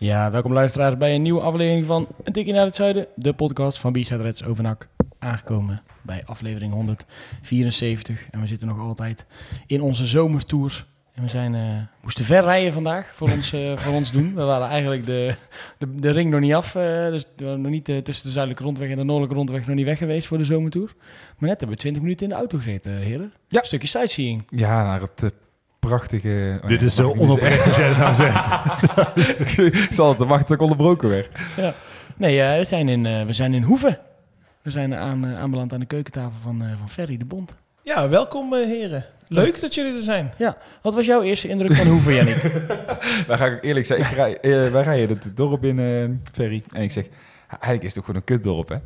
Ja, welkom luisteraars bij een nieuwe aflevering van Een Tikje naar het Zuiden. De podcast van B-Side Reds over NAC. Aangekomen bij aflevering 174. En we zitten nog altijd in onze zomertours. En we zijn, eh, moesten ver rijden vandaag voor ons, eh, voor ons doen. We waren eigenlijk de, de, de ring nog niet af. eh, dus we waren nog niet tussen de zuidelijke rondweg en de noordelijke rondweg nog niet weg geweest voor de zomertour. Maar net hebben we 20 minuten in de auto gezeten, heren. Ja. Een stukje sightseeing. Ja, naar het prachtige... oh Dit is zo onoprecht als jij het nou zegt. zeggen. ik zal het te wachten, ik onderbroken werd. Nee, eh, we, zijn in, eh, we zijn in Hoeven. We zijn aan, eh, aanbeland aan de keukentafel van, eh, van Ferry de Bond. Ja, welkom heren. Leuk dat jullie er zijn. Ja, wat was jouw eerste indruk van Hoeven, Jannik? Daar ga ik eerlijk zeggen, ik rij, wij rijden het dorp in, Ferry. En ik zeg, eigenlijk is het toch gewoon een kutdorp, hè?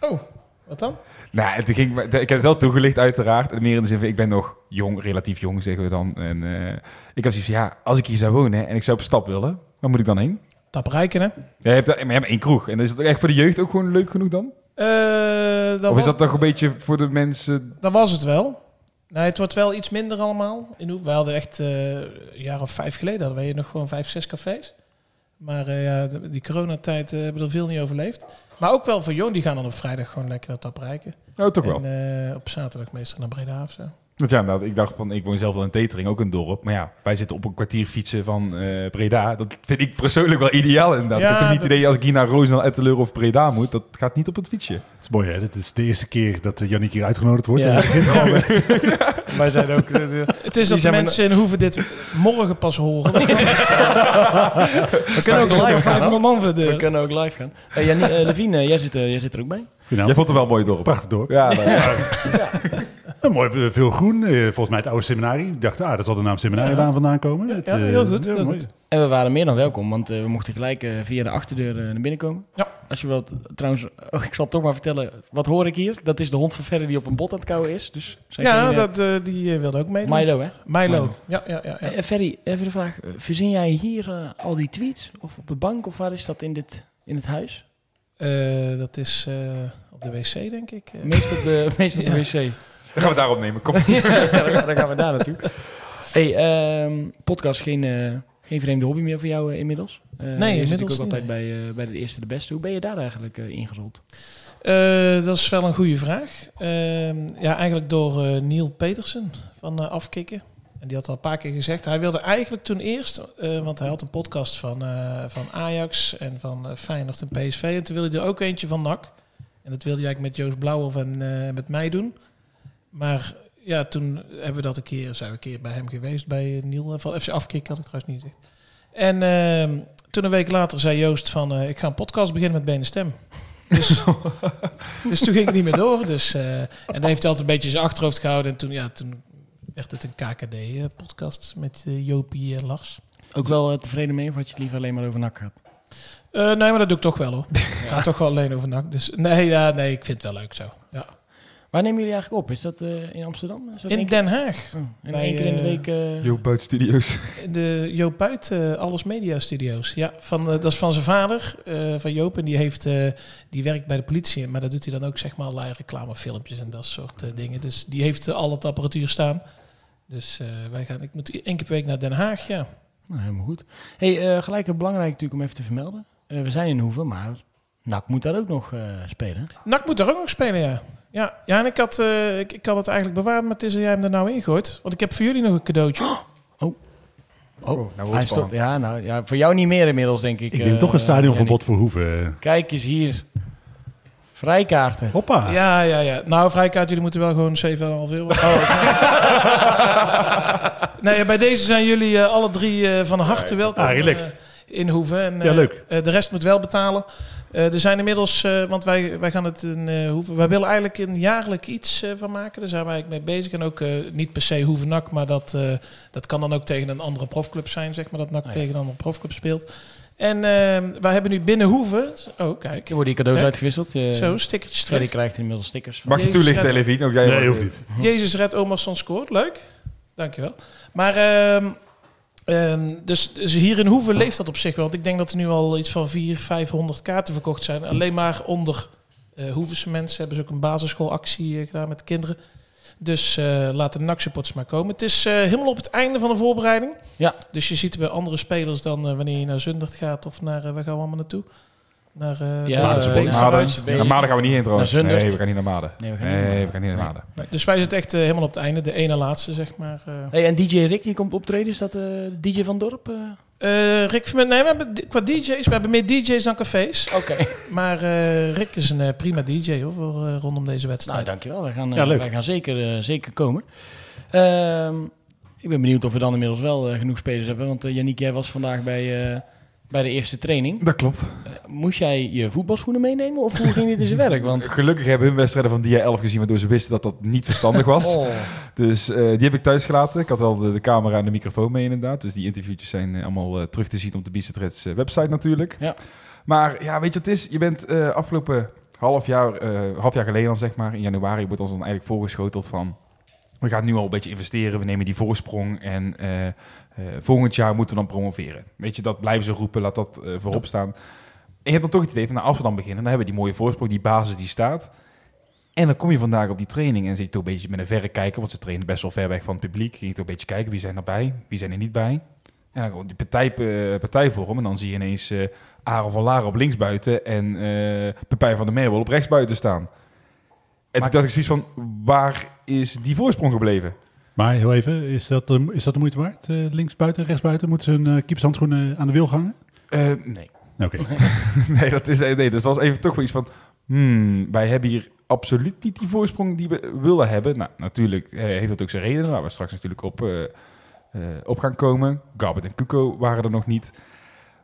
Oh, wat dan? Nou, toen ging, ik heb het wel toegelicht uiteraard. En meer in de zin van, ik ben nog jong, relatief jong, zeggen we dan. En eh, ik had zoiets van, ja, als ik hier zou wonen en ik zou op stap willen, waar moet ik dan heen? Tap Rijken, hè? Ja, je hebt, maar je hebt één kroeg. En is dat echt voor de jeugd ook gewoon leuk genoeg dan? Dat of was, is dat toch een beetje voor de mensen... dat was het wel. Nee, het wordt wel iets minder allemaal. We hadden echt eh, een jaar of vijf geleden hadden wij nog gewoon vijf, zes cafés. Maar eh, ja, die coronatijd eh, hebben er veel niet overleefd. Maar ook wel voor jong, die gaan dan op vrijdag gewoon lekker naar Tap Rijken. Oh, toch wel. En eh, op zaterdag meestal naar Breda of zo. Want ja, nou, ik dacht van, ik woon zelf wel in Tetering, ook een dorp. Maar ja, wij zitten op een kwartier fietsen van eh, Breda. Dat vind ik persoonlijk wel ideaal inderdaad. Ja, ik heb niet het dat idee is- als ik hier naar Roosendaal, Etteleur of Breda moet. Dat gaat niet op het fietsje. Het is mooi, hè? Dit is de eerste keer dat uh, Jannik hier uitgenodigd wordt. Ja. En Wij zijn ook... Het is dat mensen in Hoeven dit morgen pas horen. We kunnen ook live gaan. 500 man voor de We kunnen ook live gaan. Hey, eh, Levine, jij, zit, er- jij zit er ook bij. Nou, Jij vond het wel een mooi dorp. Prachtig dorp. Ja, ja. Mooi, eh, veel groen. eh, Volgens mij het oude seminarie. Ik dacht, ah, dat zal de naam seminarie daar vandaan komen. Het, ja, eh, heel goed, heel mooi. goed. En we waren meer dan welkom, want we mochten gelijk via de achterdeur naar binnen komen. Ja. Als je wilt, trouwens, oh, ik zal het toch maar vertellen. Wat hoor ik hier? Dat is de hond van Ferry die op een bot aan het kauwen is. Dus zijn Ja, geen, dat, eh, die wilde ook meedoen. Milo, hè? Milo. Milo. Ja, ja, ja. ja. Eh, Ferry, even de vraag. Verzin jij hier al die tweets? Of op de bank? Of waar is dat in, dit, in het huis? Eh, dat is eh, op de wc, denk ik. Eh, Meest op de, meest op de Ja. wc. Dan gaan we daarop nemen. Kom. ja, dan dan gaan we daar naartoe. Hey, ehm, podcast geen, eh, geen vreemde hobby meer voor jou eh, inmiddels? Eh, je zit inmiddels natuurlijk ook niet, altijd bij, eh, bij de eerste de beste. Hoe ben je daar eigenlijk eh, ingerold? eh, dat is wel een goede vraag. Ehm, ja, eigenlijk door eh, Neil Petersen van eh, Afkikken. En die had al een paar keer gezegd. Hij wilde eigenlijk toen eerst, eh, want hij had een podcast van, eh, van Ajax en van eh, Feyenoord en PSV. En toen wilde hij er ook eentje van NAC. En dat wilde hij eigenlijk met Joost Blauwhoff en eh, met mij doen. Maar ja, toen hebben we dat een keer, zijn we een keer bij hem geweest, bij eh, Neil eh, van FC Afkikken, had ik trouwens niet gezegd. En ehm, toen een week later zei Joost van, eh, ik ga een podcast beginnen met Benen Stem. Dus, dus toen ging het niet meer door. Dus, eh, en dan heeft hij altijd een beetje zijn achterhoofd gehouden. En toen, ja, toen werd het een KKD-podcast met Jopie en Lars. Ook wel tevreden mee of had je het liever alleen maar over nak gehad? Eh, nee, maar dat doe ik toch wel hoor. Het gaat toch wel alleen over NAC. Dus nee, ja, nee, ik vind het wel leuk zo. Ja. Waar nemen jullie eigenlijk op? Is dat eh, in Amsterdam? Is dat In Den Haag. Oh, en bij, één keer in de eh, week... eh, Jo, buiten studio's. De Joop Buit, eh, Alles Media Studios. Ja, van, dat is van zijn vader, eh, van Joop. En die, heeft, eh, die werkt bij de politie. Maar dat doet hij dan ook, zeg maar, allerlei reclamefilmpjes en dat soort eh, dingen. Dus die heeft al het apparatuur staan. Dus eh, wij gaan, ik moet één keer per week naar Den Haag, ja. Nou, helemaal goed. Hey, eh, gelijk belangrijk natuurlijk om even te vermelden. Eh, we zijn in Hoeven, maar NAC moet daar ook nog eh, spelen. NAC moet er ook nog spelen, ja. Ja, ja en ik had, eh, ik, ik had het eigenlijk bewaard, maar het is dat jij hem er nou ingooit. Want ik heb voor jullie nog een cadeautje. Oh, nou wordt hij het stopt. spannend. Ja, nou, ja, voor jou niet meer inmiddels, denk ik. Ik neem eh, toch een stadionverbod voor Hoeven. Kijk eens hier. Vrijkaarten. Hoppa. Ja, ja, ja. Nou, vrijkaart, jullie moeten wel gewoon 7,5 euro. Oh, nee, bij deze zijn jullie eh, alle drie eh, van harte welkom. Ah, relaxed. In Hoeven. En, Ja, eh, leuk. eh, de rest moet wel betalen. Eh, er zijn inmiddels, eh, want wij, wij gaan het in eh, Hoeven... Wij willen eigenlijk een jaarlijk iets eh, van maken. Daar zijn wij eigenlijk mee bezig. En ook eh, niet per se Hoeven-NAC, maar dat, eh, dat kan dan ook tegen een andere profclub zijn, zeg maar. Dat NAC Ah, ja. tegen een andere profclub speelt. En eh, wij hebben nu binnen Hoeven... Oh, kijk. Er worden die cadeaus Kijk. uitgewisseld. Zo, stickertjes Freddy terug. krijgt inmiddels stickers. van- Mag je toelichten, Red. Levi? Ook jij Nee, hoeft niet. Jezus Red Omerson scoort. Leuk. Dankjewel. Maar ehm, ehm, dus, dus hier in Hoeven leeft dat op zich wel. Want ik denk dat er nu al iets van 400, 500 kaarten verkocht zijn. Alleen maar onder eh Hoevense mensen hebben ze ook een basisschoolactie eh, gedaan met de kinderen. Dus eh laten de NAC-supporters maar komen. Het is helemaal op het einde van de voorbereiding. Ja. Dus je ziet bij andere spelers dan wanneer je naar Zundert gaat of naar... waar gaan we allemaal naartoe? Naar eh Ja, de naar Maden. Ruit. Maden. Naar Maden gaan we niet heen trouwens. Nee, we gaan niet naar Maden. Nee, we gaan niet naar Nee, Maden. we gaan niet naar Nee. Maden. Nee, Dus wij zitten echt eh, helemaal op het einde. De ene laatste, zeg maar. eh. Hey, en DJ Rick, die komt optreden. Is dat eh, de DJ van Dorp? Rick, nee, we hebben qua DJ's, we hebben meer DJ's dan cafés. Oké. Maar eh, Rick is een eh, prima DJ hoor, voor, eh, rondom deze Nou, wedstrijd. dankjewel. Wij gaan, Ja, leuk. wij gaan zeker, zeker komen. Ehm, ik ben benieuwd of we dan inmiddels wel genoeg spelers hebben. Want uh, Yannick, jij was vandaag bij, eh, bij de eerste training. Dat klopt. Eh, moest jij je voetbalschoenen meenemen of hoe ging dit in zijn werk? Want Gelukkig hebben hun wedstrijden van dia 11 gezien, waardoor ze wisten dat dat niet verstandig was. oh, Dus eh, die heb ik thuis gelaten. Ik had wel de, de camera en de microfoon mee inderdaad. Dus die interviewtjes zijn eh, allemaal terug te zien op de Bicetred's website natuurlijk. Ja. Maar ja, weet je wat het is? Je bent afgelopen half jaar, half jaar geleden dan zeg maar, in januari wordt ons dan eigenlijk voorgeschoteld van... We gaan nu al een beetje investeren, we nemen die voorsprong en eh, volgend jaar moeten we dan promoveren. Weet je, dat blijven ze roepen, laat dat eh, voorop staan. En je hebt dan toch het idee van, nou, als we dan beginnen, dan hebben we die mooie voorsprong, die basis die staat. En dan kom je vandaag op die training en zit je toch een beetje met een verre kijker, want ze trainen best wel ver weg van het publiek. Ging je toch een beetje kijken, wie zijn erbij, wie zijn er niet bij. En dan gewoon die partij, eh, partijvorm en dan zie je ineens eh Aaron van Laren op linksbuiten en eh Pepijn van der Merwel op rechtsbuiten staan. En Maar- toen dacht ik zoiets van, waar is die voorsprong gebleven? Maar heel even, is dat, de- is dat de moeite waard? Eh, links buiten, rechts buiten? Moeten ze hun uh, keepershandschoenen aan de wiel hangen? Eh, nee. Oké. nee, dat is, nee, dat was even toch wel iets van... Hmm, wij hebben hier absoluut niet die voorsprong die we willen hebben. Nou, natuurlijk eh, heeft dat ook zijn redenen, waar we straks natuurlijk op, eh, eh, op gaan komen. Garbert en Kuko waren er nog niet.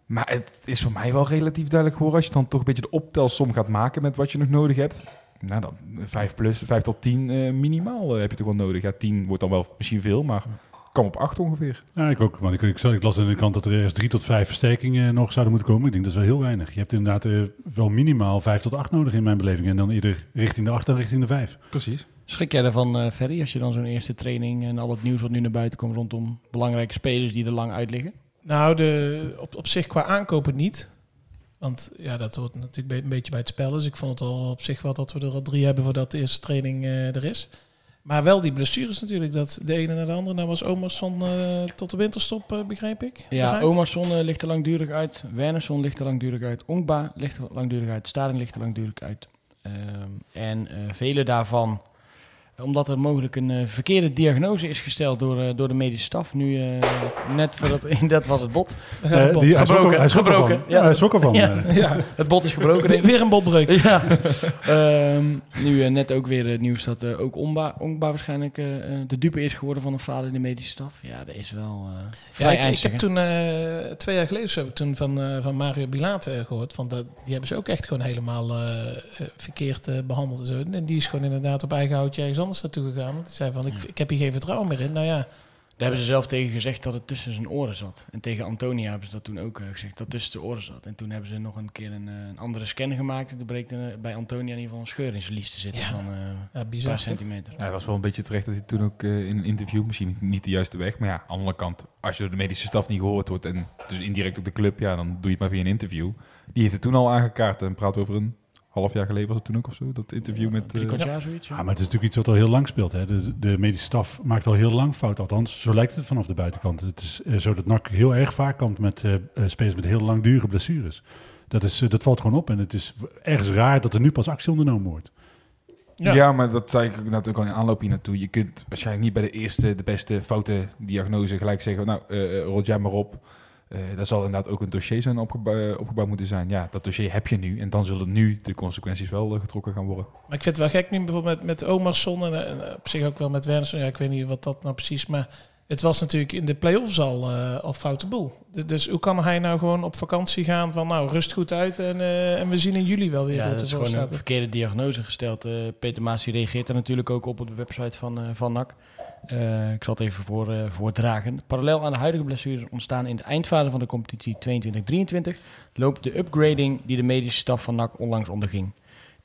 Maar het is voor mij wel relatief duidelijk geworden... als je dan toch een beetje de optelsom gaat maken met wat je nog nodig hebt... Nou dan, 5 plus, 5 tot 10 eh, minimaal eh, heb je toch wel nodig. Ja, 10 wordt dan wel misschien veel, maar kom op 8 ongeveer. Ja, ik ook. Want ik, ik, ik las aan de kant dat er ergens drie tot vijf versterkingen nog zouden moeten komen. Ik denk dat is wel heel weinig. Je hebt inderdaad eh, wel minimaal vijf tot acht nodig in mijn beleving. En dan eerder richting de acht dan richting de vijf. Precies. schrik jij daarvan, eh Ferry, als je dan zo'n eerste training en al het nieuws wat nu naar buiten komt rondom belangrijke spelers die er lang uit liggen? Nou, de, op, op zich qua aankopen niet. Want ja, dat hoort natuurlijk een beetje bij het spel. Dus ik vond het al op zich wel dat we er al drie hebben voordat de eerste training eh, er is. Maar wel die blessures natuurlijk. Dat de ene naar de andere. Nou was Omerson eh tot de winterstop, eh, begreep ik. Ja, eh, ligt er langdurig uit. Wernersson ligt er langdurig uit. Ongba ligt er langdurig uit. Staring ligt er langdurig uit. Ehm, en vele daarvan, omdat er mogelijk een eh, verkeerde diagnose is gesteld door, eh, door de medische staf. Nu, eh, net voordat, dat was het bot. Het Eh, bot. die, hij schrok Gebroken, hij ervan. gebroken, ja. Ja, hij schrok ervan. Ja. ja, Het bot is gebroken. weer een botbreuk. Ja. Ehm, nu net ook weer het nieuws dat ook Ongba, Ongba waarschijnlijk de dupe is geworden van een vader in de medische staf. Ja, dat is wel eh Ja, ik, heb toen eh, twee jaar geleden zo heb ik toen van, eh, van Mario Bilate eh, gehoord. Van dat, die hebben ze ook echt gewoon helemaal verkeerd eh, behandeld en zo. En die is gewoon inderdaad op eigen houtje ergens anders naartoe gegaan. Want die zei van, ik, ik heb hier geen vertrouwen meer in. Nou ja, Daar hebben ze zelf tegen gezegd dat het tussen zijn oren zat. En tegen Antonia hebben ze dat toen ook eh, gezegd, dat tussen de oren zat. En toen hebben ze nog een keer een, eh, een andere scan gemaakt. En toen bleek er eh, bij Antonia in ieder geval een scheur in zijn lies te zitten Ja. van eh, ja een paar centimeter. Ja, hij was wel een beetje terecht dat hij toen ook in een interview, misschien niet, de juiste weg, maar ja, aan de andere kant, als je door de medische staf niet gehoord wordt en dus indirect ook de club, ja, dan doe je het maar via een interview. Die heeft het toen al aangekaart en praat over een half jaar geleden was het toen ook of zo, dat interview met... Drie kwart jaar zoiets. ja. Ja, maar het is natuurlijk iets wat al heel lang speelt. Hè. De, de medische staf maakt al heel lang fout. Althans, zo lijkt het vanaf de buitenkant. Het is eh, zo dat NAC heel erg vaak komt met eh, eh, spelers met heel langdurige blessures. Dat, is, dat valt gewoon op. En het is ergens raar dat er nu pas actie ondernomen wordt. Ja. Ja. maar dat zei ik ook al in aanloop hier naartoe. Je kunt waarschijnlijk niet bij de eerste, de beste foute diagnose gelijk zeggen, nou, rot jij maar op. Eh daar zal inderdaad ook een dossier zijn opgebouwd, opgebouwd moeten zijn. Ja, dat dossier heb je nu en dan zullen nu de consequenties wel eh, getrokken gaan worden. Maar ik vind het wel gek nu bijvoorbeeld met, met Omarsson en, eh, en op zich ook wel met Wernersson. Ja, ik weet niet wat dat nou precies maar het was natuurlijk in de play-offs al, eh, al foute boel. Dus, dus hoe kan hij nou gewoon op vakantie gaan van nou rust goed uit en, eh, en we zien in juli wel weer Ja, dat is gewoon een verkeerde diagnose gesteld. Eh, Peter Maas reageert daar natuurlijk ook op op de website van, eh, van NAC. Eh, ik zal het even voor, eh, voordragen. Parallel aan de huidige blessures ontstaan in de eindfase van de competitie 22-23 loopt de upgrading die de medische staf van NAC onlangs onderging.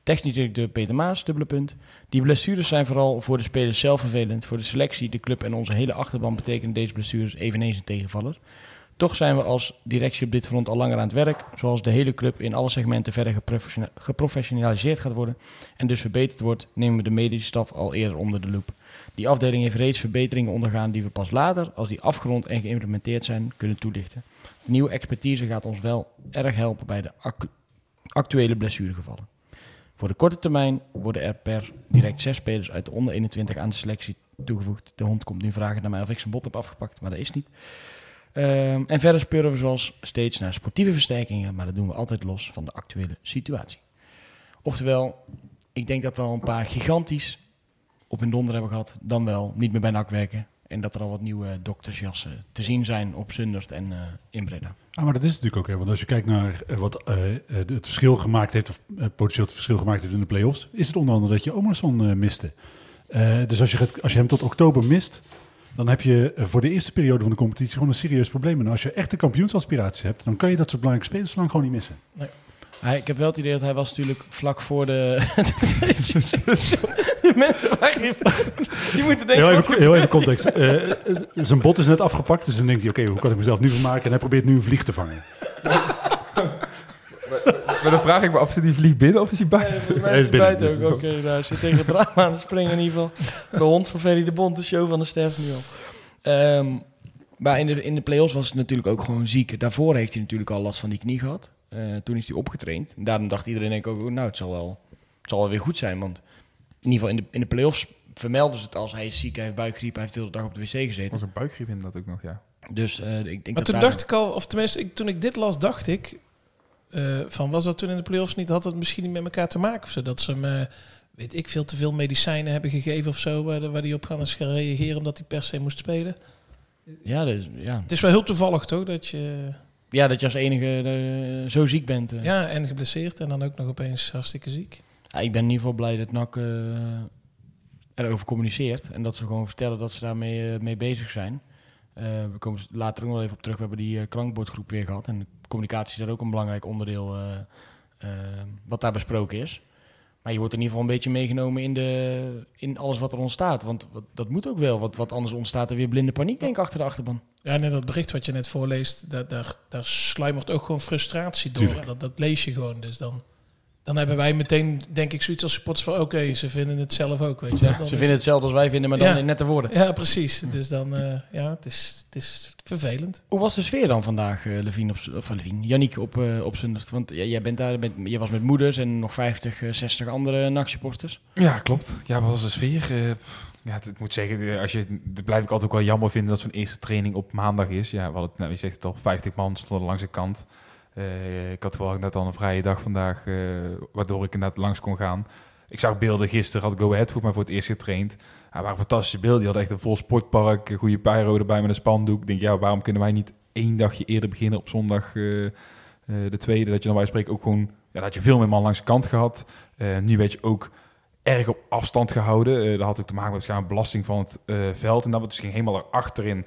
Technisch directeur Peter Maas, dubbele punt. Die blessures zijn vooral voor de spelers zelf vervelend. Voor de selectie, de club en onze hele achterban betekenen deze blessures eveneens een tegenvaller. Toch zijn we als directie op dit front al langer aan het werk, zoals de hele club in alle segmenten verder geprofessiona- geprofessionaliseerd gaat worden en dus verbeterd wordt, nemen we de medische staf al eerder onder de loep. Die afdeling heeft reeds verbeteringen ondergaan die we pas later, als die afgerond en geïmplementeerd zijn, kunnen toelichten. De nieuwe expertise gaat ons wel erg helpen bij de actuele blessuregevallen. Voor de korte termijn worden er per direct zes spelers uit de onder 21 aan de selectie toegevoegd. De hond komt nu vragen naar mij of ik zijn bot heb afgepakt, maar dat is niet. Ehm, en verder speuren we zoals steeds naar sportieve versterkingen, maar dat doen we altijd los van de actuele situatie. Oftewel, ik denk dat we al een paar gigantisch op een donder hebben gehad, dan wel niet meer bij NAC werken. En dat er al wat nieuwe doktersjassen te zien zijn op Zundert en eh, in Breda. Ah, maar dat is natuurlijk ook. Hè? Want als je kijkt naar eh, wat eh, eh, het verschil gemaakt heeft, of eh, potentieel het verschil gemaakt heeft in de play-offs, is het onder andere dat je Omerson eh, miste. Eh, dus als je, gaat- als je hem tot oktober mist, dan heb je eh, voor de eerste periode van de competitie gewoon een serieus probleem. En als je echte kampioensaspiraties hebt, dan kan je dat soort belangrijke spelers zo lang gewoon niet missen. Hij, ik heb wel het idee dat hij was natuurlijk vlak voor de... de mensen die moeten denken... Heel even, heel even context. Eh, zijn bot is net afgepakt, dus dan denkt hij, oké, hoe kan ik mezelf nu vermaken? En hij probeert nu een vlieg te vangen. Maar dan vraag ik me af, zit die vlieg binnen of is hij Nee, buiten? mij Hij is het binnen, buiten dus- ook. Oké, daar zit tegen het raam aan te springen in ieder geval. De hond van Ferry de Bond, de show van de sterft nu al. Ehm, maar in de, in de play-offs was het natuurlijk ook gewoon ziek. Daarvoor heeft hij natuurlijk al last van die knie gehad. Eh, toen is hij opgetraind. En daarom dacht iedereen denk ik ook, oh, nou, het zal, wel, het zal wel weer goed zijn. Want in ieder geval in de, in de play-offs vermelden ze het als hij is ziek, hij heeft buikgriep, hij heeft de hele dag op de wc gezeten. was een buikgriep in dat ook nog, ja. Dus eh, ik denk Maar dat toen dacht ik al, of tenminste ik, toen ik dit las, dacht ik eh, van was dat toen in de play-offs niet, had dat misschien niet met elkaar te maken of zo. Dat ze hem, eh, weet ik veel, te veel medicijnen hebben gegeven of zo, waar, die op gaan is gaan reageren omdat hij per se moest spelen. Ja, dus, ja. Het is wel heel toevallig toch, dat je, ja, dat je als enige zo ziek bent. eh. ja, en geblesseerd en dan ook nog opeens hartstikke ziek. Ja, ik ben in ieder geval blij dat NAC eh, erover communiceert. En dat ze gewoon vertellen dat ze daarmee eh, mee bezig zijn. Eh, we komen later ook nog wel even op terug. We hebben die eh, klankbordgroep weer gehad. En communicatie is daar ook een belangrijk onderdeel wat daar besproken is. Maar je wordt in ieder geval een beetje meegenomen in, de, in alles wat er ontstaat. Want wat, dat moet ook wel, want wat anders ontstaat er weer blinde paniek, denk ik, achter de achterban. Ja, en in dat bericht wat je net voorleest, daar, daar, daar sluimert ook gewoon frustratie door. Dat, dat lees je gewoon. Dus dan, dan hebben wij meteen, denk ik, zoiets als supporters van... oké, ze vinden het zelf ook, weet je. Ze is- vinden hetzelfde als wij vinden, maar dan Ja. in nette woorden. Ja, precies. Dus dan, eh, ja, het is, het is vervelend. Hoe was de sfeer dan vandaag, eh Levine op, of Levine, Yannick op, eh op Zundert? Want ja, jij bent daar, met, je was met moeders en nog 50, eh, 60 andere NAC-supporters. Ja, klopt. Ja, wat was de sfeer? Eh, ja, het, ik moet zeggen, eh, als je, dat blijf ik altijd ook wel jammer vinden dat zo'n eerste training op maandag is. Ja, wat het, nou, je zegt het al, 50 man stonden langs de kant. Eh, ik had wel net al een vrije dag vandaag, eh, waardoor ik inderdaad langs kon gaan. Ik zag beelden gisteren, had Go Ahead voor mij voor het eerst getraind. Ja, waren fantastische beelden. Die hadden echt een vol sportpark, een goede pyro erbij met een spandoek. Ik denk, ja, waarom kunnen wij niet één dagje eerder beginnen op zondag eh, de tweede? Dat je dan bij spreken ook gewoon, ja, dat had je veel meer man langs de kant gehad. Eh, nu werd je ook erg op afstand gehouden. Eh, dat had ook te maken met waarschijnlijk belasting van het veld. En dat dus ging helemaal erachterin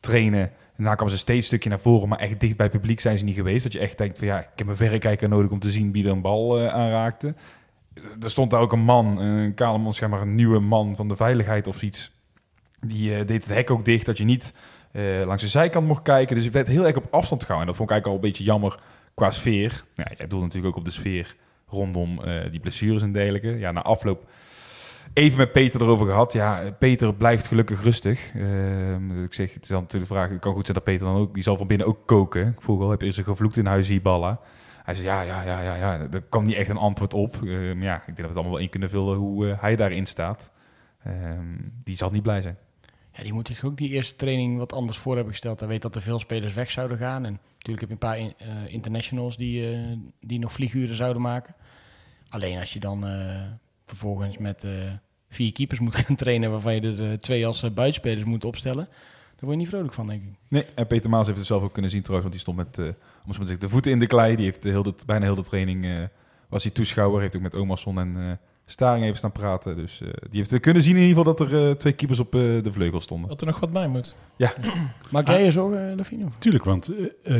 trainen. Daarna kwamen ze steeds een stukje naar voren, maar echt dicht bij publiek zijn ze niet geweest. Dat je echt denkt van ja, ik heb een verrekijker nodig om te zien wie er een bal eh, aanraakte. Er stond daar ook een man, een kale man, zeg maar een nieuwe man van de veiligheid of iets. Die eh, deed het hek ook dicht, dat je niet eh, langs de zijkant mocht kijken. Dus ik werd heel erg op afstand gehouden. En dat vond ik eigenlijk al een beetje jammer qua sfeer. Nou, ja, jij doelt natuurlijk ook op de sfeer rondom eh, die blessures en dergelijke. Ja, na afloop even met Peter erover gehad. Ja, Peter blijft gelukkig rustig. Ehm, ik zeg, het is dan natuurlijk de vraag, het kan goed zijn dat Peter dan ook, die zal van binnen ook koken. Ik vroeg al, heb je eens gevloekt in huis Balla? Hij zei, ja, ja, ja, ja, ja, daar kwam niet echt een antwoord op. Ehm, ja, ik denk dat we het allemaal wel in kunnen vullen hoe eh, hij daarin staat. Ehm, die zal niet blij zijn. Ja, die moet zich ook die eerste training wat anders voor hebben gesteld. Hij weet dat er veel spelers weg zouden gaan. En natuurlijk heb je een paar eh, internationals die, eh, die nog vlieguren zouden maken. Alleen als je dan vervolgens met eh, vier keepers moet gaan trainen... waarvan je er eh, twee als uh, buitenspelers moet opstellen... word je niet vrolijk van, denk ik. Nee, en Peter Maas heeft het zelf ook kunnen zien trouwens, want die stond met, eh, om te de voeten in de klei. Die heeft de heel bijna heel de training, eh, was hij toeschouwer. Heeft ook met Omerson en eh, Staring even staan praten. Dus eh, die heeft kunnen zien in ieder geval dat er eh, twee keepers op eh, de vleugel stonden. Dat er nog wat bij moet. Maak jij je zorgen, uh, Lafino? Tuurlijk, want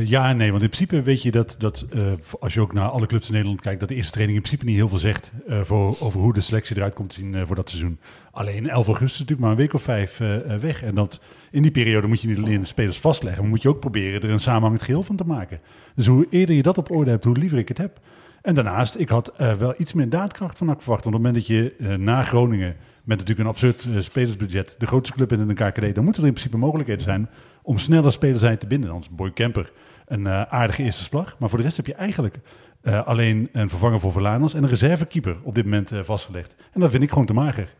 ja en nee. Want in principe weet je dat, dat eh, als je ook naar alle clubs in Nederland kijkt, dat de eerste training in principe niet heel veel zegt eh, voor, over hoe de selectie eruit komt te zien eh, voor dat seizoen. Alleen 11 augustus is natuurlijk maar een week of vijf weg. En dat, in die periode moet je niet alleen de spelers vastleggen, maar moet je ook proberen er een samenhangend geheel van te maken. Dus hoe eerder je dat op orde hebt, hoe liever ik het heb. En daarnaast, ik had eh, wel iets meer daadkracht van NAC verwacht. Want op het moment dat je eh, na Groningen, met natuurlijk een absurd eh, spelersbudget, de grootste club in de KKD, dan moeten er in principe mogelijkheden zijn om sneller spelers uit te binden. Dan is Boy Kemper een eh, aardige eerste slag. Maar voor de rest heb je eigenlijk eh, alleen een vervanger voor Verlaners en een reservekeeper op dit moment eh, vastgelegd. En dat vind ik gewoon te mager.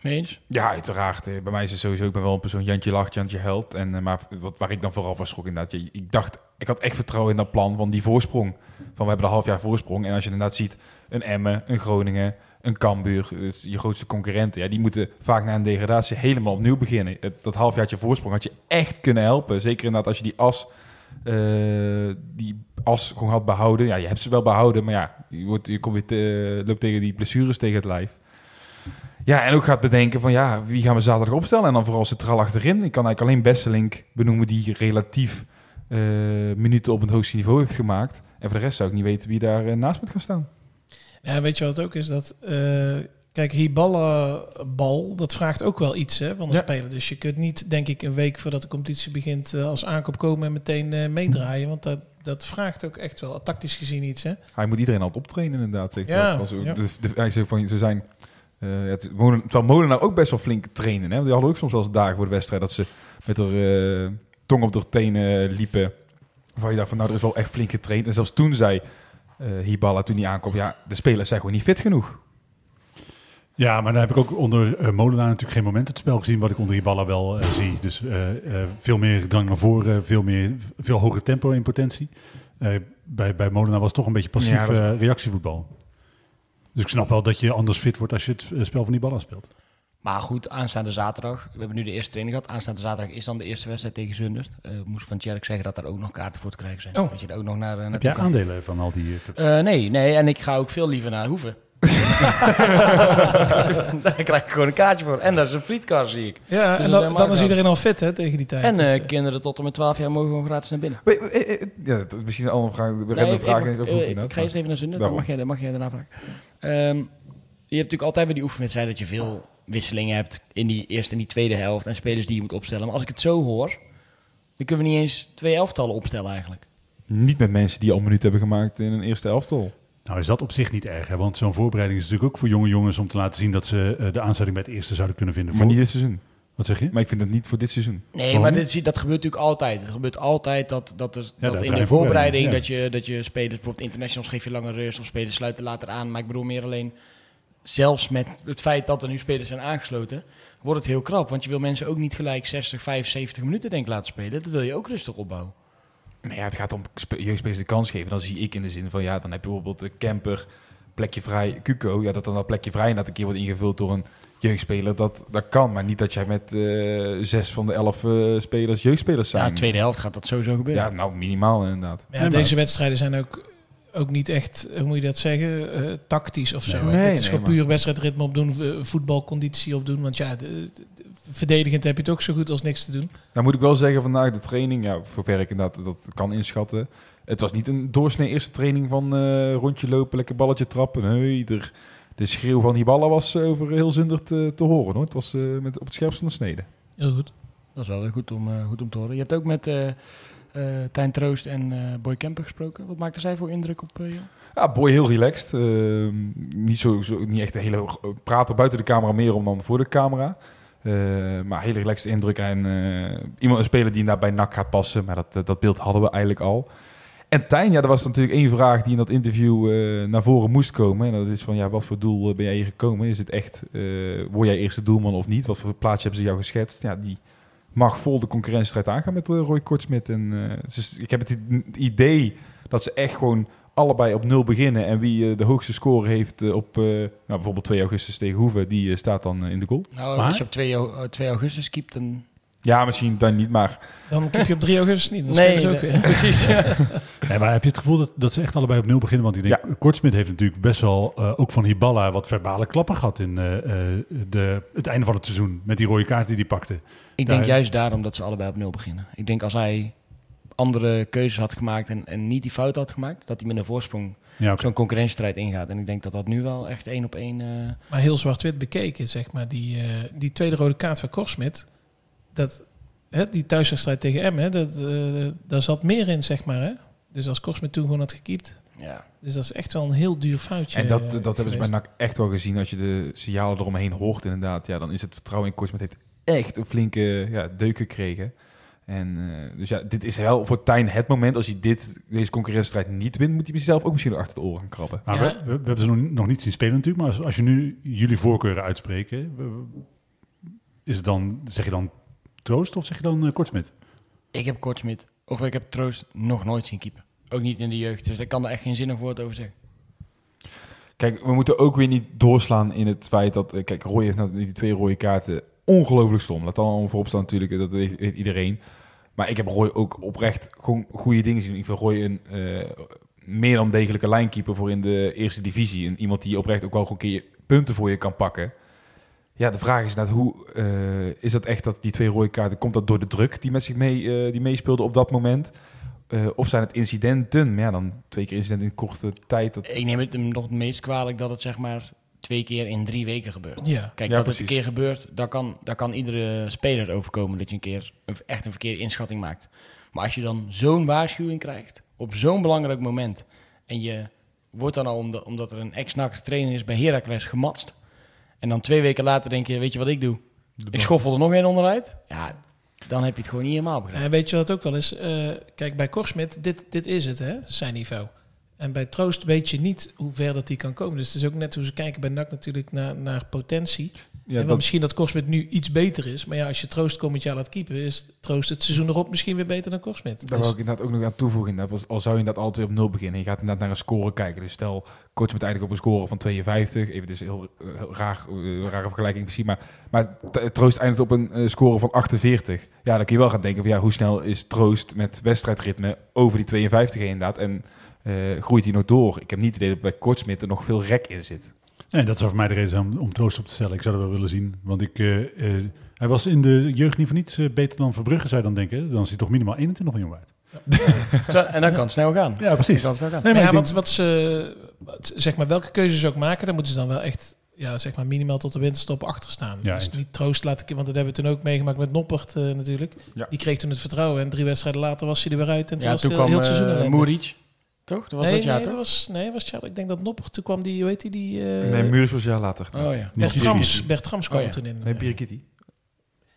Eens? Ja, uiteraard. Bij mij is het sowieso, ik ben wel een persoon, Jantje lacht, Jantje helpt. En, maar wat, waar ik dan vooral van schrok inderdaad, je- ik dacht, ik had echt vertrouwen in dat plan van die voorsprong. Van we hebben een half jaar voorsprong. En als je inderdaad ziet, een Emmen, een Groningen, een Cambuur, je grootste concurrenten, ja, die moeten vaak na een degradatie helemaal opnieuw beginnen. Dat halfjaartje voorsprong had je echt kunnen helpen. Zeker inderdaad als je die as, eh, die as gewoon had behouden. Ja, je hebt ze wel behouden, maar ja, je, wordt, je komt weer loopt tegen die blessures tegen het lijf. Ja, en ook gaat bedenken van ja, wie gaan we zaterdag opstellen? En dan vooral centraal achterin. Ik kan eigenlijk alleen Besselink benoemen die relatief eh, minuten op het hoogste niveau heeft gemaakt. En voor de rest zou ik niet weten wie daar eh, naast moet gaan staan. Ja, weet je wat het ook is? Dat, eh, kijk, Hiballa-bal, dat vraagt ook wel iets hè, van de Ja. speler. Dus je kunt niet, denk ik, een week voordat de competitie begint... als aankoop komen en meteen meedraaien. Want dat, dat vraagt ook echt wel tactisch gezien iets. Hè? Hij moet iedereen altijd optrainen inderdaad. Zegt Ja, hij. Als ook- ja. de, de, hij zegt van, ze zijn... het, Molen, terwijl Molenaar ook best wel flink trainen. Hè? Die hadden ook soms wel eens dagen voor de wedstrijd... dat ze met haar tong op de tenen liepen. Waar je dacht van, nou, er is wel echt flink getraind. En zelfs toen zei eh Hiballa, toen hij aankwam... ja, de spelers zijn gewoon niet fit genoeg. Ja, maar dan heb ik ook onder eh, Molenaar natuurlijk geen moment het spel gezien wat ik onder Iballa wel eh, zie. Dus veel meer drang naar voren, veel, meer, veel hoger tempo in potentie. Bij, bij Molenaar was het toch een beetje passief Ja, reactievoetbal. Dus ik snap wel dat je anders fit wordt als je het spel van Iballa speelt. Maar goed, aanstaande zaterdag. We hebben nu de eerste training gehad. Aanstaande zaterdag is dan de eerste wedstrijd tegen Zundert. Eh moest van Tjerk zeggen dat er ook nog kaarten voor te krijgen zijn. Oh. Dat je er ook nog naar, eh, Heb naartoe jij kan. aandelen van al die eh, clubs? Nee, nee, en ik ga ook veel liever naar Hoeven. Daar krijg ik gewoon een kaartje voor. En dat is een frietkar, zie ik. Ja, Dus en dat dan, is iedereen al fit hè, tegen die tijd. En Dus, kinderen tot en met 12 jaar mogen gewoon gratis naar binnen. Ja, dat is misschien een andere vraag. Nee, even- even- Hoeven ik ga eerst even naar Zundert, dan mag jij, mag jij daarna vragen. Ehm, je hebt natuurlijk altijd bij die oefenwedstrijden dat je veel wisselingen hebt in die eerste en die tweede helft. En spelers die je moet opstellen. Maar als ik het zo hoor, dan kunnen we niet eens twee elftallen opstellen eigenlijk. Niet met mensen die al minuten hebben gemaakt in een eerste elftal. Nou is dat op zich niet erg, hè? want zo'n voorbereiding is natuurlijk ook voor jonge jongens om te laten zien dat ze eh, de aansluiting bij het eerste zouden kunnen vinden. Maar Voor- niet dit seizoen. Wat zeg je? Maar ik vind het niet voor dit seizoen. Nee, Waarom maar dit, zie- dat gebeurt natuurlijk altijd. Het gebeurt altijd dat, dat, er, dat in de voorbereiding, dat, je, dat je spelers, bijvoorbeeld internationals geef je langer rust of spelers sluiten later aan. Maar ik bedoel meer alleen, zelfs met het feit dat er nu spelers zijn aangesloten, wordt het heel krap. Want je wil mensen ook niet gelijk 60, 75 minuten denk ik laten spelen. Dat wil je ook rustig opbouwen. Nee, ja, het gaat om spe- jeugdspelers de kans geven. Dan zie ik in de zin van, ja, dan heb je bijvoorbeeld de camper, plekje vrij, Cuco. Ja, dat dan dat plekje vrij dat een keer wordt ingevuld door een jeugdspeler. Dat, dat kan, maar niet dat jij met eh, zes van de elf eh, spelers jeugdspelers zijn. Ja, tweede helft gaat dat sowieso gebeuren. Ja, nou, minimaal inderdaad. ja, Nee, maar- deze wedstrijden zijn ook, ook niet echt, hoe moet je dat zeggen, eh, tactisch of zo. Nee, het is gewoon puur wedstrijdritme opdoen, v- voetbalconditie opdoen. Want ja, de- de- verdedigend heb je het ook zo goed als niks te doen. Nou moet ik wel zeggen, vandaag de training, ja, voor ver ik inderdaad dat kan inschatten. Het was niet een doorsnee eerste training van eh, rondje lopen, lekker balletje trappen. Nee, er, de schreeuw van die ballen was eh, over heel Zundert eh, te horen. Hoor. Het was eh, met, op het scherpste van de snede. Heel goed. Dat is wel weer goed om, eh, goed om te horen. Je hebt ook met eh, Tijn Troost en eh, Boy Kemper gesproken. Wat maakte zij voor indruk op eh, jou? Ja, Boy heel relaxed. Ehm, niet, zo, zo, niet echt een hele prater buiten de camera, meer om dan voor de camera. Maar hele relaxed indruk en iemand een speler die inderdaad bij NAC gaat passen. Maar dat, dat beeld hadden we eigenlijk al. En Tijn, ja, er was natuurlijk één vraag die in dat interview naar voren moest komen. En dat is van, ja, wat voor doel ben jij hier gekomen? Is het echt, eh, word jij eerste doelman of niet? Wat voor plaatsje hebben ze jou geschetst? Ja, die mag vol de concurrentiestrijd aangaan met eh, Roy Kortsmit. En eh, dus ik heb het idee dat ze echt gewoon allebei op nul beginnen. En wie eh, de hoogste score heeft op eh, nou, bijvoorbeeld 2 augustus tegen Hoeven, die staat dan in de goal. Nou, Maar- als je op 2, au- eh, 2 augustus keept, dan Ja, misschien dan niet, maar Dan kip je op 3 augustus niet. Dan Nee, spelen ze ook weer. precies. ja. Nee, maar heb je het gevoel dat, dat ze echt allebei op nul beginnen? Want ik denk, Kortsmit heeft natuurlijk best wel, eh, ook van Hiballa, wat verbale klappen gehad in eh, eh, de, het einde van het seizoen. Met die rode kaart die hij pakte. Ik denk juist daarom dat ze allebei op nul beginnen. Ik denk als hij andere keuzes had gemaakt en, en niet die fout had gemaakt, dat hij met een voorsprong Ja, zo'n concurrentiestrijd ingaat. En ik denk dat dat nu wel echt één op één... eh, Maar heel zwart-wit bekeken, zeg maar. Die, eh, die tweede rode kaart van Korsmit. Dat, hè, die thuiswedstrijd tegen Emmen, dat, eh, daar zat meer in, zeg maar. Hè? Dus als Korsmit toen gewoon had gekiept. ja. Dus dat is echt wel een heel duur foutje. En dat, eh, dat hebben ze bij. NAC echt wel gezien. Als je de signalen eromheen hoort inderdaad. Ja, dan is het vertrouwen in Kortsmet heeft echt een flinke ja, deuk gekregen. En eh, dus ja, dit is wel voor Tijn het moment. Als hij dit, deze concurrentiestrijd niet wint, moet hij zichzelf ook misschien nog achter de oren gaan krabben. Ja. we, we, we hebben ze nog, nog niet zien spelen natuurlijk. Maar als, als je nu jullie voorkeuren uitspreekt, we- is het dan, zeg je dan Troost of zeg je dan eh, Kortsmit? Ik heb Kortsmit, of ik heb Troost nog nooit zien keeper. Ook niet in de jeugd. Dus ik kan er echt geen zinnig woord over zeggen. Kijk, we moeten ook weer niet doorslaan in het feit dat... eh, Kijk, Roy heeft die twee rode kaarten ongelooflijk stom. Laat dan allemaal voorop staan natuurlijk, dat heeft iedereen. Maar ik heb Roy ook oprecht gewoon goede dingen zien. Ik vind Roy een eh, meer dan degelijke lijnkeeper voor in de eerste divisie. En iemand die oprecht ook wel gewoon een keer punten voor je kan pakken. Ja, de vraag is inderdaad, hoe eh, is dat echt dat die twee rode kaarten... Komt dat door de druk die met zich mee, eh, die meespeelde op dat moment? Eh, of zijn het incidenten? Maar ja, dan twee keer incidenten in korte tijd. Dat... Ik neem het hem nog het meest kwalijk dat het zeg maar twee keer in drie weken gebeurt. Ja. Kijk, Ja, dat het een keer gebeurt, daar kan, daar kan iedere speler overkomen dat je een keer een, echt een verkeerde inschatting maakt. Maar als je dan zo'n waarschuwing krijgt, op zo'n belangrijk moment, en je wordt dan al, omdat, omdat er een ex-NAC trainer is bij Heracles, gematst. En dan twee weken later denk je, weet je wat ik doe? Ik schoffel er nog één onderuit. Ja, dan heb je het gewoon niet helemaal begrepen. En weet je wat ook wel is? Eh, kijk, bij Korsmit, dit, dit is het, hè? Zijn niveau. En bij Troost weet je niet hoe ver dat die kan komen. Dus het is ook net hoe ze kijken bij NAC natuurlijk naar, naar potentie. Ja, en wel dat, misschien dat Korsmit nu iets beter is. Maar ja, als je Troost komend jaar laat keepen, is Troost het seizoen erop misschien weer beter dan Korsmit. Daar Dus- wil ik inderdaad ook nog aan toevoegen. Was- al zou je inderdaad altijd weer op nul beginnen. Je gaat inderdaad naar een score kijken. Dus stel, met eigenlijk op een score van 52. Even dus heel, eh, heel raar, eh, rare vergelijking misschien. Maar, maar t- Troost eindigt op een eh, score van 48. Ja, dan kun je wel gaan denken van ja, hoe snel is Troost met wedstrijdritme over die 52 heen inderdaad. En eh, groeit hij nog door. Ik heb niet het idee dat bij Kortsmit er nog veel rek in zit. Nee, dat zou voor mij de reden zijn om, om Troost op te stellen. Ik zou dat wel willen zien. Want ik, eh, eh, hij was in de jeugd niet voor niets eh, beter dan Verbrugge, zou je dan denken. Dan is hij toch minimaal 21 miljoen waard. Zo, en dan kan het snel gaan. Ja, precies. Dan kan het snel gaan. Nee, Maar ja, wat, denk- wat ze, wat- zeg maar, welke keuzes ze ook maken, dan moeten ze dan wel echt, ja, zeg maar, minimaal tot de winterstop achter staan. Ja, dus niet troost laten, want dat hebben we toen ook meegemaakt met Noppert eh, natuurlijk. Ja. Die kreeg toen het vertrouwen en drie wedstrijden later was hij er weer uit en toen Ja, was toen het heel, kwam heel het seizoen uh. Toch? Dat was nee, dat jaar, nee, toch? dat was, nee, was jaar- ik denk dat Noppert, toen kwam die, hoe heet die, die eh, nee, Muris was een jaar later. Oh ja. Niet Bert Trams, Birigiti. Bert Trams kwam Oh, ja. toen in. Nee, eh. Birigiti.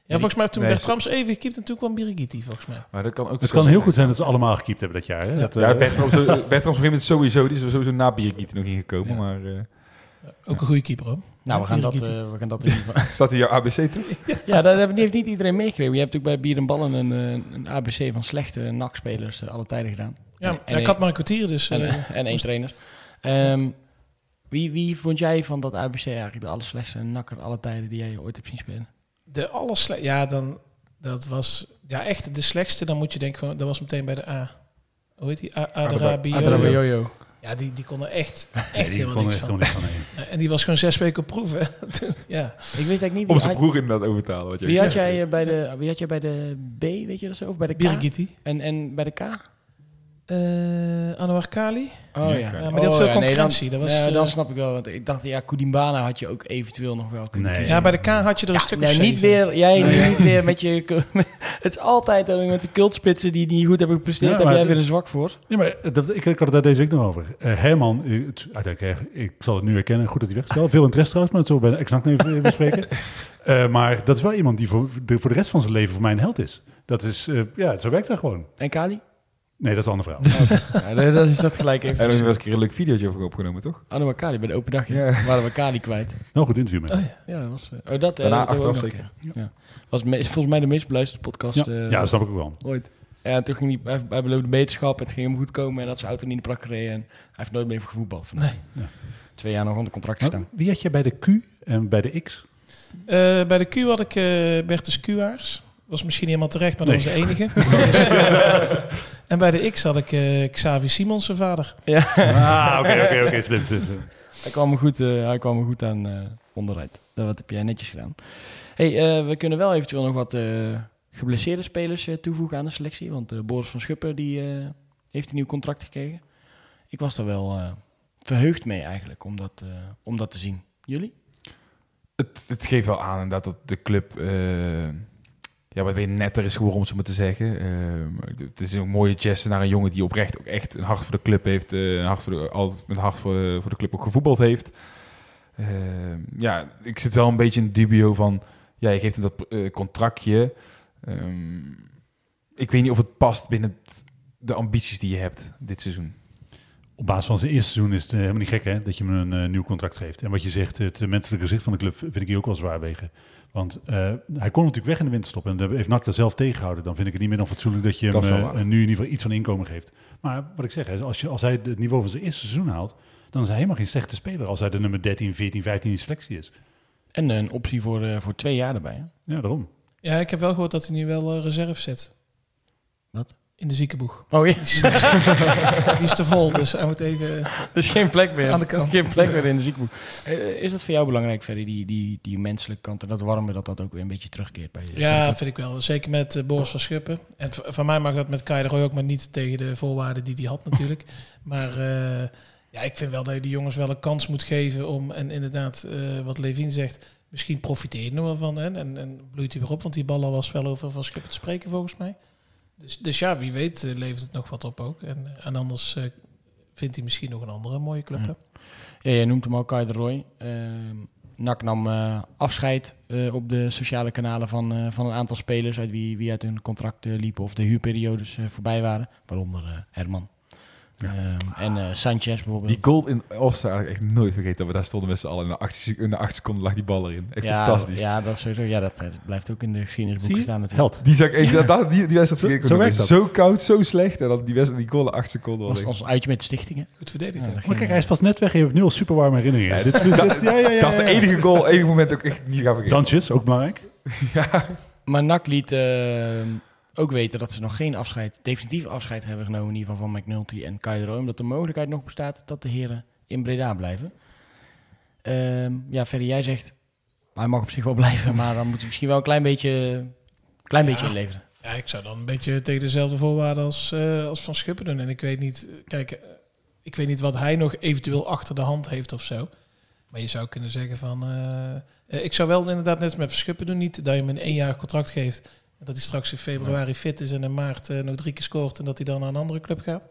ja, volgens mij heeft toen Nee, Bert ze- Trams even gekiept en toen kwam Birigiti, volgens mij. Maar dat kan ook Het kan heel goed zijn dat ze allemaal gekiept hebben dat jaar. Hè? Dat, Ja, eh, Bertrand op een gegeven moment sowieso. Die is sowieso na Birigiti nog ingekomen. Ja. Maar eh, Ook een goede keeper, hoor. Nou, we gaan, dat, eh, we gaan dat in ieder geval... staat in jouw ABC toe? Ja, dat heeft- niet iedereen meegekregen. Je hebt natuurlijk bij Bier en Ballen een, eh, een ABC van slechte NAC-spelers eh, alle tijden gedaan. Ja, En- ja, ik had maar een kwartier, dus... En, eh, en één trainer. Ehm, wie, wie vond jij van dat ABC eigenlijk de allerslechtste nakker alle tijden die jij ooit hebt zien spelen? De allersle ja, dan dat was ja echt de slechtste. Dan moet je denken van dat was meteen bij de A. Hoe heet die? A- Adrabi. Adrabayoyo. Ja, die, die kon er echt, echt nee, die helemaal kon niks echt van. niks. En die was gewoon zes weken op proef. hè. Toen- ja. Ik weet eigenlijk niet Om wie, zijn had, broer inderdaad over te halen. Wat je wie, had jij eh, bij de, wie had jij bij de B, weet je dat zo? Of bij de K? En, en bij de K? Eh Anwar Kali. Oh Ja, ja. ja, maar die had veel concurrentie. Dan, Dat was, ja, eh, dan snap ik wel. Want ik dacht, ja, Koudimbana had je ook eventueel nog wel kunnen Nee. Ja, bij de K had je er een Ja, stuk nee, of niet zeven. weer, jij niet weer met je... het is altijd dat met de cultspitsen die niet goed hebben gepresteerd, Ja, heb maar jij weer een zwak voor. Nee, maar dat, ik, ik had het daar deze week nog over. Eh, Herman, het, uiteindelijk, ik zal het nu herkennen, goed dat hij weg is. Wel veel interesse trouwens, maar dat zullen we bij de exact even even bespreken. Eh, maar dat is wel iemand die voor de, voor de rest van zijn leven voor mij een held is. Dat is, eh, ja, zo werkt dat gewoon. En Kali? Nee, dat is een andere verhaal. Ja, dat- dat is dat gelijk En er even. is wel eens een keer een leuk videootje over opgenomen, toch? Anouar Kali bij de open dag. Ja. Waren we Kali kwijt. Nou, goed interview met Oh, ja. Ja, dat was... eh, oh, dat, eh, Daarna dat achteraf zeker. ja. Ja. Was me- volgens mij de meest beluisterde podcast Ja, eh, ja, dat snap ik ook wel. ooit. Ja, en toen ging hij, hij, beloofde beterschap, het ging hem goed komen en dat zijn auto niet in de plak gereden. En hij heeft nooit meer voor gevoetbald. vandaag. Nee. Twee jaar nog onder contract Maar gestaan. wie had je bij de Q en bij de X? Eh, bij de Q had ik eh Bertus Kuwaars. Was misschien helemaal terecht, maar dat was de enige. En bij de X had ik eh Xavi Simons, zijn vader. Ah, oké, oké, oké, slim, slim, slim. Hij kwam er goed, eh, hij kwam er goed aan eh, onderuit. Dat wat heb jij netjes gedaan. hey, eh, we kunnen wel eventueel nog wat eh, geblesseerde spelers eh, toevoegen aan de selectie. Want eh, Boris van Schuppen die, eh, heeft een nieuw contract gekregen. Ik was er wel eh, verheugd mee eigenlijk om dat, eh, om dat te zien. Jullie? Het, het geeft wel aan inderdaad dat de club eh, ja, wat weer netter is geworden, om het zo maar te zeggen. Eh, het is een mooie geste naar een jongen die oprecht ook echt een hart voor de club heeft. eh, een hart voor de, altijd een hart voor, voor de club ook gevoetbald heeft. Eh, ja, ik zit wel een beetje in dubio van... Ja, je geeft hem dat eh, contractje. Ehm, ik weet niet of het past binnen de ambities die je hebt dit seizoen. Op basis van zijn eerste seizoen is het eh, helemaal niet gek hè, dat je hem een nieuw contract geeft. En wat je zegt, het menselijke gezicht van de club vind ik hier ook wel zwaar wegen. Want eh, hij kon natuurlijk weg in de winterstop en daar heeft NAC er zelf tegengehouden. Dan vind ik het niet meer dan fatsoenlijk dat je Dat hem eh, nu in ieder geval iets van inkomen geeft. Maar wat ik zeg, hè, als, je, als hij het niveau van zijn eerste seizoen haalt, dan is hij helemaal geen slechte speler als hij de nummer 13, 14, 15 in de selectie is. En een optie voor, eh, voor twee jaar erbij. Hè? Ja, daarom. Ja, ik heb wel gehoord dat hij nu wel reserve zit. Wat? In de ziekenboeg. Oh ja, Die is te vol, dus hij moet even... er is geen plek meer. Aan de kant. Er geen plek meer in de ziekenboek. Eh, is dat voor jou belangrijk, Ferry, die, die, die menselijke kant en dat warme, dat dat ook weer een beetje terugkeert bij je? Ja, vind ik wel. Zeker met eh, Boris van Schuppen. En van mij mag dat met Kai de Roy ook, maar niet tegen de voorwaarden die hij had natuurlijk. maar eh, ja, ik vind wel dat je die jongens wel een kans moet geven om... En inderdaad, wat Levin zegt, misschien profiteer je er wel van. Hè? En, en bloeit hij weer op, want die ballen was wel over Van Schuppen te spreken volgens mij. Dus, dus ja, wie weet eh, levert het nog wat op ook. En, eh, en anders eh, vindt hij misschien nog een andere mooie club. Ja. hè? Ja, jij noemt hem al Kai de Roy. NAC nam afscheid op de sociale kanalen van, van een aantal spelers uit wie, wie uit hun contract liepen of de huurperiodes voorbij waren. Waaronder eh, Herman. Ehm, en eh, Sanchez bijvoorbeeld. Die goal in had ik echt nooit vergeten. Dat we daar stonden met z'n allen. In de 8, in de 8 seconden lag die bal erin. Echt ja, fantastisch. Ja, dat, sowieso, ja, dat eh, blijft ook in de geschiedenisboeken staan natuurlijk. Held. Die, zag, ik, dat, dat- die, die wedstrijd Zo- vergeet zo koud, zo slecht. En dan die, wedstrijd, die goal in 8 seconden. Dat was ons uitje met de stichtingen. Goed verdedigd. Ja, Maar kijk, hij is pas net weg. Je hebt nu al super warme herinneringen. dit, dit- dit- ja, ja, ja, Dat is de ja, ja. enige goal, enige moment ook echt niet gaan vergeten. Dansjes, ook belangrijk. Maar NAC liet eh, ook weten dat ze nog geen afscheid, definitief afscheid hebben genomen, in ieder geval van McNulty en Roy, omdat de mogelijkheid nog bestaat dat de heren in Breda blijven. Ehm, ja, verder jij zegt, hij mag op zich wel blijven, maar dan moet hij misschien wel een klein beetje, klein Ja. beetje inleveren. Ja, ik zou dan een beetje tegen dezelfde voorwaarden als, eh, als Van Schuppen doen. En ik weet niet, kijk, eh, ik weet niet wat hij nog eventueel achter de hand heeft of zo. Maar je zou kunnen zeggen van, eh, ik zou wel inderdaad net met Van Schuppen doen, niet dat je hem een éénjarig contract geeft. Dat hij straks in februari fit is en in maart eh, nog drie keer scoort en dat hij dan naar een andere club gaat.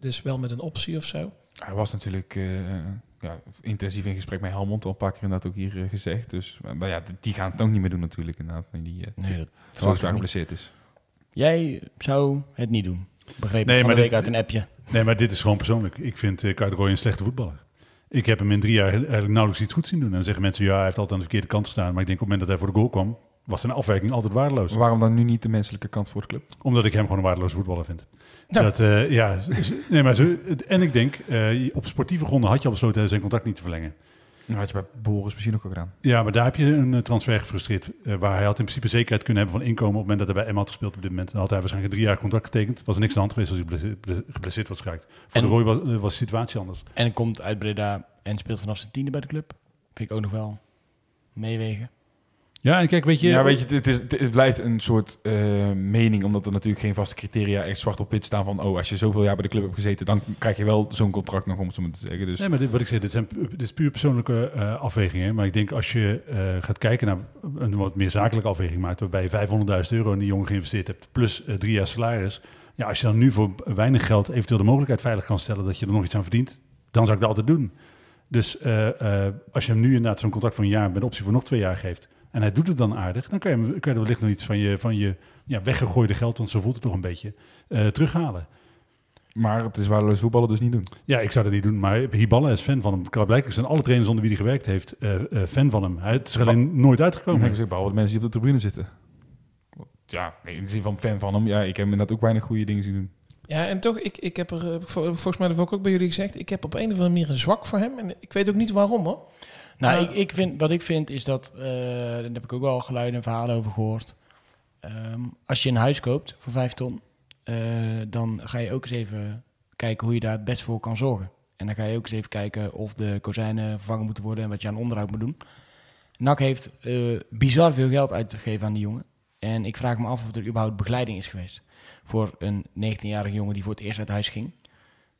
Dus wel met een optie of zo. Hij was natuurlijk eh, ja, intensief in gesprek met Helmond. Al een paar keer inderdaad ook hier eh, gezegd. Dus, maar ja, die gaan het ook niet meer doen natuurlijk. Inderdaad, die eh, Nee, dat zo verwacht ik zwaar niet. geblesseerd is. Jij zou het niet doen. Begreep Nee, ik maar de week dit- uit een appje. Nee, maar dit is gewoon persoonlijk. Ik vind uh, Roy een slechte voetballer. Ik heb hem in drie jaar eigenlijk nauwelijks iets goed zien doen. En dan zeggen mensen, ja, hij heeft altijd aan de verkeerde kant gestaan. Maar ik denk op het moment dat hij voor de goal kwam, was zijn afwerking altijd waardeloos. Maar waarom dan nu niet de menselijke kant voor de club? Omdat ik hem gewoon een waardeloze voetballer vind. Ja. Dat, eh, ja, nee, maar zo, en ik denk, eh, op sportieve gronden had je al besloten zijn contract niet te verlengen. Dat had je bij Boris misschien ook al gedaan. Ja, maar daar heb je een eh, transfer gefrustreerd. waar hij had in principe zekerheid kunnen hebben van inkomen op het moment dat hij bij Emma had gespeeld op dit moment. Dan had hij waarschijnlijk een drie jaar contract getekend. Was er niks aan de hand geweest als hij geblesseerd- ble- geblesseerd was geraakt. Voor En- de Roy was, was de situatie anders. En komt uit Breda en speelt vanaf zijn tiende bij de club. Vind ik ook nog wel meewegen. Ja, en kijk, weet je... Ja, weet je, het, is, het blijft een soort eh, mening, omdat er natuurlijk geen vaste criteria echt zwart op wit staan van, oh, als je zoveel jaar bij de club hebt gezeten, dan krijg je wel zo'n contract nog, om het zo maar te zeggen. Dus Nee, maar dit, wat ik zeg, dit, zijn, dit is puur persoonlijke eh, afwegingen. Maar ik denk als je eh, gaat kijken naar een wat meer zakelijke afweging maakt, waarbij je 500.000 euro in die jongen geïnvesteerd hebt, plus drie jaar salaris. Ja, als je dan nu voor weinig geld eventueel de mogelijkheid veilig kan stellen dat je er nog iets aan verdient, dan zou ik dat altijd doen. Dus als je hem nu inderdaad zo'n contract van een jaar met optie voor nog twee jaar geeft, en hij doet het dan aardig, dan kan je, kan je er wellicht nog iets van je, van je ja, weggegooide geld, want zo voelt het toch een beetje, eh, terughalen. Maar het is waardeloos voetballen dus niet doen. Ja, ik zou dat niet doen, maar Hiballa is fan van hem. Blijkbaar zijn alle trainers onder wie hij gewerkt heeft eh, eh, fan van hem. Hij het is er alleen nooit uitgekomen. denk ik, behalve de mensen die op de tribune zitten. Ja, nee, in de zin van fan van hem. Ja, ik heb inderdaad ook weinig goede dingen zien doen. Ja, en toch, ik, ik heb er, vol- volgens mij dat heb ik ook bij jullie gezegd, ik heb op een of andere manier een zwak voor hem. En ik weet ook niet waarom hoor. Nou, ik, ik vind, wat ik vind is dat, eh daar heb ik ook wel geluiden en verhalen over gehoord. Ehm, als je een huis koopt voor 5 ton, eh, dan ga je ook eens even kijken hoe je daar het best voor kan zorgen. En dan ga je ook eens even kijken of de kozijnen vervangen moeten worden en wat je aan onderhoud moet doen. NAC heeft eh, bizar veel geld uitgegeven aan die jongen. En ik vraag me af of er überhaupt begeleiding is geweest voor een 19-jarige jongen die voor het eerst uit huis ging.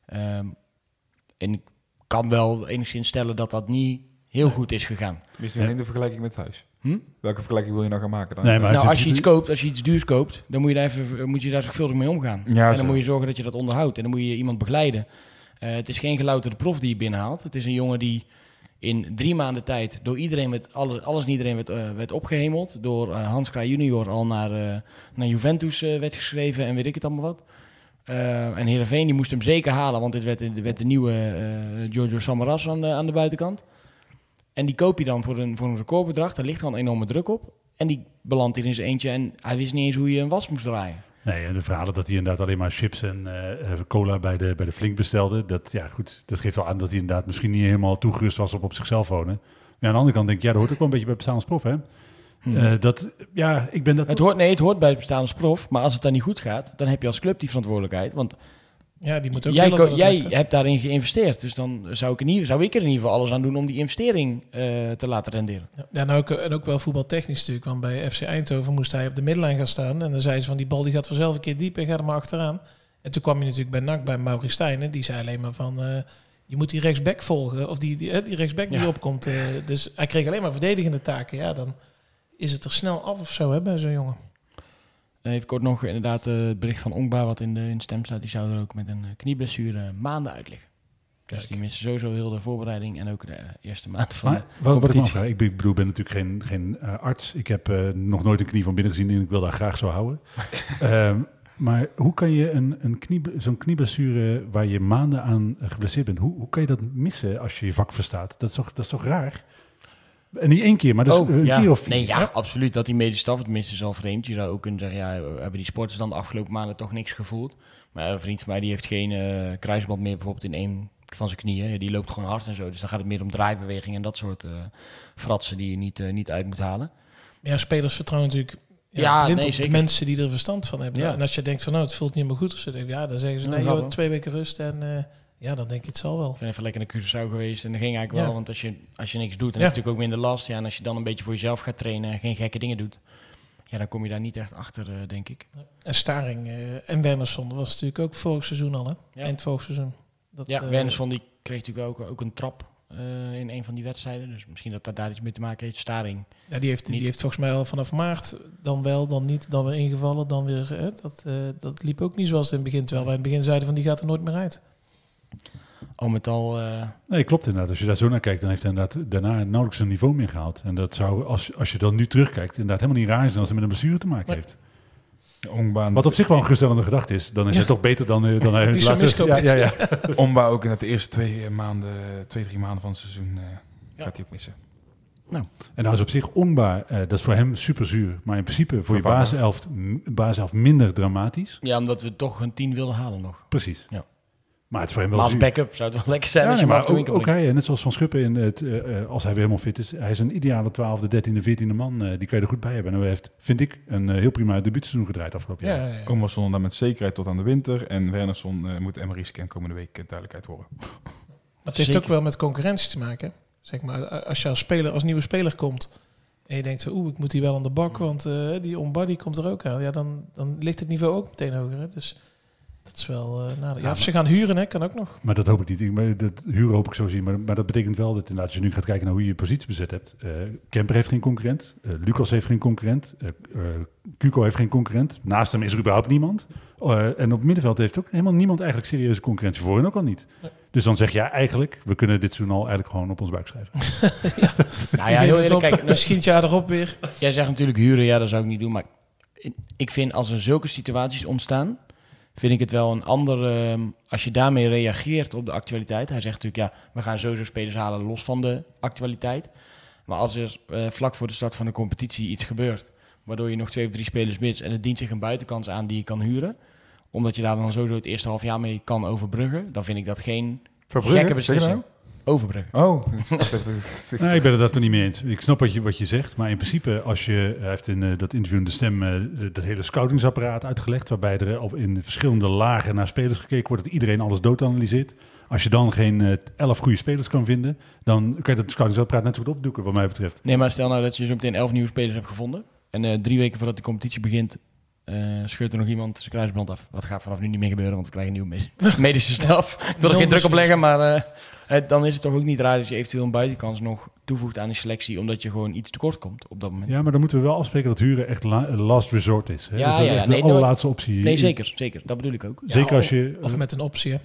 Ehm, en ik kan wel enigszins stellen dat dat niet heel goed is gegaan. Misschien alleen de vergelijking met huis. Hm? Welke vergelijking wil je nou gaan maken dan? Nee, maar nou, als je iets koopt, als je iets duurs koopt, dan moet je daar, even, moet je daar zorgvuldig mee omgaan. Ja, en zo. dan moet je zorgen dat je dat onderhoudt. En dan moet je iemand begeleiden. Eh, het is geen gelouterde prof die je binnenhaalt. Het is een jongen die in drie maanden tijd door iedereen werd, alle, alles en iedereen werd, eh, werd opgehemeld. Door eh, Hans Kraaij junior al naar, eh, naar Juventus werd geschreven en weet ik het allemaal wat. Eh, en Heerenveen die moest hem zeker halen, want dit werd, werd de nieuwe eh, Giorgio Samaras aan de, aan de buitenkant. En die koop je dan voor een, voor een recordbedrag. Daar ligt gewoon enorme druk op. En die belandt in zijn eentje en hij wist niet eens hoe je een was moest draaien. Nee, en de verhalen dat hij inderdaad alleen maar chips en eh, cola bij de, bij de Flink bestelde. Dat, ja, goed, dat geeft wel aan dat hij inderdaad misschien niet helemaal toegerust was op op zichzelf wonen. Maar aan de andere kant denk ik, ja, dat hoort ook wel een beetje bij bestaan als prof, hè? Eh, dat, ja, ik ben dat... Het hoort, nee, het hoort bij het bestaan als prof. Maar als het dan niet goed gaat, dan heb je als club die verantwoordelijkheid. Want Ja, die moet ook jij, ko- jij hebt daarin geïnvesteerd. Dus dan zou ik, in ieder, zou ik er in ieder geval alles aan doen om die investering eh, te laten renderen. Ja, en, ook, en ook wel voetbaltechnisch natuurlijk. Want bij FC Eindhoven moest hij op de middenlijn gaan staan. En dan zei ze van die bal die gaat vanzelf een keer diep en ga er maar achteraan. En toen kwam je natuurlijk bij NAC bij Maurice Stijn. Die zei alleen maar van eh, je moet die rechtsback volgen. Of die, die, eh, die rechtsback die Ja. opkomt. eh, dus hij kreeg alleen maar verdedigende taken. Ja, dan is het er snel af of zo hè, bij zo'n jongen. Even kort nog inderdaad eh, het bericht van Ongba wat in de, in de stem staat. Die zou er ook met een eh, knieblessure maanden uit liggen. Dus die missen sowieso heel de voorbereiding en ook de eh, eerste maand van Maar de competitie. ik bedoel, ik ben natuurlijk geen, geen arts. Ik heb nog nooit een knie van binnen gezien en ik wil daar graag zo houden. Ehm, maar hoe kan je een, een knie, zo'n knieblessure waar je maanden aan geblesseerd bent, hoe, hoe kan je dat missen als je je vak verstaat? Dat is toch, dat is toch raar? En niet één keer, maar dus Oh, een ja. keer of vier. Nee, ja, absoluut. Dat die medische staf, tenminste is al vreemd. Je zou ook kunnen zeggen, ja, hebben die sporters dan de afgelopen maanden toch niks gevoeld. Maar een vriend van mij die heeft geen eh, kruisband meer bijvoorbeeld in één van zijn knieën. Die loopt gewoon hard en zo. Dus dan gaat het meer om draaibewegingen en dat soort eh, fratsen die je niet, eh, niet uit moet halen. Ja, spelers vertrouwen natuurlijk ja, Ja, blind nee, op de mensen die er verstand van hebben. Ja. En als je denkt van nou, het voelt niet meer goed. Of zo, denk ik, ja, dan zeggen ze nee, joh, twee weken rust. En eh, ja, dan denk je het zal wel. Ik ben even lekker naar Curaçao geweest en dat ging eigenlijk Ja. wel. Want als je, als je niks doet, dan heb je natuurlijk ook minder last. Ja, en als je dan een beetje voor jezelf gaat trainen en geen gekke dingen doet, ja, dan kom je daar niet echt achter, eh, denk ik. En Staring eh, en Wernersson, dat was natuurlijk ook vorig seizoen al, hè? Eind vorig seizoen. Dat, Ja, eh, Wernersson die kreeg natuurlijk ook, ook een trap in een van die wedstrijden. Dus misschien dat dat daar iets mee te maken heeft. Staring. ja, die, heeft, die heeft volgens mij al vanaf maart dan wel, dan niet, dan weer ingevallen, dan weer. Hè, dat, dat liep ook niet zoals het in het begin. Terwijl wij in het begin zeiden van die gaat er nooit meer uit. Al met al, eh, Nee, klopt inderdaad. Als je daar zo naar kijkt, dan heeft hij inderdaad daarna nauwelijks een niveau meer gehaald. En dat zou, als, als je dan nu terugkijkt, inderdaad helemaal niet raar zijn als hij met een blessure te maken Nee. heeft. Ongbaan, Wat op zich wel een geruststellende gedachte is. Dan is Ja. het toch beter dan, eh, dan hij zo'n miskoop ja, ja, ja. Ook in de eerste twee eh, maanden, twee, drie maanden van het seizoen eh, Ja. gaat hij ook missen. En nou is op zich onbaar. eh, dat is voor hem super zuur. Maar in principe voor je Vervangen. basiself, basiself minder dramatisch. ja, omdat we toch een 10 wilden halen nog. Precies. Ja. Maar het is voor hem wel Maar als zuur. backup zou het wel lekker zijn Ja, als je maar ook, hij, net zoals Van Schuppen, in het, eh, eh, als hij weer helemaal fit is, hij is een ideale 12e, 13e, 14e man. eh, die kan je er goed bij hebben. En hij heeft, vind ik, een heel prima debuutseizoen gedraaid afgelopen Ja, jaar. ja, ja. Dan met zekerheid tot aan de winter. En Wernersson eh, moet MRI-scan komende week duidelijkheid horen. Maar het heeft ook wel met concurrentie te maken. Zeg maar, als je als, speler, als nieuwe speler komt en je denkt oeh, ik moet hier wel aan de bak, want eh, die onbody komt er ook aan. Ja, dan, dan ligt het niveau ook meteen hoger. Hè? Dus dat is wel eh nadeel. Ja, of ze gaan huren, hè, kan ook nog. Maar dat hoop ik niet. Ik, maar dat huren hoop ik zo zien. Maar, maar dat betekent wel dat inderdaad, als je nu gaat kijken naar hoe je je positie bezet hebt. eh Kemper heeft geen concurrent. eh, Lucas heeft geen concurrent. eh eh, Cuco heeft geen concurrent. Naast hem is er überhaupt niemand. Eh, en op het middenveld heeft ook helemaal niemand eigenlijk serieuze concurrentie. Voor hen ook al niet. Nee. Dus dan zeg je ja, eigenlijk, we kunnen dit seizoen al eigenlijk gewoon op ons buik schrijven. Nou ja, heel eerlijk, kijk, misschien jaar erop weer. Jij zegt natuurlijk huren, ja, dat zou ik niet doen. Maar ik vind als er zulke situaties ontstaan, vind ik het wel een andere. ehm, Als je daarmee reageert op de actualiteit. Hij zegt natuurlijk, ja, we gaan sowieso spelers halen los van de actualiteit. Maar als er eh, vlak voor de start van de competitie iets gebeurt, waardoor je nog twee of drie spelers mist en het dient zich een buitenkans aan die je kan huren, omdat je daar dan sowieso het eerste half jaar mee kan overbruggen, dan vind ik dat geen gekke beslissing. Overbruggen. Oh. Nee, ik ben het daar toch niet mee eens. Ik snap wat je, wat je zegt, maar in principe, als je, hij heeft in eh, dat interview in de stem eh, dat hele scoutingsapparaat uitgelegd, waarbij er op, in verschillende lagen naar spelers gekeken wordt, dat iedereen alles doodanalyseert. Als je dan geen eh, elf goede spelers kan vinden, dan kan je dat scoutingsapparaat net zo goed opdoeken, wat mij betreft. Nee, maar stel nou dat je zo meteen elf nieuwe spelers hebt gevonden. En eh, drie weken voordat de competitie begint, eh, scheurt er nog iemand zijn kruisband af. Wat gaat vanaf nu niet meer gebeuren, want we krijgen nieuwe me- medische staf. Ik wil er geen druk op leggen, maar eh, eh, dan is het toch ook niet raar dat je eventueel een buitenkans nog toevoegt aan de selectie, omdat je gewoon iets tekort komt op dat moment. Ja, maar dan moeten we wel afspreken dat huren echt la- last resort is. Hè? Ja, Dus dat ja, echt ja. de Nee, allerlaatste optie. Nee, zeker, zeker. Dat bedoel ik ook. Zeker als je... Of met een optie, hè?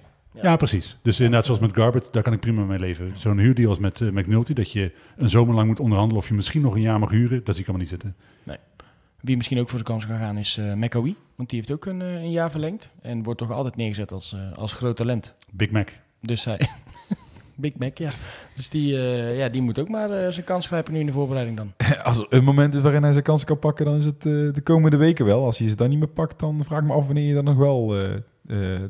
Ja, precies. Dus inderdaad, zoals met Garbett, daar kan ik prima mee leven. Zo'n huurdeal als met uh, McNulty, dat je een zomer lang moet onderhandelen of je misschien nog een jaar mag huren, dat zie ik allemaal niet zitten. Wie misschien ook voor zijn kans kan gaan is uh, McAwee, want die heeft ook een, uh, een jaar verlengd en wordt toch altijd neergezet als, uh, als groot talent. Big Mac. Dus hij... Big Mac, ja. Dus die, uh, ja, die moet ook maar zijn kans grijpen nu in de voorbereiding dan. Als er een moment is waarin hij zijn kansen kan pakken, dan is het de komende weken wel. Als hij ze dan niet meer pakt, dan vraag ik me af wanneer je dan nog wel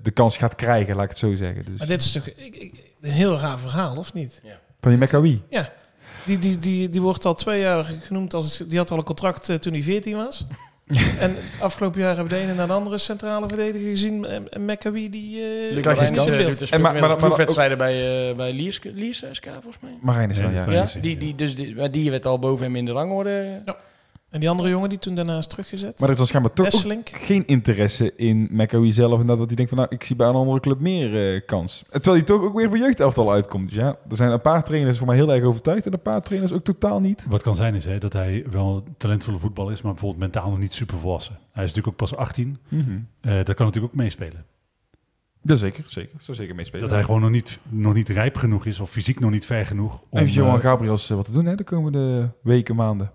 de kans gaat krijgen, laat ik het zo zeggen. Dus. Maar dit is toch ik, ik, een heel raar verhaal, of niet? Ja. Van die McAwee? Ja. Die, die, die, die wordt al twee jaar genoemd als... Die had al een contract uh, toen hij 14 was. en afgelopen jaar hebben we de ene naar de andere centrale verdediger gezien. En, McAwee die... Uh, Luc Krijg je Marijnissen niet doet dus En maar- maar- proefwedstrijden bij, uh, bij Liers, Liers SK volgens mij. Marijn is dan, Ja, ja. Ja, is- die, die, dus die, maar die werd al boven hem in de rangorde. En die andere jongen die toen daarna is teruggezet. Maar er is dan schijnbaar toch ook geen interesse in McAwee zelf. En dat hij denkt van, nou, ik zie bij een andere club meer eh, kans. Terwijl hij toch ook weer voor jeugdelftal uitkomt. Dus ja, er zijn een paar trainers voor mij heel erg overtuigd. En een paar trainers ook totaal niet. Wat kan zijn is hè, dat hij wel een talentvolle voetballer is, maar bijvoorbeeld mentaal nog niet super volwassen. Hij is natuurlijk ook pas 18. Mhm. Eh dat kan natuurlijk ook meespelen. Ja, zeker. Zeker. Zou zeker meespelen. Dat hij gewoon nog niet, nog niet rijp genoeg is of fysiek nog niet ver genoeg. Om, Heeft Johan eh, Gabriels wat te doen hè, de komende weken, maanden.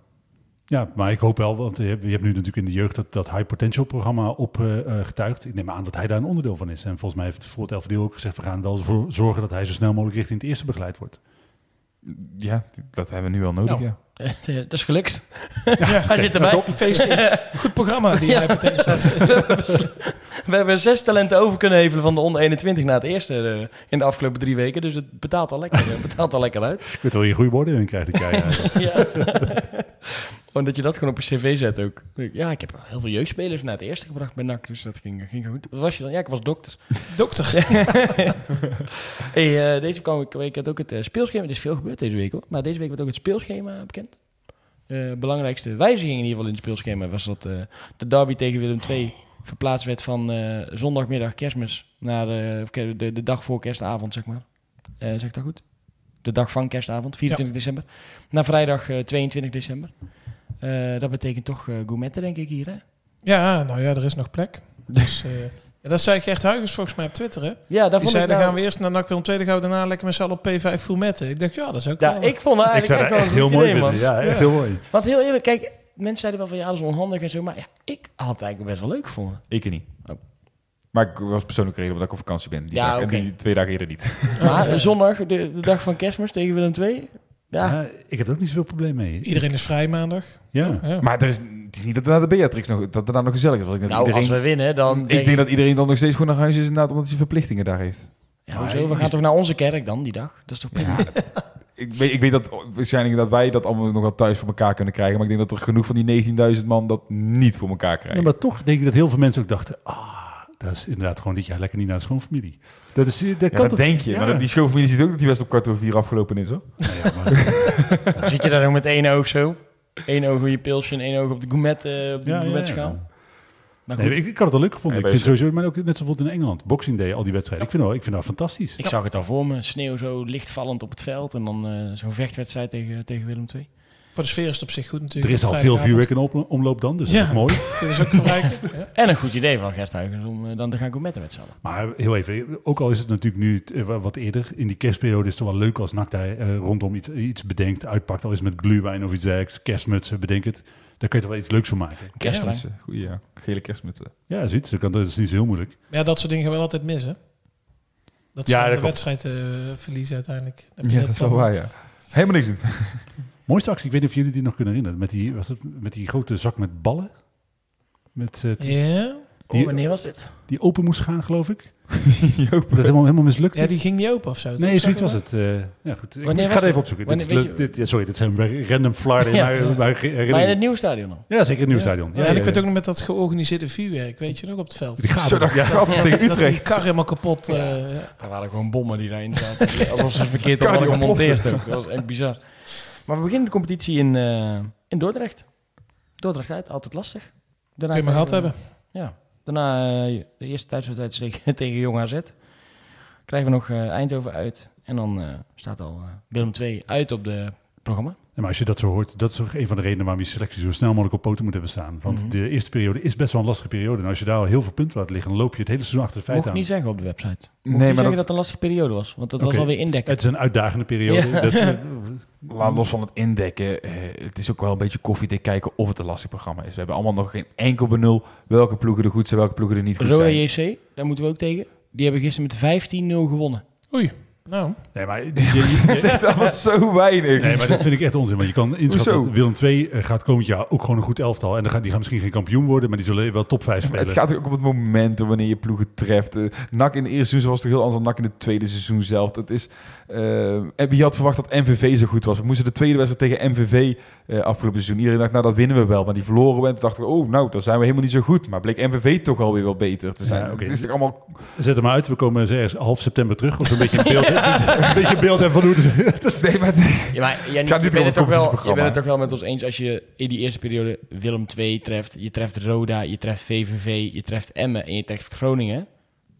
Ja, maar ik hoop wel, want je hebt, nu natuurlijk in de jeugd dat, dat High Potential programma opgetuigd. ik neem aan dat hij daar een onderdeel van is. En volgens mij heeft voor het LVD ook gezegd, we gaan wel voor zorgen dat hij zo snel mogelijk richting het eerste begeleid wordt. Ja, dat hebben we nu al nodig, Nou. ja. dat is gelukt. hij zit erbij. Goed programma die meteen zat. We hebben zes talenten over kunnen hevelen van de onder 21 naar het eerste eh, in de afgelopen drie weken. Dus het betaalt al lekker, het betaalt al lekker uit. Ik weet wel je goede woorden in krijgt, die ja. Gewoon dat je dat gewoon op je cv zet ook. Ja, ik heb heel veel jeugdspelers naar het eerste gebracht bij NAC, dus dat ging, ging goed. Wat was je dan? Ja, ik was dokter. Dokter. hey, uh, deze kwam ik, week had ook het uh, speelschema. Er is veel gebeurd deze week hoor. Maar deze week werd ook het speelschema bekend. Uh, belangrijkste wijziging in ieder geval in het speelschema was dat de derby tegen Willem II verplaatst werd van zondagmiddag kerstmis naar de, de, de, dag voor kerstavond, zeg maar. zeg ik dat goed? De dag van kerstavond, 24 ja. december. Naar vrijdag 22 december. Uh, dat betekent toch uh, gourmetten, denk ik, hier, hè? Ja, nou ja, er is nog plek. Dus, uh, ja, dat zei Gert Huygens volgens mij op Twitter, hè? Ja, dat Die vond zei, ik dan nou... gaan we eerst naar NAC Willem II, dan gaan we daarna lekker met z'n allen op P5 Fumetten. Ik dacht, ja, dat is ook Ja, wel... ik vond het eigenlijk echt wel echt een heel mooi idee, vinden. man. Ja, echt heel mooi. Want heel eerlijk, kijk, mensen zeiden wel van, ja, dat is onhandig en zo. Maar ja, ik had het eigenlijk best wel leuk gevonden. Ik niet. Oh. Maar ik was persoonlijk reden omdat ik op vakantie ben. Die, Ja, dag, en die twee dagen eerder niet. Maar zondag, de, de dag van kerstmis tegen Willem II... Ja, Ja, ik heb er ook niet zoveel probleem mee. Iedereen is vrij maandag. Ja. Ja. Maar er is, het is niet dat er naar de Beatrix nog, dat er daar nog gezellig is. Ik denk dat nou, als iedereen, we winnen, dan... ik denk dat iedereen dan nog steeds gewoon naar huis is inderdaad omdat hij verplichtingen daar heeft. Ja, hoezo? We gaan toch naar onze kerk dan, die dag? Dat is toch prima? Ik weet, ik weet dat waarschijnlijk dat wij dat allemaal nog wel thuis voor elkaar kunnen krijgen. Maar ik denk dat er genoeg van die 19.000 man dat niet voor elkaar krijgen. Ja, maar toch denk ik dat heel veel mensen ook dachten... Ah, dat is inderdaad gewoon dit jaar lekker niet naar de schoonfamilie. Dat, is, dat Ja, kan dat toch- denk je. Ja. Maar dat- die schoonfamilie ziet ook dat die best op kwart over vier afgelopen is, hoor. Nou ja, maar- zit je daar nog met één oog zo. Eén oog op je pilsje en één oog op de gourmet, eh, op de Ja, ja, gourmetschaal. Nee, ik, ik had het al leuk gevonden. Ik vind bij- sowieso, maar ook net zoals in Engeland, Boxing Day, al die wedstrijden. Ik vind, wel, ik vind dat fantastisch. ik zag het al voor me. Sneeuw zo lichtvallend op het veld. En dan eh, zo'n vechtwedstrijd tegen, tegen Willem II. Voor de sfeer is het op zich goed natuurlijk. Er is al veel vuurwerk in op- omloop dan, dus Ja. dat is mooi. Dat is ook. Ja. En een goed idee van Gert Huygens om eh, dan te gaan gourmetten met z'n allen. Maar heel even, ook al is het natuurlijk nu eh, wat eerder, in die kerstperiode is het wel leuk als NAC daar eh, rondom iets, iets bedenkt, uitpakt. Al is het met gluwijn of iets dergelijks, kerstmutsen, bedenk het. Daar kun je toch wel iets leuks van maken. Eh, goeie, ja. Gele kerstmutsen. Ja, zoiets. Dat, kan, dat is niet zo heel moeilijk. ja, dat soort dingen gaan wel altijd mis, hè? Dat Ja, ze de klopt. wedstrijd eh, verliezen uiteindelijk. Dan heb je Ja, dat is wel waar, ja. Helemaal niks doen. Mooiste actie, ik weet niet of jullie die nog kunnen herinneren. Met die, was het, met die grote zak met ballen. Met, eh, Ja, Oh, wanneer was dit? die open moest gaan, geloof ik. Dat helemaal, helemaal mislukt. Ja, die ging niet open of zo. Nee, zoiets was het. eh, ja, goed. Ik, Wanneer ik was ga het even opzoeken. Dit, is dit, ja, sorry, dit zijn bij random flarden in Ja, mijn- ja. mijn dat? Maar in het nieuwe stadion dan? Ja, zeker het nieuwe Ja. stadion. Ja, en ik weet ook nog met dat georganiseerde vuurwerk, weet je nog, op het veld. Die gaat tegen Dat die Utrecht. kar helemaal kapot... eh, ja. Er waren gewoon bommen die daarin zaten. Alsof ze verkeerd hadden die gemonteerd. Dat was echt bizar. Maar we beginnen de competitie in, eh, in Dordrecht. Dordrecht uit, altijd lastig. Daarna Kun je maar gehad hebben. Ja. Daarna eh, de eerste thuiswedstrijd tegen, tegen Jong AZ. Krijgen we nog eh, Eindhoven uit. En dan staat al Willem II uit op de programma. Ja, maar als je dat zo hoort, dat is ook een van de redenen waarom je selectie zo snel mogelijk op poten moet hebben staan. Want Mhm. de eerste periode is best wel een lastige periode. En als je daar al heel veel punten laat liggen, dan loop je het hele seizoen achter de Mocht feiten ik aan. niet zeggen op de website. Mocht Nee, niet maar zeggen dat... dat- het een lastige periode was. Want dat Oké. was wel weer indekken. Het is een uitdagende periode. Ja. Dat, Laat los van het indekken. eh, het is ook wel een beetje koffiedik kijken of het een lastig programma is. We hebben allemaal nog geen enkel benul welke ploegen er goed zijn, welke ploegen er niet goed zijn. JC, daar moeten we ook tegen. Die hebben gisteren met 15-0 gewonnen. Oei, nou. nee, maar, Dat zegt allemaal zo weinig. nee, maar dat vind ik echt onzin. Want je kan inschatten Hoezo? dat Willem II eh, gaat komend jaar ook gewoon een goed elftal. En dan gaan, die gaan misschien geen kampioen worden, maar die zullen wel top 5 Maar spelen. het gaat ook op het moment wanneer je ploegen treft. Eh, NAC in het eerste seizoen was toch heel anders dan NAC in het tweede seizoen zelf. Dat is, en wie had verwacht dat MVV zo goed was? We moesten de tweede wedstrijd tegen MVV eh, afgelopen seizoen. Iedereen dacht, nou dat winnen we wel. Maar die verloren we. En toen dachten we, oh nou, dan zijn we helemaal niet zo goed. Maar bleek MVV toch alweer wel beter te zijn. Ja, oké. Het is toch allemaal... Zet hem uit. We komen ergens half september terug. Of een beetje een beeld, een beetje beeld hebben van hoe het... Nee, maar Ja, maar jij, niet je, bent het toch wel, je bent het toch wel met ons eens als je in die eerste periode Willem II treft, je treft Roda, je treft VVV, je treft Emmen en je treft Groningen.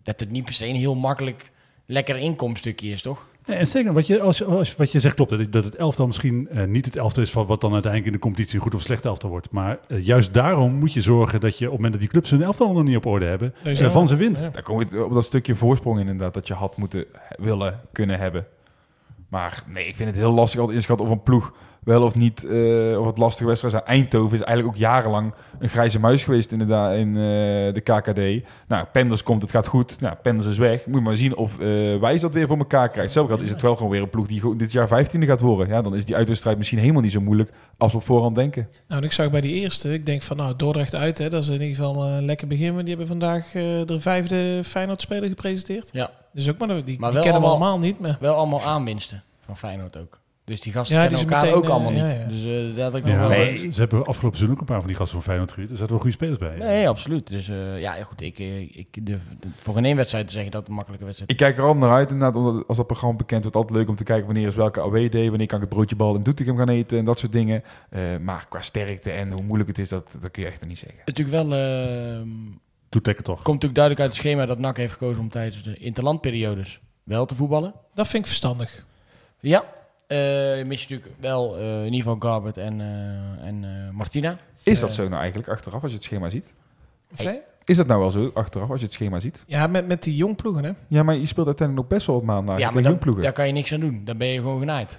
Dat het niet per se een heel makkelijk lekker inkomststukje is, toch? Nee, en zeker, wat je, als, als, wat je zegt klopt. hè, Dat het elftal misschien eh, niet het elftal is van wat dan uiteindelijk in de competitie een goed of slecht elftal wordt. Maar eh, juist daarom moet je zorgen dat je op het moment dat die clubs hun elftal nog niet op orde hebben, eh, van ze wint. Ja. Daar kom je op dat stukje voorsprong in inderdaad. Dat je had moeten willen kunnen hebben. Maar nee, ik vind het heel lastig altijd inschatten of een ploeg wel of niet, eh, of het lastige wedstrijd zijn. Eindhoven is eigenlijk ook jarenlang een grijze muis geweest inderdaad in eh, de KKD. Nou, Penders komt, het gaat goed. Nou, Penders is weg. Moet je maar zien of eh, wij dat weer voor elkaar krijgen. Zelf is het wel gewoon weer een ploeg die dit jaar 15e gaat worden. Ja, dan is die uitwedstrijd misschien helemaal niet zo moeilijk als we op voorhand denken. Nou, en ik zag bij die eerste, ik denk van nou, Dordrecht uit, hè, dat is in ieder geval een lekker begin. Maar die hebben vandaag eh, de vijfde Feyenoord-speler gepresenteerd. Ja. Dus ook maar, die, die Maar kennen we allemaal- allemaal niet. Maar Wel allemaal aanwinsten van Feyenoord ook. Dus die gasten Ja, kennen die elkaar meteen, ook allemaal eh, niet. ja, ja. Dus eh, dat had ik nog Ja, wel... maar Ze hebben afgelopen seizoen ook een paar van die gasten van Feyenoord gehuurd. Er zaten wel goede spelers bij. Nee, absoluut. Dus eh, ja, goed. Ik, eh, ik durf voor een één wedstrijd te zeggen dat het een makkelijke wedstrijd Ik kijk er al naar uit inderdaad, omdat als dat programma bekend wordt, altijd leuk om te kijken wanneer is welke away day, wanneer kan ik het broodje bal in Doetinchem gaan eten en dat soort dingen. Eh, maar qua sterkte en hoe moeilijk het is, dat, dat kun je echt niet zeggen. Natuurlijk wel... ehm, Toetekken toch. komt natuurlijk duidelijk uit het schema dat NAC heeft gekozen om tijdens de interlandperiodes wel te voetballen. dat vind ik verstandig. Ja, eh mis je natuurlijk wel eh, in ieder geval Garbert en, eh, en eh, Martina. Is dat zo nou eigenlijk achteraf als je het schema ziet? Wat zei je? Is dat nou wel zo achteraf als je het schema ziet? Ja, met, met die jongploegen, hè? Ja, maar je speelt uiteindelijk nog best wel op maandag ja, tegen maar daar, jongploegen. daar kan je niks aan doen. Dan ben je gewoon genaaid.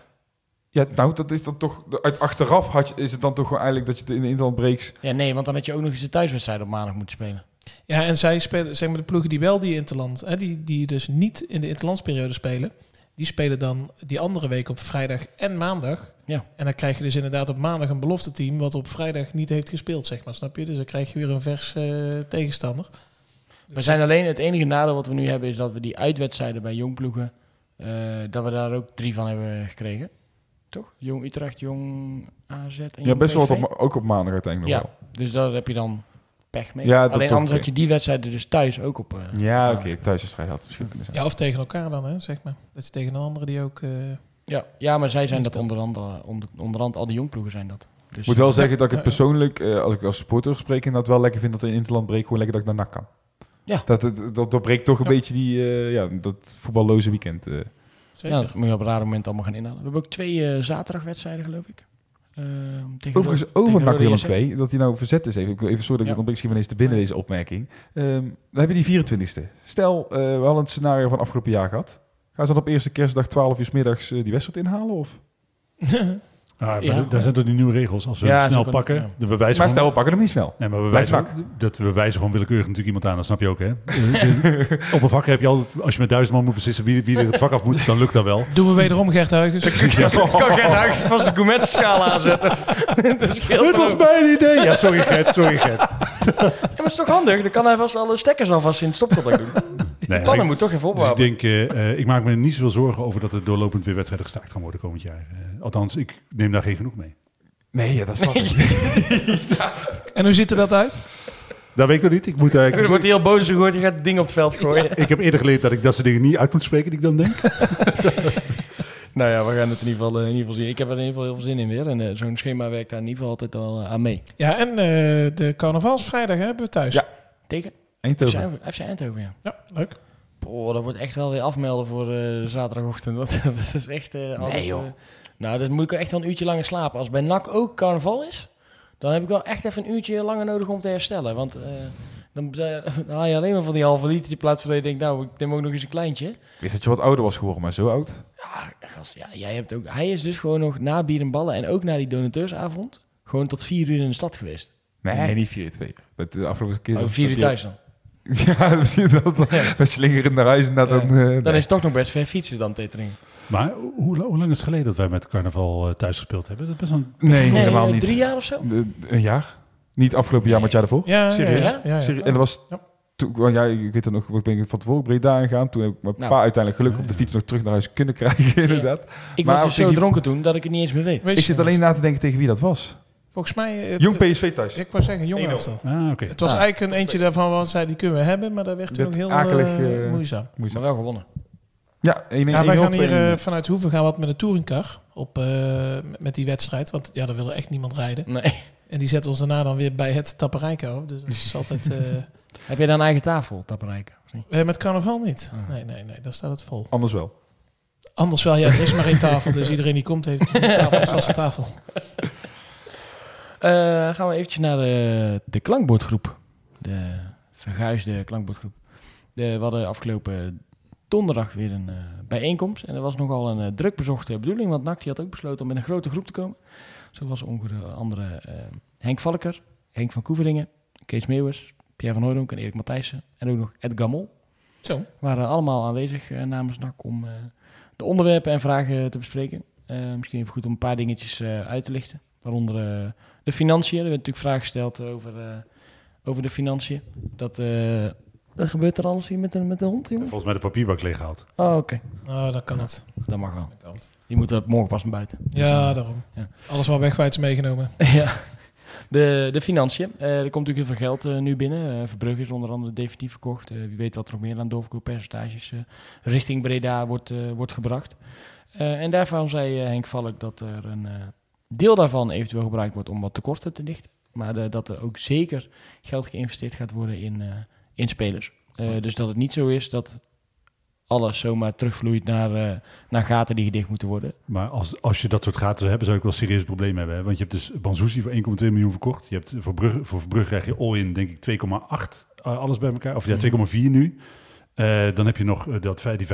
Ja, nou, dat is dan toch... Uit achteraf had je, is het dan toch gewoon eigenlijk dat je het in de interland breaks... Ja, nee, want dan had je ook nog eens de thuiswedstrijd op maandag moeten spelen. Ja, en zij spelen, zeg maar, de ploegen die wel die interland, hè, die, die dus niet in de interlandsperiode spelen, die spelen dan die andere week op vrijdag en maandag. Ja. En dan krijg je dus inderdaad op maandag een belofte team wat op vrijdag niet heeft gespeeld, zeg maar, snap je? Dus dan krijg je weer een vers eh, tegenstander. We zijn alleen het enige nadeel wat we nu hebben is dat we die uitwedstrijden bij jongploegen, eh dat we daar ook drie van hebben gekregen. Toch? Jong Utrecht, Jong AZ en Ja, best wel PSV. wat op, ook op maandag uiteindelijk Ja, dus daar heb je dan pech mee. Ja, dat alleen anders had je die wedstrijden dus thuis ook op. eh. Ja, oké. Thuiswedstrijd had het misschien kunnen zijn. Ja, of tegen elkaar dan, hè, zeg maar. Dat je tegen een andere die ook... eh, Ja, ja, maar zij zijn dat onder andere, onder, onderhand, al die jongploegen zijn dat. Dus, Ik moet wel eh, zeggen dat ik het ja. persoonlijk, eh, als ik als supporter spreek, inderdaad wel lekker vind dat in interland breek gewoon lekker dat ik naar NAC kan. Ja. Dat, het, dat, dat breekt toch een Ja. beetje die, eh, ja, dat voetballoze weekend. eh. zeker. Ja, dat moet je op een raar moment allemaal gaan inhalen. We hebben ook twee eh, zaterdagwedstrijden, geloof ik. Eh, tegen Overigens, over NAC Willem JC. 2, dat hij nou verzet is even. Ik wil even sorry dat ik Ja. het ontbreek, misschien ineens te binnen deze opmerking. Ehm, dan heb je die 24e. Stel, eh, we hadden het scenario van afgelopen jaar gehad. Gaan ze dan op eerste kerstdag 12 uur middags eh, die wedstrijd inhalen? Of? Ah, maar Ja. daar zijn toch die nieuwe regels. Als we Ja, hem snel pakken, ja. Maar gewoon... stel, we pakken hem niet snel. Nee, maar we wijzen, dat we wijzen gewoon willekeurig natuurlijk iemand aan. Dat snap je ook, hè? Eh, eh, Op een vak heb je altijd, als je met duizend man moet beslissen wie, wie er het vak af moet, dan lukt dat wel. Doen we wederom Gert Huygens. kan Gert Huygens vast de Gourmet-schaal aanzetten. Het was mijn idee! Ja, sorry Gert, sorry Gert. Ja, maar is toch handig? Dan kan hij vast alle stekkers alvast in het stopcontact doen. Nee, Pannen moet toch even dus ik denk, eh, eh, ik maak me niet zoveel zorgen over dat er doorlopend weer wedstrijden gestaakt gaan worden komend jaar. Eh, althans, ik neem daar geen genoeg mee. Nee, ja, dat snap ik. En hoe ziet er dat uit? Dat weet ik nog niet. Ik, moet, Dan ik, wordt hij heel boos gehoord, die gaat het ding op het veld gooien. ik heb eerder geleerd dat ik dat soort dingen niet uit moet spreken die ik dan denk. Nou ja, we gaan het in ieder, geval, in ieder geval zien. Ik heb er in ieder geval heel veel zin in weer. En zo'n schema werkt daar in ieder geval altijd wel eh, aan mee. Ja, en eh, de carnavalsvrijdag hebben we thuis. Ja. Tegen Eindhoven. FC Eindhoven, ja. Ja, leuk. Oh, dat wordt echt wel weer afmelden voor eh, zaterdagochtend. Dat, dat is echt... eh, altijd, joh. eh, nou, dan moet ik echt wel een uurtje langer slapen. Als bij NAC ook carnaval is, dan heb ik wel echt even een uurtje langer nodig om te herstellen. Want eh, dan, dan haal je alleen maar van die halve liter in plaats van dat je denkt, nou, ik neem ook nog eens een kleintje. Ik wist dat je wat ouder was geworden, maar zo oud? Ja, gast, ja, jij hebt ook... Hij is dus gewoon nog na bier en ballen en ook na die donateursavond gewoon tot vier uur in de stad geweest. Nee, niet 4 2 Dat de afgelopen keer. Oh, vier uur thuis dan. Ja, dat we slingeren naar huis en dat Ja. dan. eh, Dan nee. is het toch nog best ver fietsen dan, Tetering. Maar hoe, hoe lang is het geleden dat wij met carnaval eh, thuis gespeeld hebben? Dat is best wel een... Nee, helemaal eh, niet. Drie jaar of zo? De- Een jaar? Niet afgelopen jaar, maar het jaar daarvoor? Ja, Serieus? Ja, ja, ja. Serie- En dat was. Ja. Toen, ja, ik weet het nog, ik ben van tevoren Breda gegaan. Toen heb ik mijn Nou. pa uiteindelijk gelukkig op de fiets nog terug naar huis kunnen krijgen, inderdaad. Ik Maar was dus zo dronken toen dat ik het niet eens meer weet. Weet Ik je zit alleen na te denken tegen wie dat was. Volgens mij... eh, Jong PSV thuis. Ik wou zeggen, jong 1-0. elftal. Ah, oké. Het was Ah. eigenlijk een eentje daarvan waar zij die kunnen we hebben, maar daar werd toen ook heel akelig, eh, eh, moeizaam. Moeizaam. Maar wel gewonnen. Ja, 1 Ja, wij gaan hier vanuit Hoeven gaan wat met een touringcar op, eh, met die wedstrijd. Want ja, daar wil echt niemand rijden. Nee. En die zetten ons daarna dan weer bij het tapperijken af. Dus dat is altijd... eh, Heb jij dan een eigen tafel, eh, met carnaval niet. Ah. Nee, nee, nee, daar staat het vol. Anders wel. Anders wel, ja, er is maar één tafel. Dus iedereen die komt heeft een tafel, een vaste tafel. Eh, gaan we eventjes naar de, de klankbordgroep. De verguisde klankbordgroep. De, we hadden afgelopen donderdag weer een eh, bijeenkomst. En dat was nogal een eh, druk bezochte bedoeling. Want NAC die had ook besloten om met een grote groep te komen. Zo was onder andere Henk Valker, Henk van Koeveringen, Kees Meeuwers, Pierre van Hooydonk en Erik Matthijssen. En ook nog Ed Gammel. Zo. waren allemaal aanwezig namens NAC om de onderwerpen en vragen te bespreken. Misschien even goed om een paar dingetjes uit te lichten. Waaronder de financiën. Er werd natuurlijk vragen gesteld over, eh, over de financiën. Dat, eh, wat gebeurt er alles hier met de, met de hond, jongen? Volgens mij de papierbak leeggehaald. Oh, oké. Nou, dan kan het. Dat mag wel. Die moeten morgen pas naar buiten. Ja, daarom. Ja. Alles wat wegwijt is meegenomen. ja. De, de financiën. Eh, er komt natuurlijk heel veel geld eh, nu binnen. Eh Verbrugge is onder andere definitief verkocht. Eh, wie weet wat er nog meer aan doorverkooppercentages eh, richting Breda wordt, eh, wordt gebracht. Eh, en daarvan zei eh, Henk Valk dat er een eh, deel daarvan eventueel gebruikt wordt om wat tekorten te dichten. Maar eh, dat er ook zeker geld geïnvesteerd gaat worden in, eh, in spelers. Eh, dus dat het niet zo is dat alles zomaar terugvloeit naar, naar gaten die gedicht moeten worden. Maar als, als je dat soort gaten zou hebben, zou ik wel serieus problemen hebben. Hè? Want je hebt dus Banzuzi voor 1,2 miljoen verkocht. Je hebt voor Brugge, voor Verbrugge krijg je all-in, denk ik, 2,8 uh, alles bij elkaar. Of ja, 2,4 nu. Eh, dan heb je nog dat, die 25.000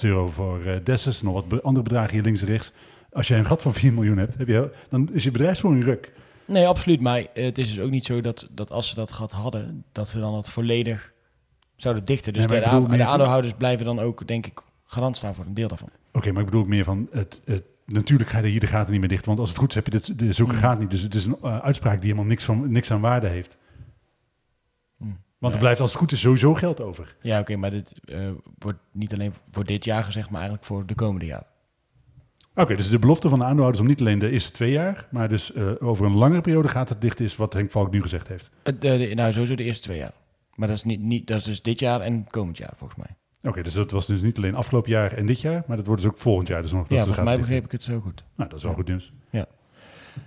euro voor Dessus. Nog wat andere bedragen hier links en rechts. Als jij een gat van 4 miljoen hebt, heb je, dan is je bedrijfsvoering ruk. Nee, absoluut. Maar eh, het is dus ook niet zo dat, dat als ze dat gehad hadden, dat we dan het volledig zouden dichten. Dus Nee, de, bedoel de aandeelhouders blijven dan ook, denk ik, garant staan voor een deel daarvan. Oké, maar ik bedoel ook meer van, het, het, natuurlijk ga je hier de gaten niet meer dichten. Want als het goed is, heb je dit, de zulke Hmm. gaten niet. Dus het is een eh, uitspraak die helemaal niks, van, niks aan waarde heeft. Hm. Want er blijft als het goed is sowieso geld over. Ja, oké, maar dit eh, wordt niet alleen voor dit jaar gezegd, maar eigenlijk voor de komende jaren. Oké, dus de belofte van de aandeelhouders om niet alleen de eerste twee jaar, maar dus eh, over een langere periode gaat het dicht is wat Henk Valk nu gezegd heeft. Eh, de- de- nou, sowieso de eerste twee jaar. Maar dat is, niet, niet, dat is dus dit jaar en komend jaar, volgens mij. Oké, dus dat was dus niet alleen afgelopen jaar en dit jaar, maar dat wordt dus ook volgend jaar. Dus nog dat ja, ze volgens mij begreep ik het zo goed. Nou, dat is wel Ja. goed nieuws.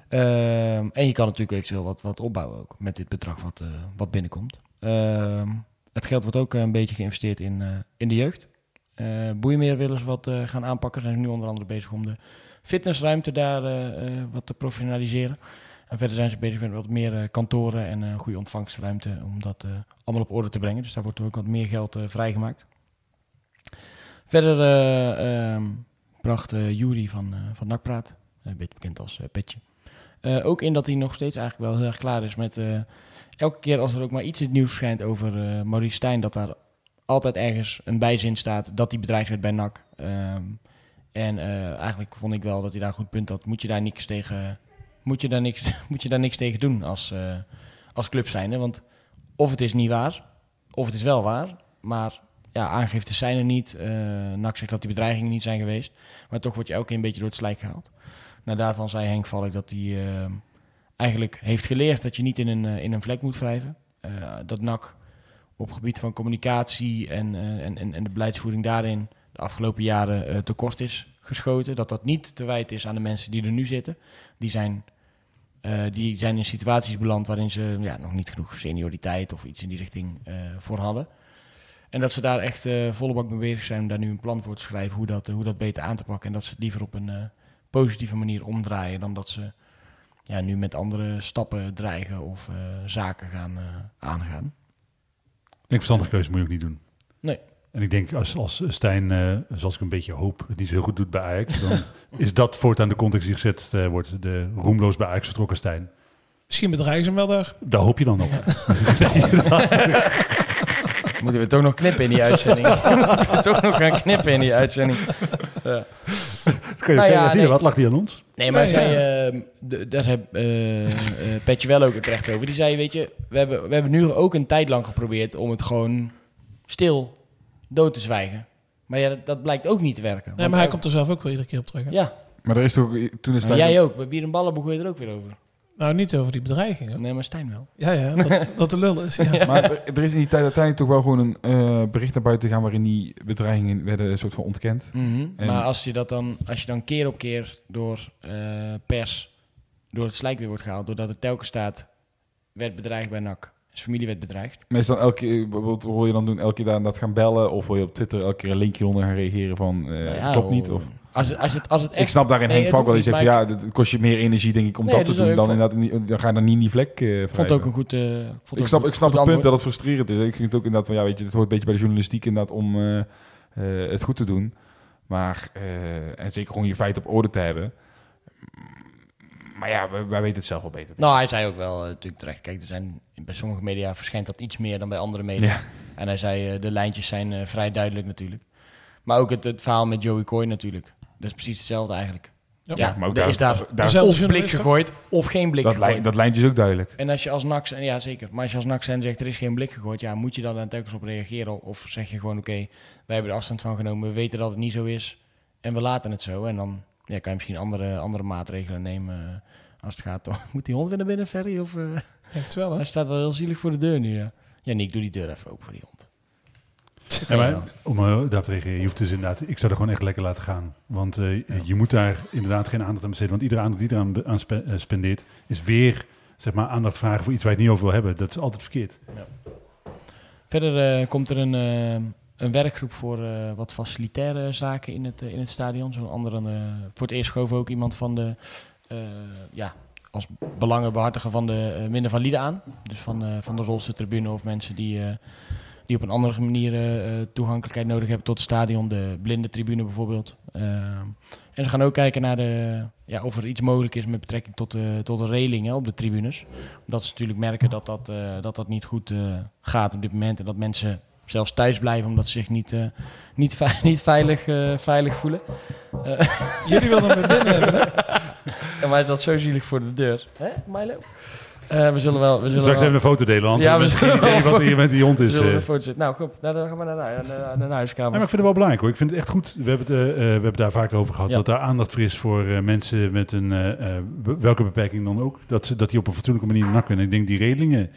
Ehm, en je kan natuurlijk eventueel wat, wat opbouwen ook met dit bedrag wat, eh, wat binnenkomt. Ehm, het geld wordt ook een beetje geïnvesteerd in, in de jeugd. Eh Boeimeer willen ze wat eh, gaan aanpakken. Zijn nu onder andere bezig om de fitnessruimte daar eh, wat te professionaliseren. En verder zijn ze bezig met wat meer kantoren en een goede ontvangstruimte om dat allemaal op orde te brengen. Dus daar wordt ook wat meer geld vrijgemaakt. Verder eh, ehm, bracht Jury van, van Nakpraat, een beetje bekend als Petje, ook in dat hij nog steeds eigenlijk wel heel erg klaar is met... elke keer als er ook maar iets het nieuws verschijnt over Maurice Stijn... dat daar altijd ergens een bijzin staat dat hij bedreigd werd bij NAC. Ehm, en eh, eigenlijk vond ik wel dat hij daar een goed punt had. Moet je daar niks tegen, moet je daar niks, moet je daar niks tegen doen als, eh, als club zijnde? Want of het is niet waar, of het is wel waar. Maar ja, aangifte zijn er niet. Eh NAC zegt dat die bedreigingen niet zijn geweest. Maar toch word je elke keer een beetje door het slijk gehaald. Nou, daarvan zei Henk Valk dat hij eh, eigenlijk heeft geleerd dat je niet in een, in een vlek moet wrijven. Dat NAC op gebied van communicatie en, eh, en, en, en de beleidsvoering daarin de afgelopen jaren eh, tekort is geschoten. Dat dat niet te wijten is aan de mensen die er nu zitten. Die zijn, eh, die zijn in situaties beland waarin ze ja, nog niet genoeg senioriteit of iets in die richting voor hadden. En dat ze daar echt eh, volle bak mee zijn om daar nu een plan voor te schrijven hoe dat, hoe dat beter aan te pakken. En dat ze het liever op een positieve manier omdraaien dan dat ze ja, nu met andere stappen dreigen of zaken gaan aangaan. Ik denk verstandige keuze moet je ook niet doen. Nee. En ik denk als, als Stijn, eh, zoals ik een beetje hoop, het niet zo heel goed doet bij Ajax, dan is dat voortaan de context die gezet eh, wordt. De roemloos bij Ajax vertrokken Stijn. Misschien bedreigen ze hem wel daar. Daar hoop je dan op. Moeten we toch nog knippen in die uitzending? Moeten we toch nog gaan knippen in die uitzending? Ja. Dat kan je Nou zeggen, ja, nee. wat lag die aan ons? Nee, maar Nee, zij, eh, d- daar heb eh, eh, Petje wel ook het recht over. Die zei, weet je, we hebben, we hebben nu ook een tijd lang geprobeerd om het gewoon stil dood te zwijgen. Maar ja, dat, dat blijkt ook niet te werken. Nee, maar hij ook- komt er zelf ook wel iedere keer op terug. hè? Ja, Maar er is toch, toen is jij ook. Bij Bier en Ballen begon je er ook weer over. Nou, niet over die bedreigingen. Nee, maar Stijn wel. Ja, ja, dat, dat de lul is. Ja. Maar er, er is in die tijd uiteindelijk toch wel gewoon een eh, bericht naar buiten gegaan waarin die bedreigingen werden een soort van ontkend. Mhm. En- Maar als je dat dan, als je dan keer op keer door eh, pers, door het slijk weer wordt gehaald, doordat het telkens staat, werd bedreigd bij NAC. Zijn familie werd bedreigd. Maar is dan elke keer, bijvoorbeeld, hoor je dan doen elke keer daar dat gaan bellen? Of wil je op Twitter elke keer een linkje onder gaan reageren van, Nou ja, het klopt niet? oh, Of, Als, als, het, als het echt... ik snap daarin Nee, Henk Valk wel, van maar ja, het kost je meer energie denk ik om Nee, dat te doen. ik Dan, inderdaad, niet- dan ga je dan niet in die vlek vond wrijven. ook een goed... eh, Ik snap, ik snap het punt dat het frustrerend is. Ik vind het ook inderdaad van, ja, weet je, het hoort een beetje bij de journalistiek inderdaad om eh, het goed te doen. Maar, en zeker gewoon je feit op orde te hebben. Maar ja, wij, wij weten het zelf wel beter. Nou, hij zei ook wel natuurlijk terecht. Kijk, er zijn, bij sommige media verschijnt dat iets meer dan bij andere media. Ja. En hij zei, de lijntjes zijn vrij duidelijk natuurlijk. Maar ook het, het verhaal met Joey Coy natuurlijk. Dat is precies hetzelfde eigenlijk. Ja. Ja, maar ook daar- is daar daar- of blik gegooid of geen blik dat, gegooid. lijn, dat lijntje is ook duidelijk. En als je als NAC, en ja zeker, maar als je als NAC zijn zegt er is geen blik gegooid, ja, moet je daar dan telkens op reageren? Of zeg je gewoon oké, wij hebben er afstand van genomen, we weten dat het niet zo is en we laten het zo. En dan ja, kan je misschien andere, andere maatregelen nemen eh, als het gaat om, moet die hond weer naar binnen, Ferry? Of, eh, Denk het wel, hè? hij staat wel heel zielig voor de deur nu, ja. Ja, Nick, doe die deur even open voor die hond. Ja, maar om uh, daarop te reageren, je hoeft dus inderdaad, ik zou er gewoon echt lekker laten gaan. Want uh, je moet daar inderdaad geen aandacht aan besteden. Want iedere aandacht die er aan, spe, uh, spendeert, is weer zeg maar, aandacht vragen voor iets waar je het niet over wil hebben. Dat is altijd verkeerd. Ja. Verder uh, komt er een, uh, een werkgroep voor uh, wat facilitaire zaken in het, in het stadion. Zo'n andere, uh, voor het eerst schoof ook iemand van de, uh, ja, als belangenbehartiger van de uh, minder valide aan. Dus van, uh, van de rolstoeltribune of mensen die, uh, die op een andere manier uh, toegankelijkheid nodig hebben tot het stadion. De blinde tribune bijvoorbeeld. Uh, en ze gaan ook kijken naar de, ja, of er iets mogelijk is met betrekking tot de, tot de reling hè, op de tribunes. Omdat ze natuurlijk merken dat dat, uh, dat, dat niet goed uh, gaat op dit moment. En dat mensen zelfs thuis blijven omdat ze zich niet, uh, niet, ve niet veilig, uh, veilig voelen. Jullie wilden hem binnen hebben, hè? en mij is dat zo zielig voor de deur. Hè, Milo? Uh, we zullen wel. We zullen Straks wel... even een foto delen, want Ja, we geen idee wat hier met die hond is. We eh. een foto. Nou, kom, nou, dan gaan we naar, naar, naar, naar de huiskamer. Ja, maar ik vind het wel belangrijk hoor. Ik vind het echt goed. We hebben het, uh, uh, we hebben daar vaker over gehad. Ja. Dat daar aandacht voor is voor uh, mensen met een, welke beperking dan ook. Dat, ze, dat die op een fatsoenlijke manier nak kunnen. Ik denk die redingen,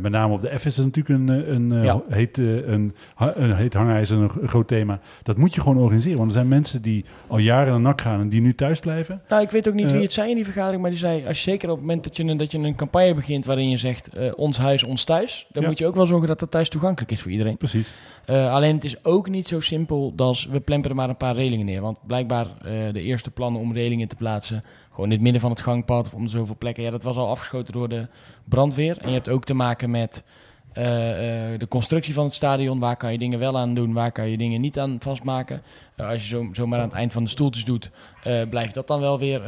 met name op de F is dat natuurlijk een, een, Ja. heet, een, een heet hangijzer, een, een groot thema. Dat moet je gewoon organiseren. Want er zijn mensen die al jaren naar nak gaan en die nu thuis blijven. Nou, ik weet ook niet wie Eh. het zei in die vergadering, maar die zei, als je zeker op het moment dat je een, dat je een campagne begint waarin je zegt, uh, ons huis, ons thuis, dan Ja. moet je ook wel zorgen dat dat thuis toegankelijk is voor iedereen. Precies. Uh, alleen het is ook niet zo simpel als we plemperen maar een paar relingen neer. Want blijkbaar uh, de eerste plannen om relingen te plaatsen, gewoon in het midden van het gangpad of om zoveel plekken, ja, dat was al afgeschoten door de brandweer. En je hebt ook te maken met uh, de constructie van het stadion. Waar kan je dingen wel aan doen, waar kan je dingen niet aan vastmaken. Uh, als je zo, zomaar aan het eind van de stoeltjes doet, blijft dat dan wel weer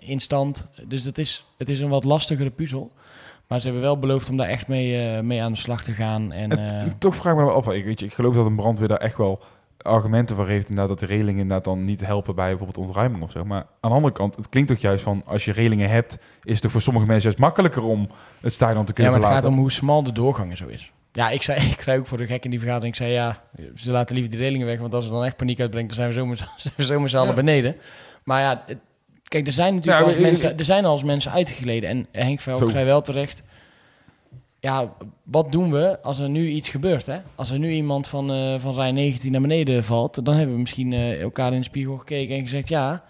in stand. Dus dat is, het is een wat lastigere puzzel. Maar ze hebben wel beloofd om daar echt mee, uh, mee aan de slag te gaan. En, het, toch vraag ik me af. Ik, weet je, ik geloof dat een brandweer daar echt wel argumenten voor heeft inderdaad dat de relingen inderdaad dan niet helpen bij bijvoorbeeld ontruiming of zo. Maar aan de andere kant, het klinkt toch juist van als je relingen hebt, is het voor sommige mensen juist makkelijker om het stadion te Ja, kunnen maar het gaat verlaten. om hoe smal de doorgang er zo is. Ja, ik zei, ik zei ook voor de gek in die vergadering, ik zei ja, ze laten liever die relingen weg, want als er dan echt paniek uitbrengt, dan zijn we zo met, zijn we zo met z'n allen Ja. beneden. Maar ja, het- kijk, er zijn natuurlijk Ja, mensen, er zijn al eens mensen uitgegleden en Henk Velk zei wel terecht, ja, wat doen we als er nu iets gebeurt, hè? Als er nu iemand van, eh, van rij 19 naar beneden valt, dan hebben we misschien eh, elkaar in de spiegel gekeken en gezegd, ja,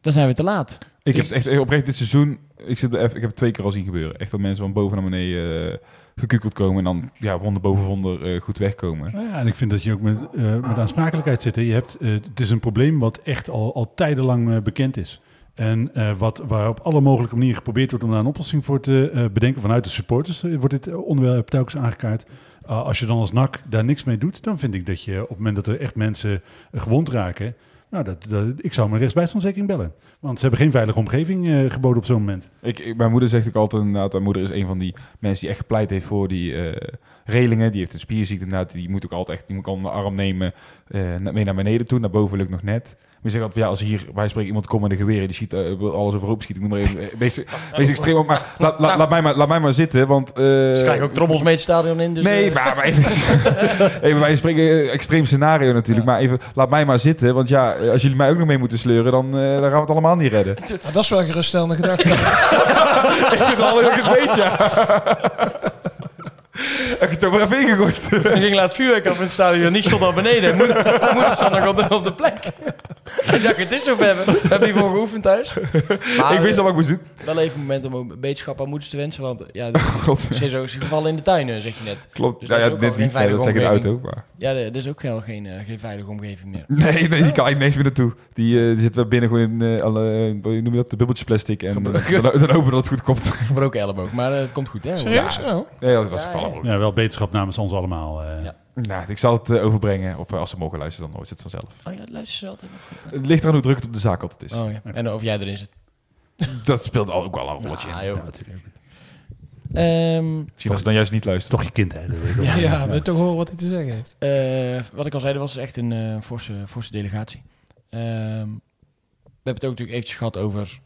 dan zijn we te laat. Ik Dus- heb het echt oprecht dit seizoen, ik, zit er even, ik heb het twee keer al zien gebeuren. Echt dat mensen van boven naar beneden eh, gekukeld komen en dan ja, wonder boven wonder eh, goed wegkomen. Nou ja, en ik vind dat je ook met, eh, met aansprakelijkheid zit. hè. Je hebt, het is een probleem wat echt al, al tijdenlang bekend is. En eh, wat, waar op alle mogelijke manieren geprobeerd wordt om daar een oplossing voor te eh, bedenken. Vanuit de supporters eh, wordt dit onderwerp telkens aangekaart. Als je dan als NAC daar niks mee doet, dan vind ik dat je op het moment dat er echt mensen gewond raken... Nou, dat, ik zou mijn rechtsbijstandzekerring bellen. Want ze hebben geen veilige omgeving geboden op zo'n moment. Ik, mijn moeder zegt ook altijd inderdaad, mijn moeder is een van die mensen die echt gepleit heeft voor die relingen. Die heeft een spierziekte die moet ook altijd echt, die moet de arm nemen, mee naar beneden toe, naar boven lukt nog net. Maar je zegt altijd, ja, als hier, wij spreken iemand komt met een geweer, die schiet eh, alles overhoop schieten, ik noem maar even, eh, wees, wees extreem op, maar laat, mij maar laat mij maar zitten, want... eh, Ze krijgen ook trommels mee het stadion in, dus... nee, maar, maar even, even, wij spreken extreem scenario natuurlijk, maar even, laat mij maar zitten, want ja, als jullie mij ook nog mee moeten sleuren, dan, eh, dan gaan we het allemaal niet redden. Nou, dat is wel een geruststellende gedachte. ik vind het al heel goed weet, ja. Heb je het ook maar even ingegooid? Ik ging laatst vuurwerk af in het stadion. Niks stond al beneden. Moeder, moeder stond nog op de, op de plek. Ik dacht, het is zover. We hebben hiervoor geoefend thuis. Maar ik wist al wat ik moest doen. wel even een moment om een beterschap aan moeders te wensen. Want ja, God. er zijn zo gevallen in de tuin, eh, zeg je net. Klopt. Dus nou ja, is ook geen niet, dat zeg ik in de omgeving. auto. Maar. Ja, is ook geen, eh, geen veilige omgeving meer. Nee, nee, die kan ik niks meer naartoe. Die, eh, die zit wel binnen gewoon in eh, alle, noem je dat, de bubbeltjes plastic. En eh, dan, dan hopen we dat het goed komt. Gebroken elleboog. Maar eh, het komt goed, hè? Serieus? Ja. Oh. Nee, dat was Ja, ja. ook. Ja, wel beterschap namens ons allemaal. eh. Ja. Nou, ik zal het eh, overbrengen. Of eh, als ze mogen luisteren, dan hoort ze het vanzelf. Oh ja, luister ze altijd nog. Het ligt eraan hoe druk het op de zaak altijd is. Oh ja. En of jij erin zit. Dat speelt al- ook wel een rolletje Ja, in. joh. Ja, natuurlijk. Ehm, Misschien als ze dan juist niet luisteren. Toch je kind, hè? Dat weet ik ook. Ja, Ja. we toch horen wat hij te zeggen heeft. Eh, wat ik al zei, dat was echt een eh, forse, forse delegatie. Ehm, we hebben het ook natuurlijk eventjes gehad over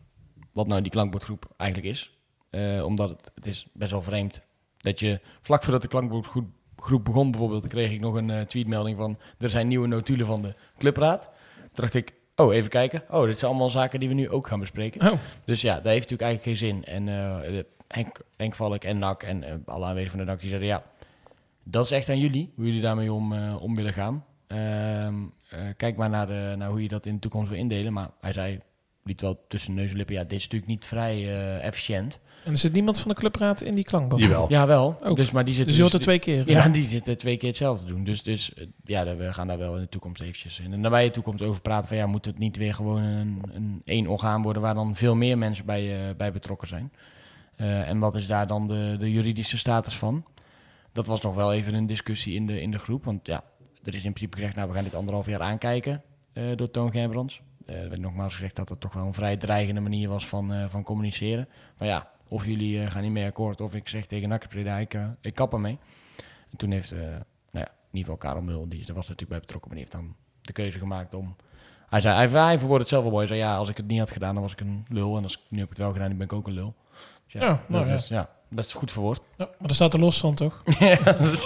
wat nou die klankbordgroep eigenlijk is. Eh, omdat het, het is best wel vreemd dat je vlak voordat de klankbordgroep groep begon bijvoorbeeld, kreeg ik nog een eh, tweetmelding van er zijn nieuwe notulen van de clubraad. Toen dacht ik, oh even kijken, oh dit zijn allemaal zaken die we nu ook gaan bespreken. Oh. Dus ja, dat heeft natuurlijk eigenlijk geen zin. En de- Henk, Henk Valk en NAC en eh, alle aanwezigen van de NAC die zeiden ja, dat is echt aan jullie, hoe jullie daarmee om, om willen gaan. Ehm, eh, kijk maar naar, de, naar hoe je dat in de toekomst wil indelen. Maar hij zei, liet wel tussen neus en lippen, ja, dit is natuurlijk niet vrij efficiënt. En er zit niemand van de clubraad in die klankbord. Jawel. Ja, wel. Ook. Dus, maar die Dus zitten je hoort er twee keer. ja, die zitten twee keer hetzelfde doen. Dus, dus eh, ja, we gaan daar wel in de toekomst eventjes in de nabije toekomst over praten. Van ja, moet het niet weer gewoon een, een één orgaan worden waar dan veel meer mensen bij, eh, bij betrokken zijn? Eh, en wat is daar dan de, de juridische status van? Dat was nog wel even een discussie in de, in de groep. Want ja, er is in principe gezegd, nou, we gaan dit anderhalf jaar aankijken eh, door Toon Gerbrands. Eh, er werd nogmaals gezegd dat het toch wel een vrij dreigende manier was van, eh, van communiceren. Maar ja, of jullie eh, gaan niet mee akkoord, of ik zeg tegen ik, eh, ik kap ermee. En toen heeft, eh, nou ja, in ieder geval Karel Mul, die, daar was natuurlijk bij betrokken, maar die heeft dan de keuze gemaakt om... Hij zei, hij, hij verwoordde het zelf wel mooi. Hij zei, ja, als ik het niet had gedaan, dan was ik een lul. En als, nu heb ik het wel gedaan, nu ben ik ook een lul. Dus ja, Ja, nou dat ja. is ja, best goed verwoord. Ja, maar daar staat er los van, toch? ja, dat is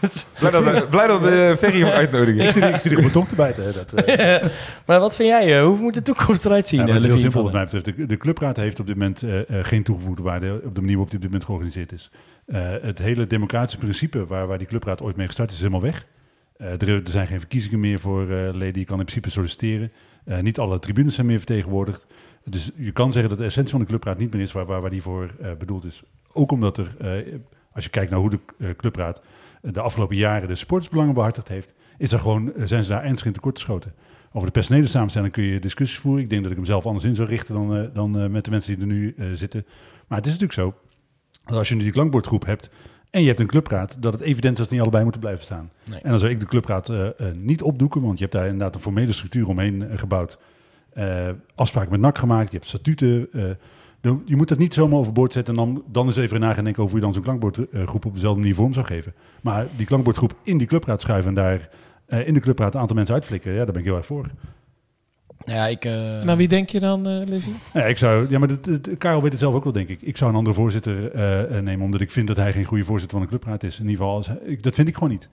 Blij dat, blij dat de Ferry hem uitnodigen. Ik zit, ik zit hier op mijn tong te bijten. Hè. Dat, eh, maar wat vind jij? eh, hoe moet de toekomst eruit zien? Ja, het is eh, heel simpel wat mij betreft. De, de clubraad heeft op dit moment eh, eh, geen toegevoegde waarde op de manier waarop die op dit moment georganiseerd is. Eh, het hele democratische principe waar, waar die clubraad ooit mee gestart is, is helemaal weg. Eh, er, er zijn geen verkiezingen meer voor eh, leden. Je kan in principe solliciteren. Eh, niet alle tribunes zijn meer vertegenwoordigd. Dus je kan zeggen dat de essentie van de clubraad niet meer is waar, waar, waar die voor eh, bedoeld is. Ook omdat er, eh, als je kijkt naar hoe de eh, clubraad eh, de afgelopen jaren de sportsbelangen behartigd heeft, is er gewoon, eh, zijn ze daar ernstig in tekort geschoten. Over de personele samenstelling kun je discussies voeren. Ik denk dat ik hem zelf anders in zou richten dan, eh, dan eh, met de mensen die er nu zitten. Maar het is natuurlijk zo, dat als je nu die klankbordgroep hebt en je hebt een clubraad, dat het evident is dat die allebei moeten blijven staan. Nee. En dan zou ik de clubraad niet opdoeken, want je hebt daar inderdaad een formele structuur omheen gebouwd. Afspraken met NAC gemaakt, je hebt statuten. Je moet het niet zomaar overboord zetten en dan, dan eens even na gaan denken over hoe je dan zo'n klankbordgroep op dezelfde manier vorm zou geven. Maar die klankbordgroep in die clubraad schuiven en daar eh, in de clubraad een aantal mensen uitflikken, ja, daar ben ik heel erg voor. Nou ja, ik... eh, Naar wie denk je dan, eh Livy? Ja, ik zou, ja maar dat- dat- Karel weet het zelf ook wel, denk ik. Ik zou een andere voorzitter nemen, omdat ik vind dat hij geen goede voorzitter van een clubraad is. In ieder geval, als hij- ik, dat vind ik gewoon niet.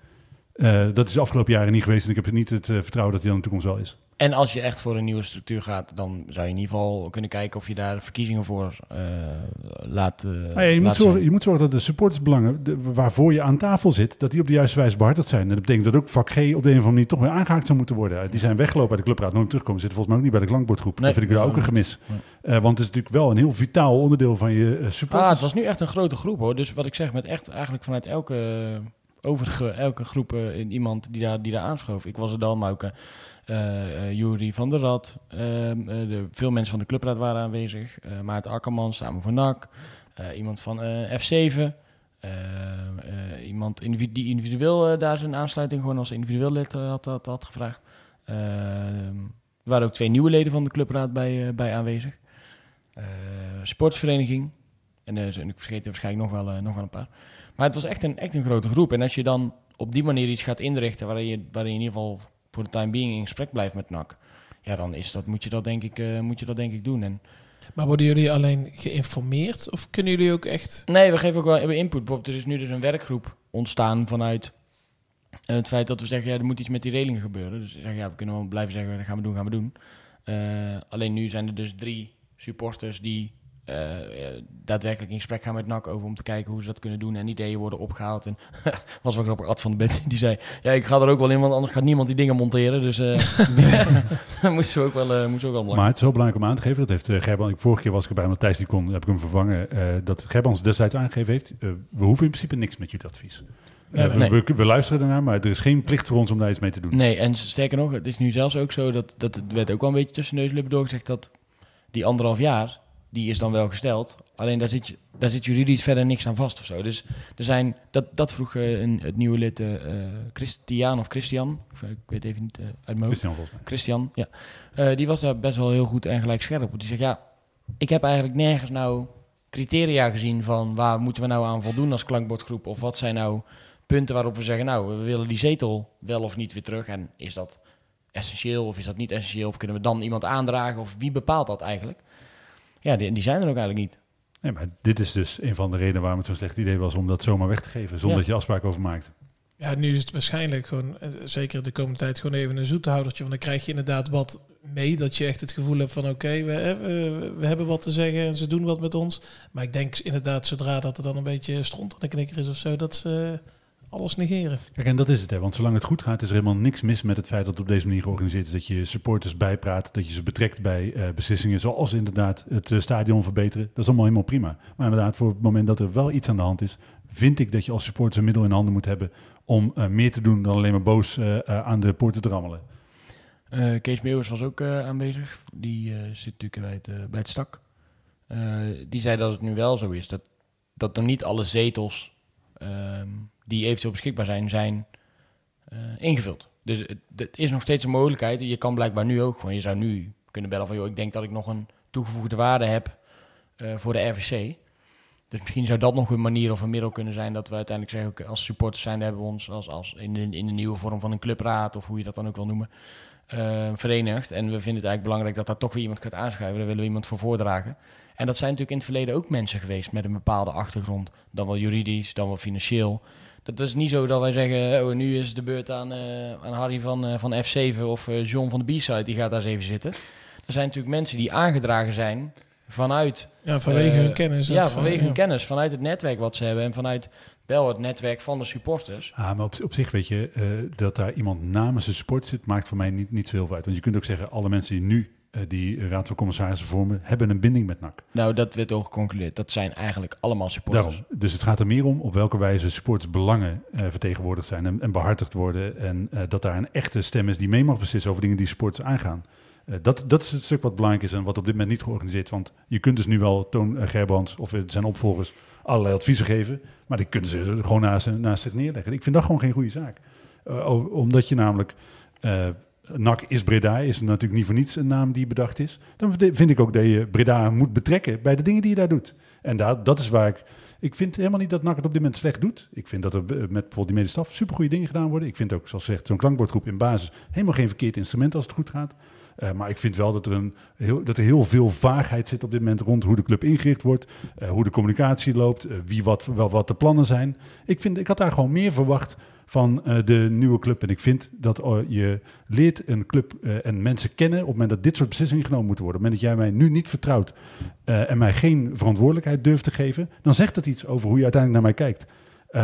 Eh, dat is de afgelopen jaren niet geweest en ik heb niet het eh, vertrouwen dat hij dan in de toekomst wel is. En als je echt voor een nieuwe structuur gaat, dan zou je in ieder geval kunnen kijken of je daar verkiezingen voor eh, laat, Nou ja, je, moet zorgen, je moet zorgen dat de supportersbelangen de- waarvoor je aan tafel zit, dat die op de juiste wijze behartigd zijn. En dat betekent dat ook vak G op de een of andere manier toch weer aangehaakt zou moeten worden. Die zijn weggelopen bij de clubraad, nooit terugkomen. Zitten volgens mij ook niet bij de klankbordgroep. Nee, dat vind ik daar ook een nee, gemis. nee. Want het is natuurlijk wel een heel vitaal onderdeel van je eh, Ah, het was nu echt een grote groep hoor. Dus wat ik zeg, met echt eigenlijk vanuit elke, overige, elke groep eh, in iemand die daar, die daar aanschoof. Ik was er dan, maar ook eh eh, Jury van der Rad. ehm, eh, de, veel mensen van de clubraad waren aanwezig. Maarten Akkerman, samen voor NAC. iemand van eh, F7. eh, eh, iemand die individueel daar zijn aansluiting gewoon als individueel lid had, had, gevraagd. Ehm, er waren ook twee nieuwe leden van de clubraad bij, bij aanwezig. Sportvereniging. En ik vergeet er waarschijnlijk nog wel, nog wel een paar. Maar het was echt een, echt een grote groep. En als je dan op die manier iets gaat inrichten waarin je, waarin je in ieder geval voor de time being in gesprek blijft met NAC. Ja, dan is dat, moet, je dat denk ik, eh, moet je dat denk ik doen. En, Maar worden jullie alleen geïnformeerd of kunnen jullie ook echt... nee, we geven ook wel input. Bijvoorbeeld, er is nu dus een werkgroep ontstaan vanuit eh, het feit dat we zeggen, ja, er moet iets met die relingen gebeuren. Dus we zeggen, ja, we kunnen wel blijven zeggen, dat gaan we doen, gaan we doen. Eh, alleen nu zijn er dus drie supporters die eh, eh, daadwerkelijk in gesprek gaan met NAC over om te kijken hoe ze dat kunnen doen. En ideeën worden opgehaald. En was wel grappig, Ad van de Bent, die zei, ja, ik ga er ook wel in, want anders gaat niemand die dingen monteren. Dus eh moesten we ook wel, eh, moesten we ook wel Maar het is wel belangrijk om aan te geven, dat heeft uh, Gerban, ik, vorige keer was ik erbij, omdat Thijs die kon, heb ik hem vervangen, eh, dat Gerbans destijds aangegeven heeft, we hoeven in principe niks met jullie advies. Nee, nee. we, we, we luisteren ernaar, maar er is geen plicht voor ons om daar iets mee te doen. Nee, en sterker nog, het is nu zelfs ook zo dat, dat het werd ook wel een beetje tussen neus en lippen doorgezegd dat die anderhalf jaar, die is dan wel gesteld. Alleen daar zit, je- daar zit juridisch verder niks aan vast of zo. Dus er zijn, dat, dat vroeg eh, een, het nieuwe lid eh, Christian of Christian, of, ik weet even niet uit mijn hoofd. Christian volgens mij. Christian, ja. Die was daar best wel heel goed en gelijk scherp op. Die zegt, ja, ik heb eigenlijk nergens nou criteria gezien van waar moeten we nou aan voldoen als klankbordgroep. Of wat zijn nou punten waarop we zeggen, nou, we willen die zetel wel of niet weer terug. En is dat essentieel of is dat niet essentieel? Of kunnen we dan iemand aandragen? Of wie bepaalt dat eigenlijk? Ja, die, die zijn er ook eigenlijk niet. Nee, maar dit is dus een van de redenen waarom het zo'n slecht idee was om dat zomaar weg te geven, zonder Ja. dat je afspraken over maakt. Ja, nu is het waarschijnlijk gewoon, eh, zeker de komende tijd, gewoon even een zoethoudertje. Want dan krijg je inderdaad wat mee. Dat je echt het gevoel hebt van oké, we, eh, we, we hebben wat te zeggen en ze doen wat met ons. Maar ik denk inderdaad, zodra dat er dan een beetje stront aan de knikker is of zo, dat ze alles negeren. Kijk, en dat is het, hè. want zolang het goed gaat, is er helemaal niks mis met het feit dat het op deze manier georganiseerd is. Dat je supporters bijpraat, dat je ze betrekt bij eh, beslissingen zoals inderdaad het eh, stadion verbeteren. Dat is allemaal helemaal prima. Maar inderdaad, voor het moment dat er wel iets aan de hand is, vind ik dat je als supporters een middel in handen moet hebben om eh, meer te doen dan alleen maar boos eh, eh, aan de poort te rammelen. Eh, Kees Meeuwers was ook eh, aanwezig. Die eh, zit natuurlijk bij het, bij het stak. Eh, die zei dat het nu wel zo is. Dat, dat nog niet alle zetels ehm, die eventueel beschikbaar zijn, zijn eh, ingevuld. Dus het, het is nog steeds een mogelijkheid. Je kan blijkbaar nu ook gewoon, je zou nu kunnen bellen van, joh, ik denk dat ik nog een toegevoegde waarde heb eh, voor de RVC. Dus misschien zou dat nog een manier of een middel kunnen zijn dat we uiteindelijk zeggen, oké, als supporters zijn, hebben we ons als, als in, de, in de nieuwe vorm van een clubraad of hoe je dat dan ook wil noemen, eh, verenigd. En we vinden het eigenlijk belangrijk dat daar toch weer iemand gaat aanschuiven. Daar willen we iemand voor voordragen. En dat zijn natuurlijk in het verleden ook mensen geweest met een bepaalde achtergrond. Dan wel juridisch, dan wel financieel. Dat is niet zo dat wij zeggen, oh, nu is de beurt aan, eh, aan Harry van, eh, van F7 of eh, John van de B-side, die gaat daar eens even zitten. Er zijn natuurlijk mensen die aangedragen zijn vanuit Ja, vanwege hun kennis. ja, of, vanwege ja. hun kennis, vanuit het netwerk wat ze hebben en vanuit wel het netwerk van de supporters. Ah, maar op, op zich weet je, eh, dat daar iemand namens de sport zit, maakt voor mij niet, niet zo heel veel uit. Want je kunt ook zeggen, alle mensen die nu die raad van commissarissen vormen, hebben een binding met NAC. Nou, dat werd ook geconcludeerd. Dat zijn eigenlijk allemaal supporters. Daarom. Dus het gaat er meer om op welke wijze sportsbelangen eh vertegenwoordigd zijn en, en behartigd worden. En eh, dat daar een echte stem is die mee mag beslissen over dingen die sports aangaan. Eh, dat, dat is het stuk wat belangrijk is en wat op dit moment niet georganiseerd. Want je kunt dus nu wel Toon Gerbrands of eh, zijn opvolgers allerlei adviezen geven. Maar die kunnen ze gewoon naast, naast zich neerleggen. Ik vind dat gewoon geen goede zaak. Omdat je namelijk uh, NAC is Breda, is natuurlijk niet voor niets een naam die bedacht is. Dan vind ik ook dat je Breda moet betrekken bij de dingen die je daar doet. En daar, dat is waar ik... Ik vind helemaal niet dat NAC het op dit moment slecht doet. Ik vind dat er met bijvoorbeeld die medestaf supergoeie dingen gedaan worden. Ik vind ook, zoals gezegd, zo'n klankbordgroep in basis helemaal geen verkeerd instrument als het goed gaat. Uh, maar ik vind wel dat er, een, heel, dat er heel veel vaagheid zit op dit moment rond hoe de club ingericht wordt, uh, hoe de communicatie loopt, wie wat, wel wat de plannen zijn. Ik, vind, ik had daar gewoon meer verwacht van de nieuwe club. En ik vind dat je leert een club en mensen kennen op het moment dat dit soort beslissingen genomen moeten worden. Op het moment dat jij mij nu niet vertrouwt en mij geen verantwoordelijkheid durft te geven, dan zegt dat iets over hoe je uiteindelijk naar mij kijkt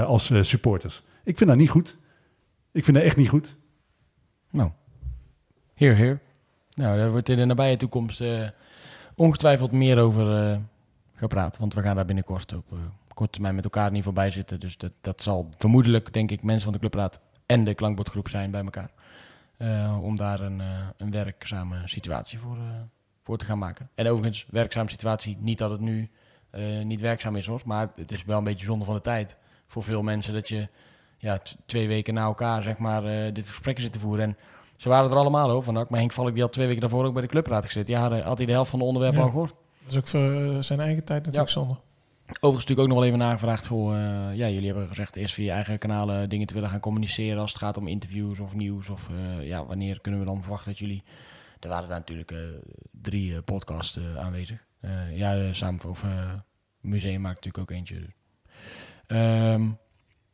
als supporters. Ik vind dat niet goed. Ik vind dat echt niet goed. Nou, heer, heer. Nou, daar wordt in de nabije toekomst ongetwijfeld meer over gepraat. Want we gaan daar binnenkort op korte termijn met elkaar niet voorbij zitten. Dus dat, dat zal vermoedelijk, denk ik, mensen van de clubraad en de klankbordgroep zijn bij elkaar. om daar een, een werkzame situatie voor, voor te gaan maken. En overigens, werkzame situatie, niet dat het nu niet werkzaam is hoor. Maar het is wel een beetje zonde van de tijd voor veel mensen dat je ja, twee weken na elkaar zeg maar dit gesprek zit te voeren. En ze waren er allemaal over. Maar Henk Valk die had twee weken daarvoor ook bij de clubraad gezeten. Ja, had hij de helft van de onderwerpen Ja. al gehoord. Dat is ook voor eh, zijn eigen tijd natuurlijk zonde. Overigens natuurlijk ook nog wel even nagevraagd. Goh, eh, ja, jullie hebben gezegd eerst via je eigen kanalen dingen te willen gaan communiceren als het gaat om interviews of nieuws. Of eh, ja, wanneer kunnen we dan verwachten dat jullie... Er waren daar natuurlijk eh, drie podcasts aanwezig. Ja, samen of museum maakt natuurlijk ook eentje. Ehm,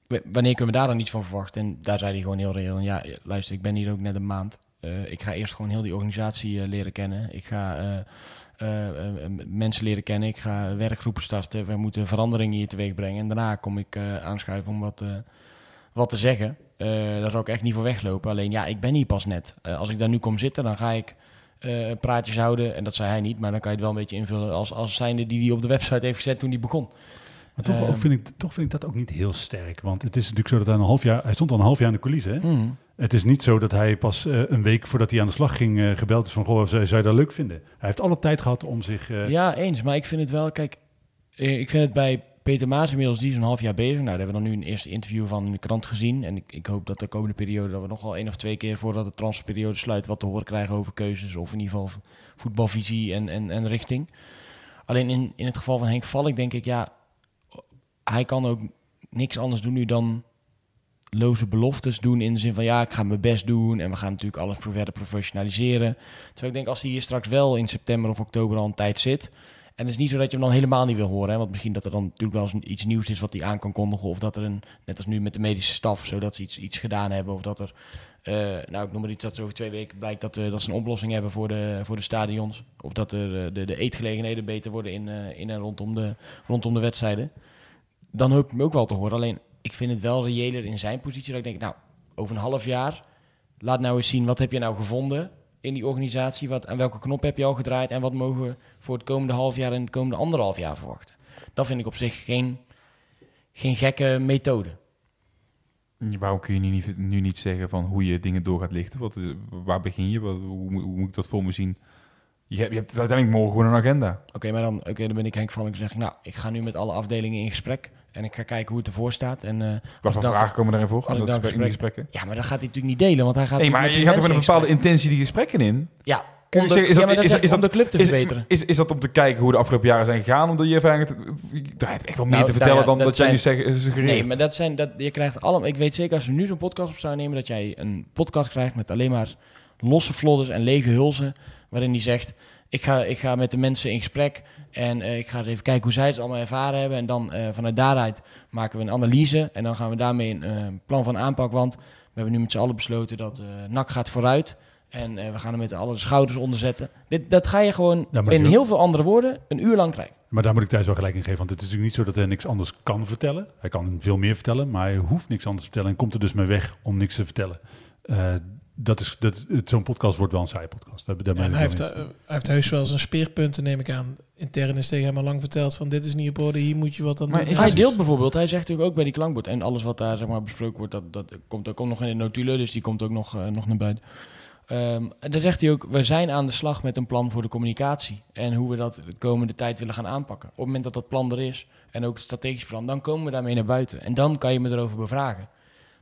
wanneer kunnen we daar dan iets van verwachten? En daar zei hij gewoon heel reëel. Ja, luister, ik ben hier ook net een maand. Ik ga eerst gewoon heel die organisatie leren kennen. Ik ga mensen leren kennen. Ik ga werkgroepen starten. We moeten veranderingen hier teweeg brengen. En daarna kom ik eh, aanschuiven om wat, eh, wat te zeggen. Eh, daar zou ik echt niet voor weglopen. Alleen ja, ik ben hier pas net. Eh, als ik daar nu kom zitten, dan ga ik eh, praatjes houden. En dat zei hij niet, maar dan kan je het wel een beetje invullen als, als zijnde die hij op de website heeft gezet toen die begon. Maar toch, Ehm. ook vind ik, toch vind ik dat ook niet heel sterk. Want het is natuurlijk zo dat hij een half jaar... Hij stond al een half jaar in de coulissen, hè? Mhm. Het is niet zo dat hij pas eh, een week voordat hij aan de slag ging eh, gebeld is van... Goh, zou, je dat leuk vinden? Hij heeft alle tijd gehad om zich... eh, Ja, eens. Maar ik vind het wel, kijk, ik vind het bij Peter Maas inmiddels, die is een half jaar bezig. Nou, daar hebben we dan nu een eerste interview van de krant gezien. En ik, ik hoop dat de komende periode, dat we nog wel één of twee keer voordat de transferperiode sluit, wat te horen krijgen over keuzes. Of in ieder geval voetbalvisie en, en, en richting. Alleen in, in het geval van Henk Valk denk ik, ja, hij kan ook niks anders doen nu dan loze beloftes doen in de zin van ja, ik ga mijn best doen en we gaan natuurlijk alles verder professionaliseren. Terwijl ik denk als hij hier straks wel in september of oktober al een tijd zit en het is niet zo dat je hem dan helemaal niet wil horen, hè, want misschien dat er dan natuurlijk wel eens iets nieuws is wat hij aan kan kondigen of dat er een, net als nu met de medische staf, zodat ze iets, iets gedaan hebben of dat er, eh, nou ik noem maar iets dat er over twee weken blijkt dat, eh, dat ze een oplossing hebben voor de, voor de stadions of dat er, eh, de, de eetgelegenheden beter worden in, in en rondom de, rondom de wedstrijden. Dan hoop ik hem ook wel te horen. Alleen ik vind het wel reëler in zijn positie. Dat ik denk, nou, over een half jaar, laat nou eens zien wat heb je nou gevonden in die organisatie. Wat, aan welke knop heb je al gedraaid en wat mogen we voor het komende half jaar en het komende anderhalf jaar verwachten. Dat vind ik op zich geen, geen gekke methode. Waarom kun je nu niet, nu niet zeggen van hoe je dingen door gaat lichten? Wat, waar begin je? Wat, hoe, moet- hoe moet ik dat voor me zien? Je hebt, je hebt uiteindelijk morgen gewoon een agenda. Oké, maar dan, oké, dan ben ik Henk van en zeg ik, nou, ik ga nu met alle afdelingen in gesprek. En ik ga kijken hoe het ervoor staat. En, eh, Wat voor vragen komen daarin voor? als dan gesprek, in gesprekken? Ja, maar dat gaat hij natuurlijk niet delen, want hij gaat Nee, maar je gaat er met een in bepaalde intentie die gesprekken in. Ja, om de, is dat- is- is om dat- de club te verbeteren. is, is dat om te kijken hoe de afgelopen jaren zijn gegaan? Omdat je eigenlijk... Hij heeft echt wel meer Nou, te nou vertellen ja, dan dat dat, jij nu zijn- zeg, suggereert. Nee, maar dat zijn, dat, je krijgt allemaal. Ik weet zeker als we nu zo'n podcast op zouden nemen, dat jij een podcast krijgt met alleen maar losse flodders en lege hulzen. Waarin die zegt: ik ga, ik ga met de mensen in gesprek en eh, ik ga even kijken hoe zij het allemaal ervaren hebben. En dan eh, vanuit daaruit maken we een analyse en dan gaan we daarmee een eh, plan van aanpak. Want we hebben nu met z'n allen besloten dat NAC gaat vooruit. En we gaan er met alle schouders onder zetten. Dit, dat ga je gewoon Ja, in heel veel andere woorden een uur lang krijgen. Maar daar moet ik thuis wel gelijk in geven. Want het is natuurlijk niet zo dat hij niks anders kan vertellen. Hij kan veel meer vertellen, maar hij hoeft niks anders te vertellen. En komt er dus mee weg om niks te vertellen. Dat is, dat, het- zo'n podcast wordt wel een saaie podcast. Daar, daar Ja, hij, wel heeft, eens. eh, hij heeft heus wel zijn speerpunten, neem ik aan. Intern is tegen hem al lang verteld van dit is niet op orde, hier moet je wat aan Maar doen. Hij deelt bijvoorbeeld, hij zegt natuurlijk ook bij die klankbord. En alles wat daar zeg maar, besproken wordt, dat, dat komt ook nog in de notulen. Dus die komt ook nog, eh, nog naar buiten. Ehm, en dan zegt hij ook, we zijn aan de slag met een plan voor de communicatie. En hoe we dat de komende tijd willen gaan aanpakken. Op het moment dat dat plan er is, en ook het strategisch plan, dan komen we daarmee naar buiten. En dan kan je me erover bevragen.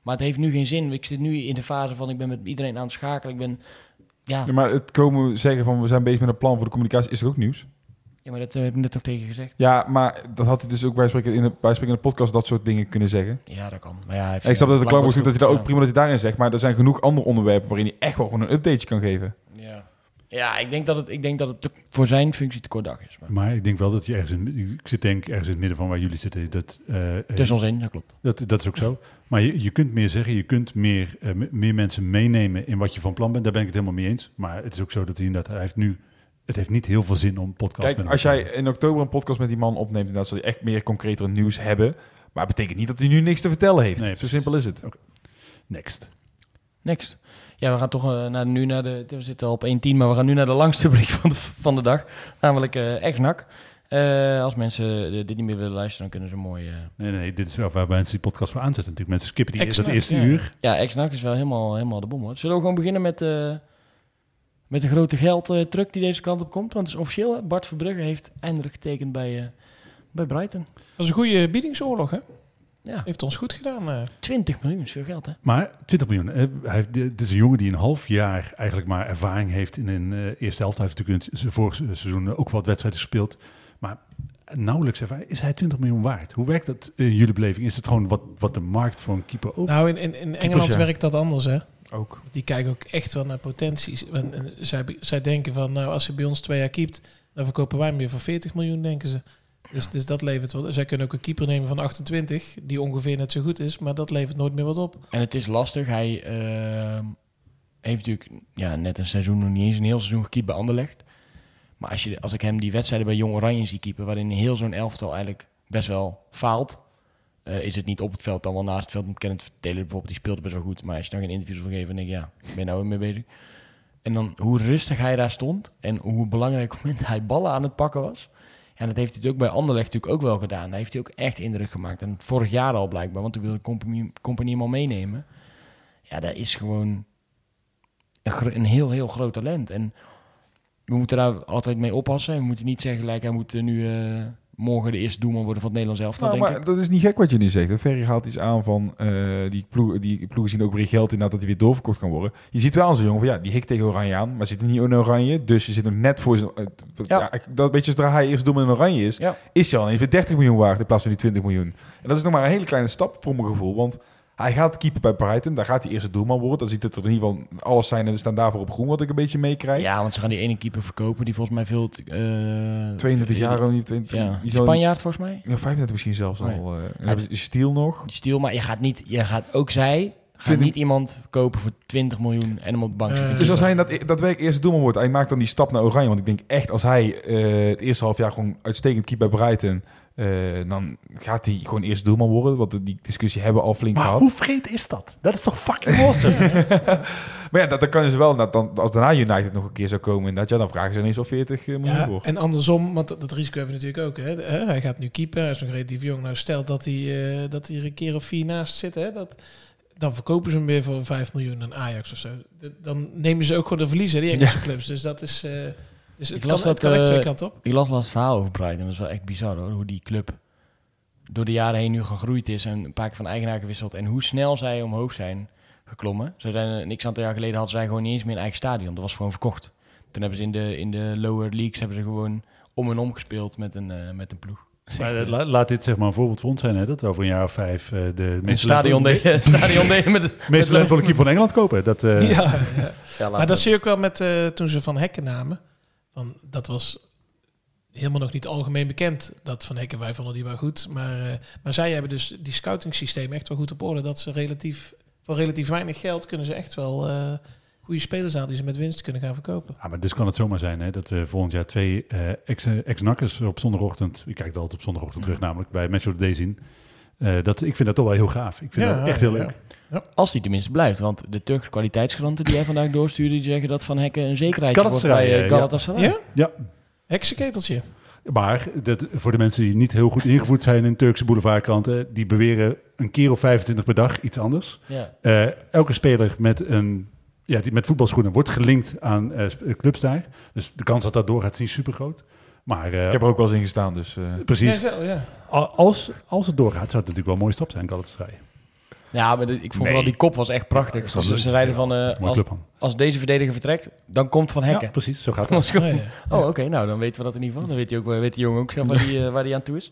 Maar het heeft nu geen zin. Ik zit nu in de fase van ik ben met iedereen aan het schakelen. Ik ben, ja, Ja, maar het komen zeggen van we zijn bezig met een plan voor de communicatie is er ook nieuws. ja maar dat eh, heb ik net toch tegen gezegd. Ja, maar dat had hij dus ook bij spreken in de, bij spreken in de podcast dat soort dingen kunnen zeggen. Ja, dat kan. Maar ja, hij ik snap dat klankbord doet dat hij dat ook prima dat hij daarin zegt, maar er zijn genoeg andere onderwerpen waarin hij echt wel gewoon een updateje kan geven. Ja, ik, denk dat het, ik denk dat het te- voor zijn functie te kort dag is. Maar. Maar ik denk wel dat je ergens in, ik zit denk ergens in het midden van waar jullie zitten. Dat, eh, eh, Tussen ons in, dat klopt. dat, dat is ook zo. Maar je, je kunt meer zeggen, je kunt meer, eh, meer mensen meenemen in wat je van plan bent. Daar ben ik het helemaal mee eens. Maar het is ook zo dat hij inderdaad, hij heeft nu, het heeft niet heel veel zin om podcast met Kijk, hem als jij in oktober een podcast met die man opneemt, dan zal hij echt meer concreter nieuws hebben. Maar het betekent niet dat hij nu niks te vertellen heeft. Nee, Zo precies. simpel is het. Next. Next. Ja, we gaan toch eh, naar, nu naar de... We zitten al op 1.10, maar we gaan nu naar de langste blik van de, van de dag. Namelijk eh ex-NAC. Eh, als mensen dit niet meer willen luisteren, dan kunnen ze mooi... eh, Nee, nee, dit is wel waar mensen die podcast voor aanzetten natuurlijk. Mensen skippen die, dat eerste ja. uur. Ja, ex-NAC is wel helemaal, helemaal de bom hoor. Zullen we gewoon beginnen met, eh, met de grote geldtruck die deze kant op komt? Want het is officieel, Bart Verbrugge heeft eindelijk getekend bij, eh, bij Brighton. Dat is een goede biedingsoorlog, hè? Ja, Heeft ons goed gedaan. eh. 20 miljoen is veel geld hè. Maar 20 miljoen. eh, Hij heeft, dit is een jongen die een half jaar eigenlijk maar ervaring heeft in een eh, eerste helft. Hij heeft natuurlijk in het vorig seizoen ook wat wedstrijden gespeeld. Maar nauwelijks ervaring. Is hij 20 miljoen waard? Hoe werkt dat in jullie beleving? Is het gewoon wat, wat de markt voor een keeper ook? Nou, in, in, in Engeland ja. werkt dat anders, hè? Ook. Die kijken ook echt wel naar potenties. En, en zij, zij denken van, nou, als hij bij ons twee jaar keept, dan verkopen wij hem weer voor 40 miljoen, denken ze. Dus, dus dat levert wel. Zij kunnen ook een keeper nemen van 28, die ongeveer net zo goed is, maar dat levert nooit meer wat op. En het is lastig. Hij ehm, heeft natuurlijk ja, net een seizoen, nog niet eens een heel seizoen gekiept bij Anderlecht. Maar als, je, als ik hem die wedstrijden bij Jong Oranje zie keepen, waarin heel zo'n elftal eigenlijk best wel faalt, eh, is het niet op het veld, dan wel naast het veld. Want Kenneth Taylor bijvoorbeeld, die speelde best wel goed. Maar als je dan geen interviews wil geven, dan denk ik, ja, ben nou weer mee bezig. En dan hoe rustig hij daar stond en hoe belangrijk moment hij ballen aan het pakken was. Ja, dat heeft hij ook bij Anderlecht natuurlijk ook wel gedaan. Daar heeft hij ook echt indruk gemaakt. En vorig jaar al blijkbaar, want toen wilde Compagnie, Compagnie hem al meenemen. Ja, dat is gewoon een, een heel, heel groot talent. En we moeten daar altijd mee oppassen. We moeten niet zeggen, gelijk, hij moet nu eh, morgen de eerste doelman worden van het Nederlands elftal, Nou, denk maar ik. dat is niet gek wat je nu zegt. hè. Ferry haalt iets aan van eh, die, ploeg, die ploegen zien ook weer geld in dat hij weer doorverkocht kan worden. Je ziet wel aan zo'n jongen van ja, die hikt tegen Oranje aan, maar zit er niet in Oranje. Dus je zit hem net voor zijn. eh, ja. Ja. dat beetje zodra hij eerst doelman in Oranje is, Ja. is hij al even 30 miljoen waard in plaats van die 20 miljoen. En dat is nog maar een hele kleine stap voor mijn gevoel, want hij gaat keeper bij Brighton, daar gaat hij eerste doelman worden. Dan ziet het er in ieder geval alles zijn en er staan daarvoor op groen wat ik een beetje meekrijg. Ja, want ze gaan die ene keeper verkopen die volgens mij veel... eh 32 jaar, of niet 20, Ja, die zal- Spanjaard volgens mij. Ja, 35 misschien zelfs Nee. al. eh, hebben ze Stiel nog. Stil, maar je gaat niet... Je gaat, ook zij gaat 20 niet iemand kopen voor 20 miljoen en hem op de bank Eh, zitten. Dus als hij dat, dat werk eerste doelman wordt, hij maakt dan die stap naar Oranje. Want ik denk echt, als hij eh, het eerste half jaar gewoon uitstekend keept bij Brighton, eh, dan gaat hij gewoon eerste doelman worden. Want die discussie hebben we al flink Maar gehad. hoe vreed is dat? Dat is toch fucking awesome? Maar ja, dat, dan kan je ze wel, dat dan, als daarna United nog een keer zou komen, inderdaad, ja, dan vragen ze ineens al 40 miljoen Ja, voor. en andersom, want dat, dat risico hebben we natuurlijk ook. Hè. Eh, Hij gaat nu keeper, hij is nog relatief jong. Nou, stel dat hij, eh, dat hij er een keer of vier naast zit, hè, dat, dan verkopen ze hem weer voor 5 miljoen aan Ajax of zo. Dan nemen ze ook gewoon de verliezen, die Engelse clubs. Dus dat is... eh, dus het Ik kan, las het dat, kan echt twee eh, kanten op. Ik las het verhaal over Brighton. Dat is wel echt bizar hoor. Hoe die club door de jaren heen nu gegroeid is. En een paar keer van eigenaar gewisseld. En hoe snel zij omhoog zijn geklommen. Ze zijn, een x aantal jaar geleden hadden zij gewoon niet eens meer een eigen stadion. Dat was gewoon verkocht. Toen hebben ze in de, in de lower leagues hebben ze gewoon om en om gespeeld met een, eh, met een ploeg. Maar, eh, eh, la- laat dit zeg maar een voorbeeld voor ons zijn. Hè? Dat we over een jaar of vijf eh, de een meeste stadion deden stadion deden met het... meeste keeper van Engeland kopen. Dat, eh, ja, ja. Ja, Maar dat zie je ook wel met eh, toen ze Van Hekken namen. Van, dat was helemaal nog niet algemeen bekend. Dat Van Hekken, wij vonden die wel goed. Maar, eh, maar zij hebben dus die scouting systeem echt wel goed op orde. Dat ze relatief, voor relatief weinig geld kunnen ze echt wel eh, goede spelers halen die ze met winst kunnen gaan verkopen. Ja, maar dus kan het zomaar zijn hè, dat we volgend jaar twee eh, ex- ex-nakkers op zondagochtend, ik kijk altijd op zondagochtend terug namelijk, bij Match of the Day zien. Eh, dat, ik vind dat toch wel heel gaaf. Ik vind Ja, dat echt heel ja, leuk. Als die tenminste blijft. Want de Turkse kwaliteitsgranten die jij vandaag doorstuurde... die zeggen dat Van Hekken een zekerheid wordt bij eh, ja. Galatasaray. Ja? Ja, Heksenketeltje. maar dat, voor de mensen die niet heel goed ingevoed zijn in Turkse boulevardkranten, die beweren een keer of 25 per dag iets anders. Ja. Eh, elke speler met, een, ja, die met voetbalschoenen wordt gelinkt aan eh, sp- clubs daar. Dus de kans dat dat doorgaat is niet super groot. Maar eh, Ik heb er ook wel eens in gestaan, dus... eh, precies, Ja, zo, ja. A- als, als het doorgaat zou het natuurlijk wel een mooie stap zijn, Galatasaray. Ja, maar de- ik vond Nee. vooral die kop was echt prachtig. wel Ze, zeiden van, eh, als, deze verdediger vertrekt, dan komt Van Hekken. Ja, precies. Zo gaat het. Oh, ja. Oh, oké, nou dan weten we dat in ieder geval. Dan weet, hij ook, weet die jongen ook waar die aan toe is.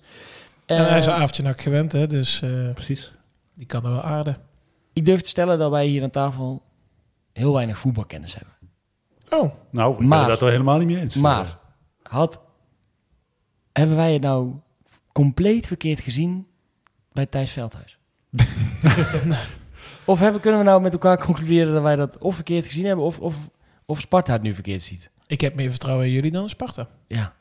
En hij is een avondje nak gewend, hè, dus eh, Precies. die kan er wel aarden. ik durf te stellen dat wij hier aan tafel heel weinig voetbalkennis hebben. Oh, Nou, ik ben Maar- het daar toch helemaal niet mee eens. Maar had, hebben wij het nou compleet verkeerd gezien bij Thijs Veldhuis? of hebben, kunnen we nou met elkaar concluderen dat wij dat of verkeerd gezien hebben of, of, of Sparta het nu verkeerd ziet? ik heb meer vertrouwen in jullie dan in Sparta. Ja.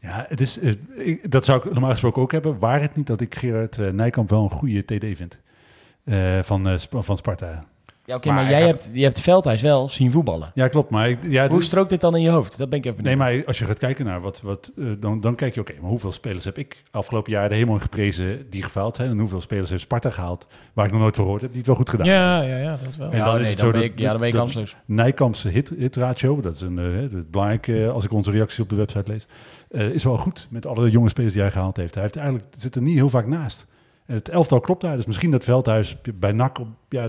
Ja, het is, eh, ik- dat zou ik normaal gesproken ook hebben. Waar het niet dat ik Gerard eh, Nijkamp wel een goede TD vind. Eh, van, eh, Sp- van Sparta. Ja, oké, Maar jij hebt, je hebt Veldhuis wel zien voetballen. Ja, klopt. Maar ik, ja, Hoe dus- strookt dit dan in je hoofd? Dat ben ik even Nee, benieuwd. maar als je gaat kijken naar wat, wat eh, dan, dan kijk je, oké, maar hoeveel spelers heb ik afgelopen jaar de hemel geprezen die gefaald zijn? En hoeveel spelers heeft Sparta gehaald waar ik nog nooit voor gehoord heb, die het wel goed gedaan Ja, ja, ja, dat wel. En Ja, dan is nee, het dan zo ben dat- ik, ja, dan ben ik dat- kansloos. Nijkampse hit, hit ratio, dat is een eh, het belangrijk eh, als ik onze reacties op de website lees, eh, is wel goed met alle jonge spelers die hij gehaald heeft. Hij heeft eigenlijk, zit er niet heel vaak naast. En het elftal klopt daar, dus misschien dat Veldhuis bij NAC op, ja,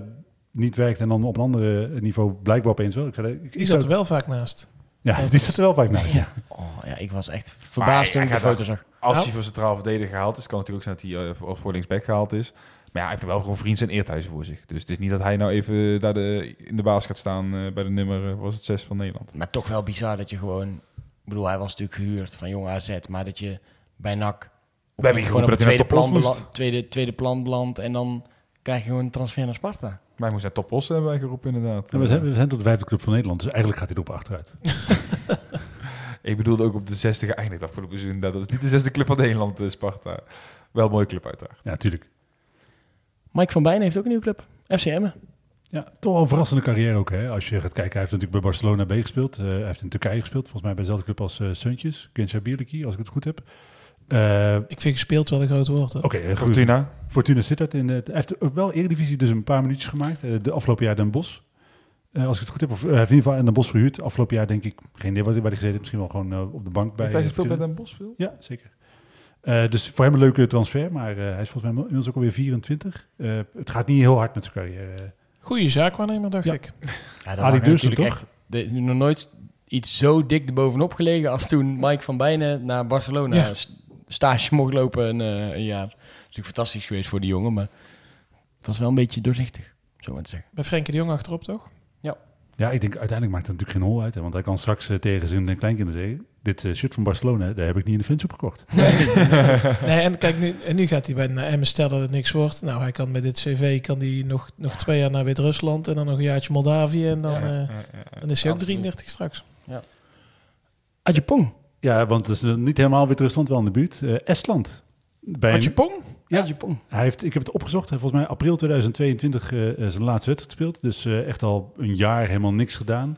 niet werkt en dan op een andere niveau blijkbaar opeens wel. Ik zei, ik, ik Die zat er wel vaak naast. Ja, die zit er wel vaak naast. Ja. Oh, ja, ik was echt verbaasd toen ik de gaat foto zag. Als Nou. hij voor centraal verdediger gehaald is, kan het natuurlijk ook zijn dat hij eh, voor- linksback gehaald is. Maar ja, hij heeft er wel gewoon vriends en eerthuizen voor zich. Dus het is niet dat hij nou even daar de, in de baas gaat staan eh, bij de nummer, eh, was het 6 van Nederland. Maar toch wel bizar dat je gewoon... Ik bedoel, hij was natuurlijk gehuurd van Jong AZ, maar dat je bij NAC... Hebben gewoon op het tweede plan, Topos bela- moest. tweede, tweede plan belandt en dan krijg je gewoon een transfer naar Sparta. Wij moesten naar Topos hebben wij geroepen inderdaad. Ja, we, zijn, we zijn tot de vijfde club van Nederland, dus eigenlijk gaat hij erop achteruit. Ik bedoelde ook op de zesde geëindigd afgelopen seizoen. Dat is niet de zesde club van Nederland, eh, Sparta. Wel een mooie club uiteraard. Ja, natuurlijk. Mike van Bijnen heeft ook een nieuwe club. FCM. Ja, toch wel een verrassende carrière ook. Hè? Als je gaat kijken, hij heeft natuurlijk bij Barcelona B gespeeld. Eh, hij heeft in Turkije gespeeld, volgens mij bij dezelfde club als uh, Suntjes. Gençler Birliki, als ik het goed heb. Eh, Ik vind gespeeld wel een groot woord. Oké, goed. Fortuna. Fortuna zit dat in. het- hij heeft ook wel Eredivisie dus een paar minuutjes gemaakt. eh, de afgelopen jaar Den Bosch. Eh, als ik het goed heb. Of heeft in ieder geval Den Bosch verhuurd. Afgelopen jaar denk ik, geen idee waar hij gezeten heeft. Misschien wel gewoon op de bank bij Heeft hij gespeeld bij. Den Bosch veel? Ja, zeker. Eh, dus voor hem een leuke transfer. Maar eh, hij is volgens mij inmiddels ook alweer 24. Eh, het gaat niet heel hard met zijn carrière. Goeie zaakwaarnemer, dacht Ja. ik. Ja, Ali natuurlijk toch? echt- nog nooit iets zo dik erbovenop gelegen als toen Mike van Bijnen naar Barcelona Ja. Stage mocht lopen een, eh, een jaar. Dat is natuurlijk fantastisch geweest voor die jongen, maar het was wel een beetje doorzichtig, zo maar te zeggen. Bij Frenkie de Jong achterop, toch? Ja, ik denk uiteindelijk maakt het natuurlijk geen hol uit. Hè, want hij kan straks eh, tegen zijn kleinkinderen zeggen... Dit eh, shirt van Barcelona, daar heb ik niet in de fanshoop gekocht. Nee, en kijk, nu, en nu gaat hij bij naar Emmen, stel dat het niks wordt. Nou, hij kan met dit cv kan hij nog, nog twee jaar naar Wit-Rusland en dan nog een jaartje Moldavië. En dan, Ja, eh, ja, ja. dan is hij ook Absoluut. 33 straks. Adjepong. Ja, want het is niet helemaal Wit-Rusland, wel in de buurt. Eh, Estland. Bij een-? Ja. Adjepong. hij heeft, ik heb het opgezocht. Volgens mij april 2022 eh, eh, zijn laatste wedstrijd gespeeld. Dus echt al een jaar helemaal niks gedaan.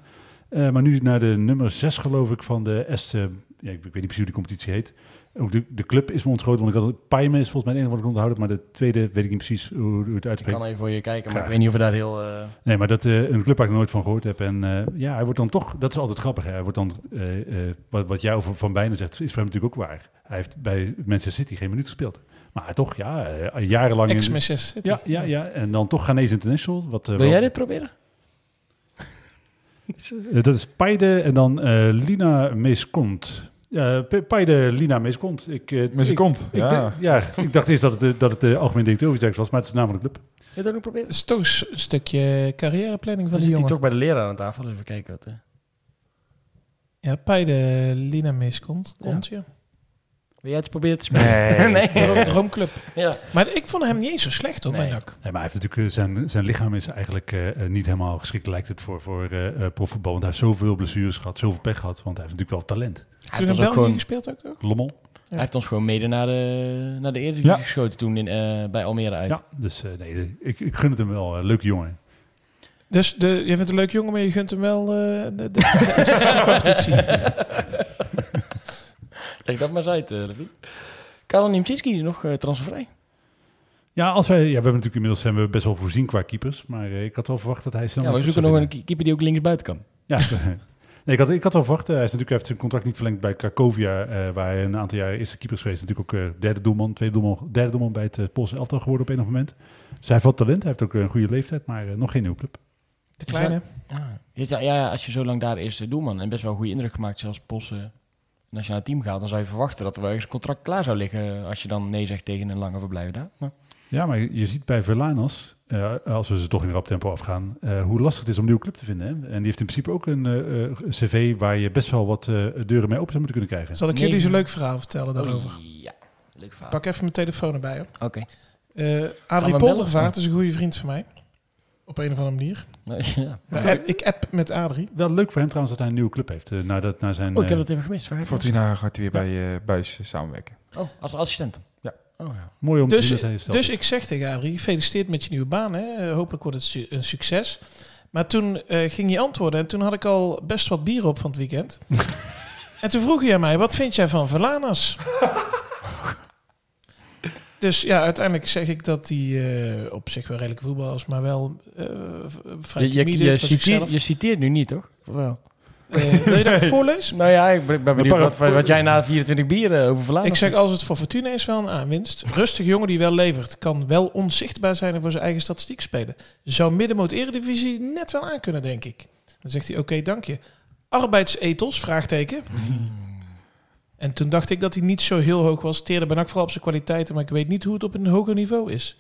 Maar nu naar de nummer 6 geloof ik van de Est... ja, ik, ik weet niet precies hoe die competitie heet. Ook de, de club is me ontschoten, want ik had Paime is volgens mij het enige wat ik onthouden. Maar de tweede weet ik niet precies hoe, hoe het Ik uitspreekt. kan even voor je kijken, maar Graag. ik weet niet of we daar heel... eh, Nee, maar dat eh, een club waar ik nooit van gehoord heb. En eh, ja, hij wordt dan toch, dat is altijd grappig. Hè? Hij wordt dan, eh, eh, wat, wat jij over Van Bijnen zegt, is voor hem natuurlijk ook waar. Hij heeft bij Manchester City geen minuut gespeeld. Maar toch, ja, jarenlang. in- Ex-Manchester City. ja, ja, ja, en dan toch Ghanese International. Wat, Wil wel- jij dit proberen? Dat is Paide en dan eh, Lina Meeskont. Ja, P- Paide Lina Meeskont. Ik, eh, Met zijn ik- Ja. ja. ja, ik dacht eerst dat het, de- dat het de algemeen directeur iets was, maar het is namelijk de club. Je het ook nog proberen? Dat is toch een stukje carrièreplanning van die jongen. toch bij de leraar aan tafel, even kijken wat... eh. Ja, bij de Lina Mees komt. komt ja. Wil jij het proberen te spelen? Nee. Droom, droomclub. Ja. Maar ik vond hem niet eens zo slecht hoor, Nee. bij NAC. Nee, maar hij heeft natuurlijk, eh, zijn, zijn lichaam is eigenlijk eh, eh, niet helemaal geschikt, lijkt het, voor, voor eh, eh, profvoetbal. Want hij heeft zoveel blessures gehad, zoveel pech gehad, want hij heeft natuurlijk wel talent. Hij Toen heeft, in België gewoon, gespeeld ook toch? Lommel. hij heeft ons gewoon mede naar de, naar de Eredivisie Ja. geschoten toen in, eh, bij Almere uit. Ja, dus eh, nee, ik, ik gun het hem wel. eh, leuke jongen. Dus de, je vindt een leuk jongen, maar je gunt hem wel eh, de, de, de competitie. Leg dat maar eens uit, uh, Levine. Karel Niemczynski, nog eh, transfervrij. Ja, als wij, ja, we hebben natuurlijk inmiddels zijn we best wel voorzien qua keepers, maar eh, ik had wel verwacht dat hij snel Ja, we een zoeken nog een keeper die ook links buiten kan. Ja, Nee, ik, had, ik had wel verwacht. eh, hij is natuurlijk, heeft zijn contract niet verlengd bij Cracovia, eh, waar hij een aantal jaar eerste keeper is geweest. Natuurlijk ook derde doelman, tweede doelman, derde doelman bij het uh, Poolse elftal geworden op enig moment. Dus hij heeft wat talent, hij heeft ook een goede leeftijd, maar eh, nog geen nieuwe club. De kleine. Ja. Ja, ja, als je zo lang daar eerste doelman en best wel een goede indruk gemaakt, zelfs Posse nationaal team gaat, dan zou je verwachten dat er wel ergens een contract klaar zou liggen als je dan nee zegt tegen een lange verblijf daar. Maar, Ja, maar je je ziet bij Verlanas, eh, als we ze toch in rap tempo afgaan, eh, hoe lastig het is om een nieuwe club te vinden. Hè? En die heeft in principe ook een eh, eh, cv waar je best wel wat eh, deuren mee open zou moeten kunnen krijgen. Zal ik Nee. jullie zo'n leuk verhaal vertellen daarover? Ja, leuk verhaal. Pak even mijn telefoon erbij. Hoor. Oké. Eh we Adrie Poldervaart is een goede vriend van mij. Op een of andere manier. Nou, ja. App- ik app met Adrie. Wel leuk voor hem trouwens dat hij een nieuwe club heeft. eh, nadat, na zijn, Oh, ik heb eh, dat even gemist. Fortuna gaat hij weer bij eh, Buis samenwerken. Oh, als assistent dan? Ja. Oh ja. mooi om te Dus, zien dat hij dus is. ik zeg tegen Adrie, gefeliciteerd met je nieuwe baan. Hè. Hopelijk wordt het su- een succes. Maar toen eh, ging hij antwoorden en toen had ik al best wat bier op van het weekend. en toen vroeg hij aan mij, wat vind jij van Verlanas? Dus ja, uiteindelijk zeg ik dat hij eh, op zich wel redelijk voetbal is, maar wel eh, vrij Je, je, timide je, voor citeert, zichzelf. je citeert nu niet, toch? Wel. Eh, wil je dat ik het voorlees? Nou ja, ik ben, ik ben benieuwd wat, wat jij na 24 bieren over Vlaanderen Ik zeg, als het voor Fortuna is, wel een aanwinst. Rustig jongen die wel levert. Kan wel onzichtbaar zijn en voor zijn eigen statistiek spelen. Zou middenmoot eredivisie net wel aan kunnen, denk ik. Dan zegt hij, oké, dank je. Arbeidsethos, vraagteken. En toen dacht ik dat hij niet zo heel hoog was. Teerde ben ook vooral op zijn kwaliteiten, maar ik weet niet hoe het op een hoger niveau is.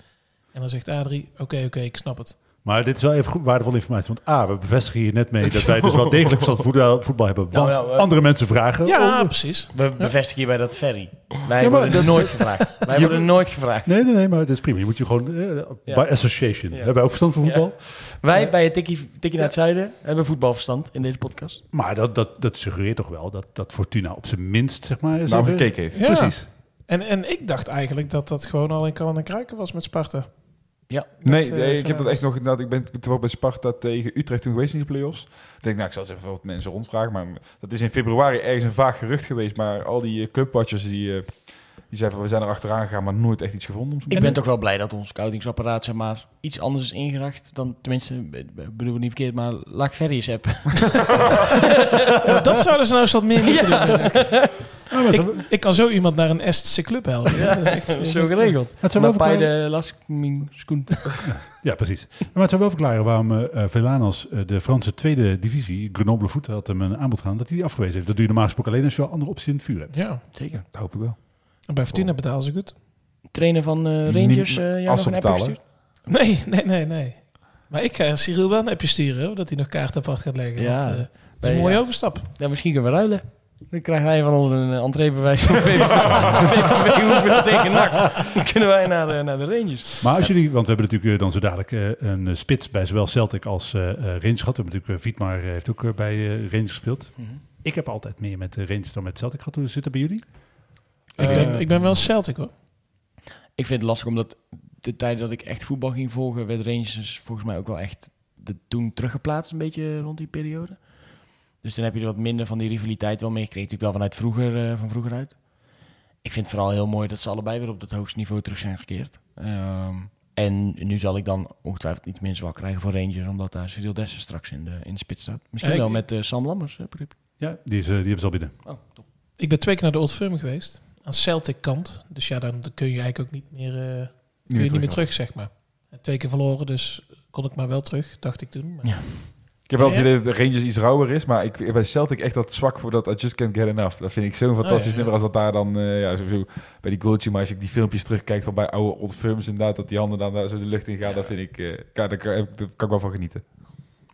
En dan zegt Adrie, oké, oké, ik snap het. Maar dit is wel even goed- waardevolle informatie. Want A, we bevestigen hier net mee dat wij dus wel degelijk verstand van voetbal, voetbal hebben. Want nou, andere mensen vragen. Ja, precies. We bevestigen hierbij dat Ferry. Wij Ja, maar worden nooit gevraagd. Wij worden nooit gevraagd. Nee, nee, nee, maar dat is prima. Je moet je gewoon, eh, Ja. by association. Ja. Hebben wij ook verstand van Ja. voetbal? Wij bij het Tikkie, tikkie naar het Zuiden hebben voetbalverstand in deze podcast. Maar dat, dat, dat suggereert toch wel dat, dat Fortuna op zijn minst, zeg maar... is Nou, gekeken heeft. Ja. Precies. En, en ik dacht eigenlijk dat dat gewoon al in kan en kruiken was met Sparta. Ja. Nee, eh, nee, ik heb dat echt nog inderdaad. Ik ben bij Sparta tegen Utrecht toen geweest in de play-offs. Ik denk, nou, ik zal eens even wat mensen rondvragen. Maar dat is in februari ergens een vaag gerucht geweest. Maar al die eh, clubwatchers die, eh, die zeiden van, we zijn er achteraan gegaan, maar nooit echt iets gevonden. Om Ik ben toch wel blij dat ons scoutingsapparaat zeg maar, iets anders is ingericht dan, tenminste, ik bedoel niet verkeerd, maar eens heb. Dat zouden ze nou eens wat meer moeten doen. denk ik. Ja, Ik, ik kan zo iemand naar een Estse club helpen. Ja, dat is echt Zo geregeld. het zou wel Maar bij de. Ja, precies. Maar het zou wel verklaren waarom eh eh, Velanas eh, de Franse tweede divisie, Grenoble Voet, had hem een aanbod gedaan, dat hij die afgewezen heeft. Dat doe je normaal gesproken alleen als je wel andere opties in het vuur hebt. Ja, Zeker. Dat hoop ik wel. Bij Fortuna betalen ze goed. Trainer van eh, Rangers, Niet- eh jou als nog een ze app betalen. gestuurd? Nee, nee, nee, nee. Maar ik ga Cyril wel een appje sturen, hoor, dat hij nog kaart apart gaat leggen. Ja. Want, eh, dat is een mooie ja. overstap. Ja, misschien kunnen we ruilen. Dan krijgt hij van ons een uh, entreebewijs van VVV hoeven tegen NAC. Dan kunnen wij naar, de- naar de Rangers. Maar als jullie, want we hebben natuurlijk eh, dan zo dadelijk eh, een eh, spits bij zowel Celtic als eh eh, Rangers gehad. We hebben natuurlijk, uh, Vietmar eh, heeft ook eh, bij eh, Rangers gespeeld. Ik heb altijd meer met de Rangers dan met Celtic gehad. Hoe zit het bij jullie? Ik, ben, ik ben wel Celtic, hoor. Ik vind het lastig omdat de tijd dat ik echt voetbal ging volgen, werd Rangers dus volgens mij ook wel echt de, toen teruggeplaatst, een beetje rond die periode. Dus dan heb je er wat minder van die rivaliteit wel meegekregen. Natuurlijk wel vanuit vroeger, eh, van vroeger uit. Ik vind het vooral heel mooi dat ze allebei weer op het hoogste niveau terug zijn gekeerd. Ehm, en nu zal ik dan ongetwijfeld iets meer zwak krijgen voor Rangers, omdat daar Cyril Dessers straks in de, in de spits staat. Misschien wel met eh, Sam Lammers. Ja, die, is, eh, die hebben ze al binnen. Oh, top. Ik ben twee keer naar de Old Firm geweest. Aan Celtic kant. Dus ja, dan, dan kun je eigenlijk ook niet meer, eh, kun je niet meer terug, zeg maar. En Twee keer verloren, dus kon ik maar wel terug, dacht ik toen. Maar- Ja. Ik heb wel het idee dat de Rangers iets rauwer is, maar ik bij Celtic echt dat zwak voor dat I just can't get enough. Dat vind ik zo'n fantastisch Oh, ja, ja. nummer als dat daar dan, eh, ja, sowieso bij die goaltje, maar als ik die filmpjes terugkijkt van bij oude Old Firms inderdaad, dat die handen dan daar zo de lucht in gaan, Ja. dat vind ik, eh, kan, daar, kan, daar kan ik wel van genieten. Ja,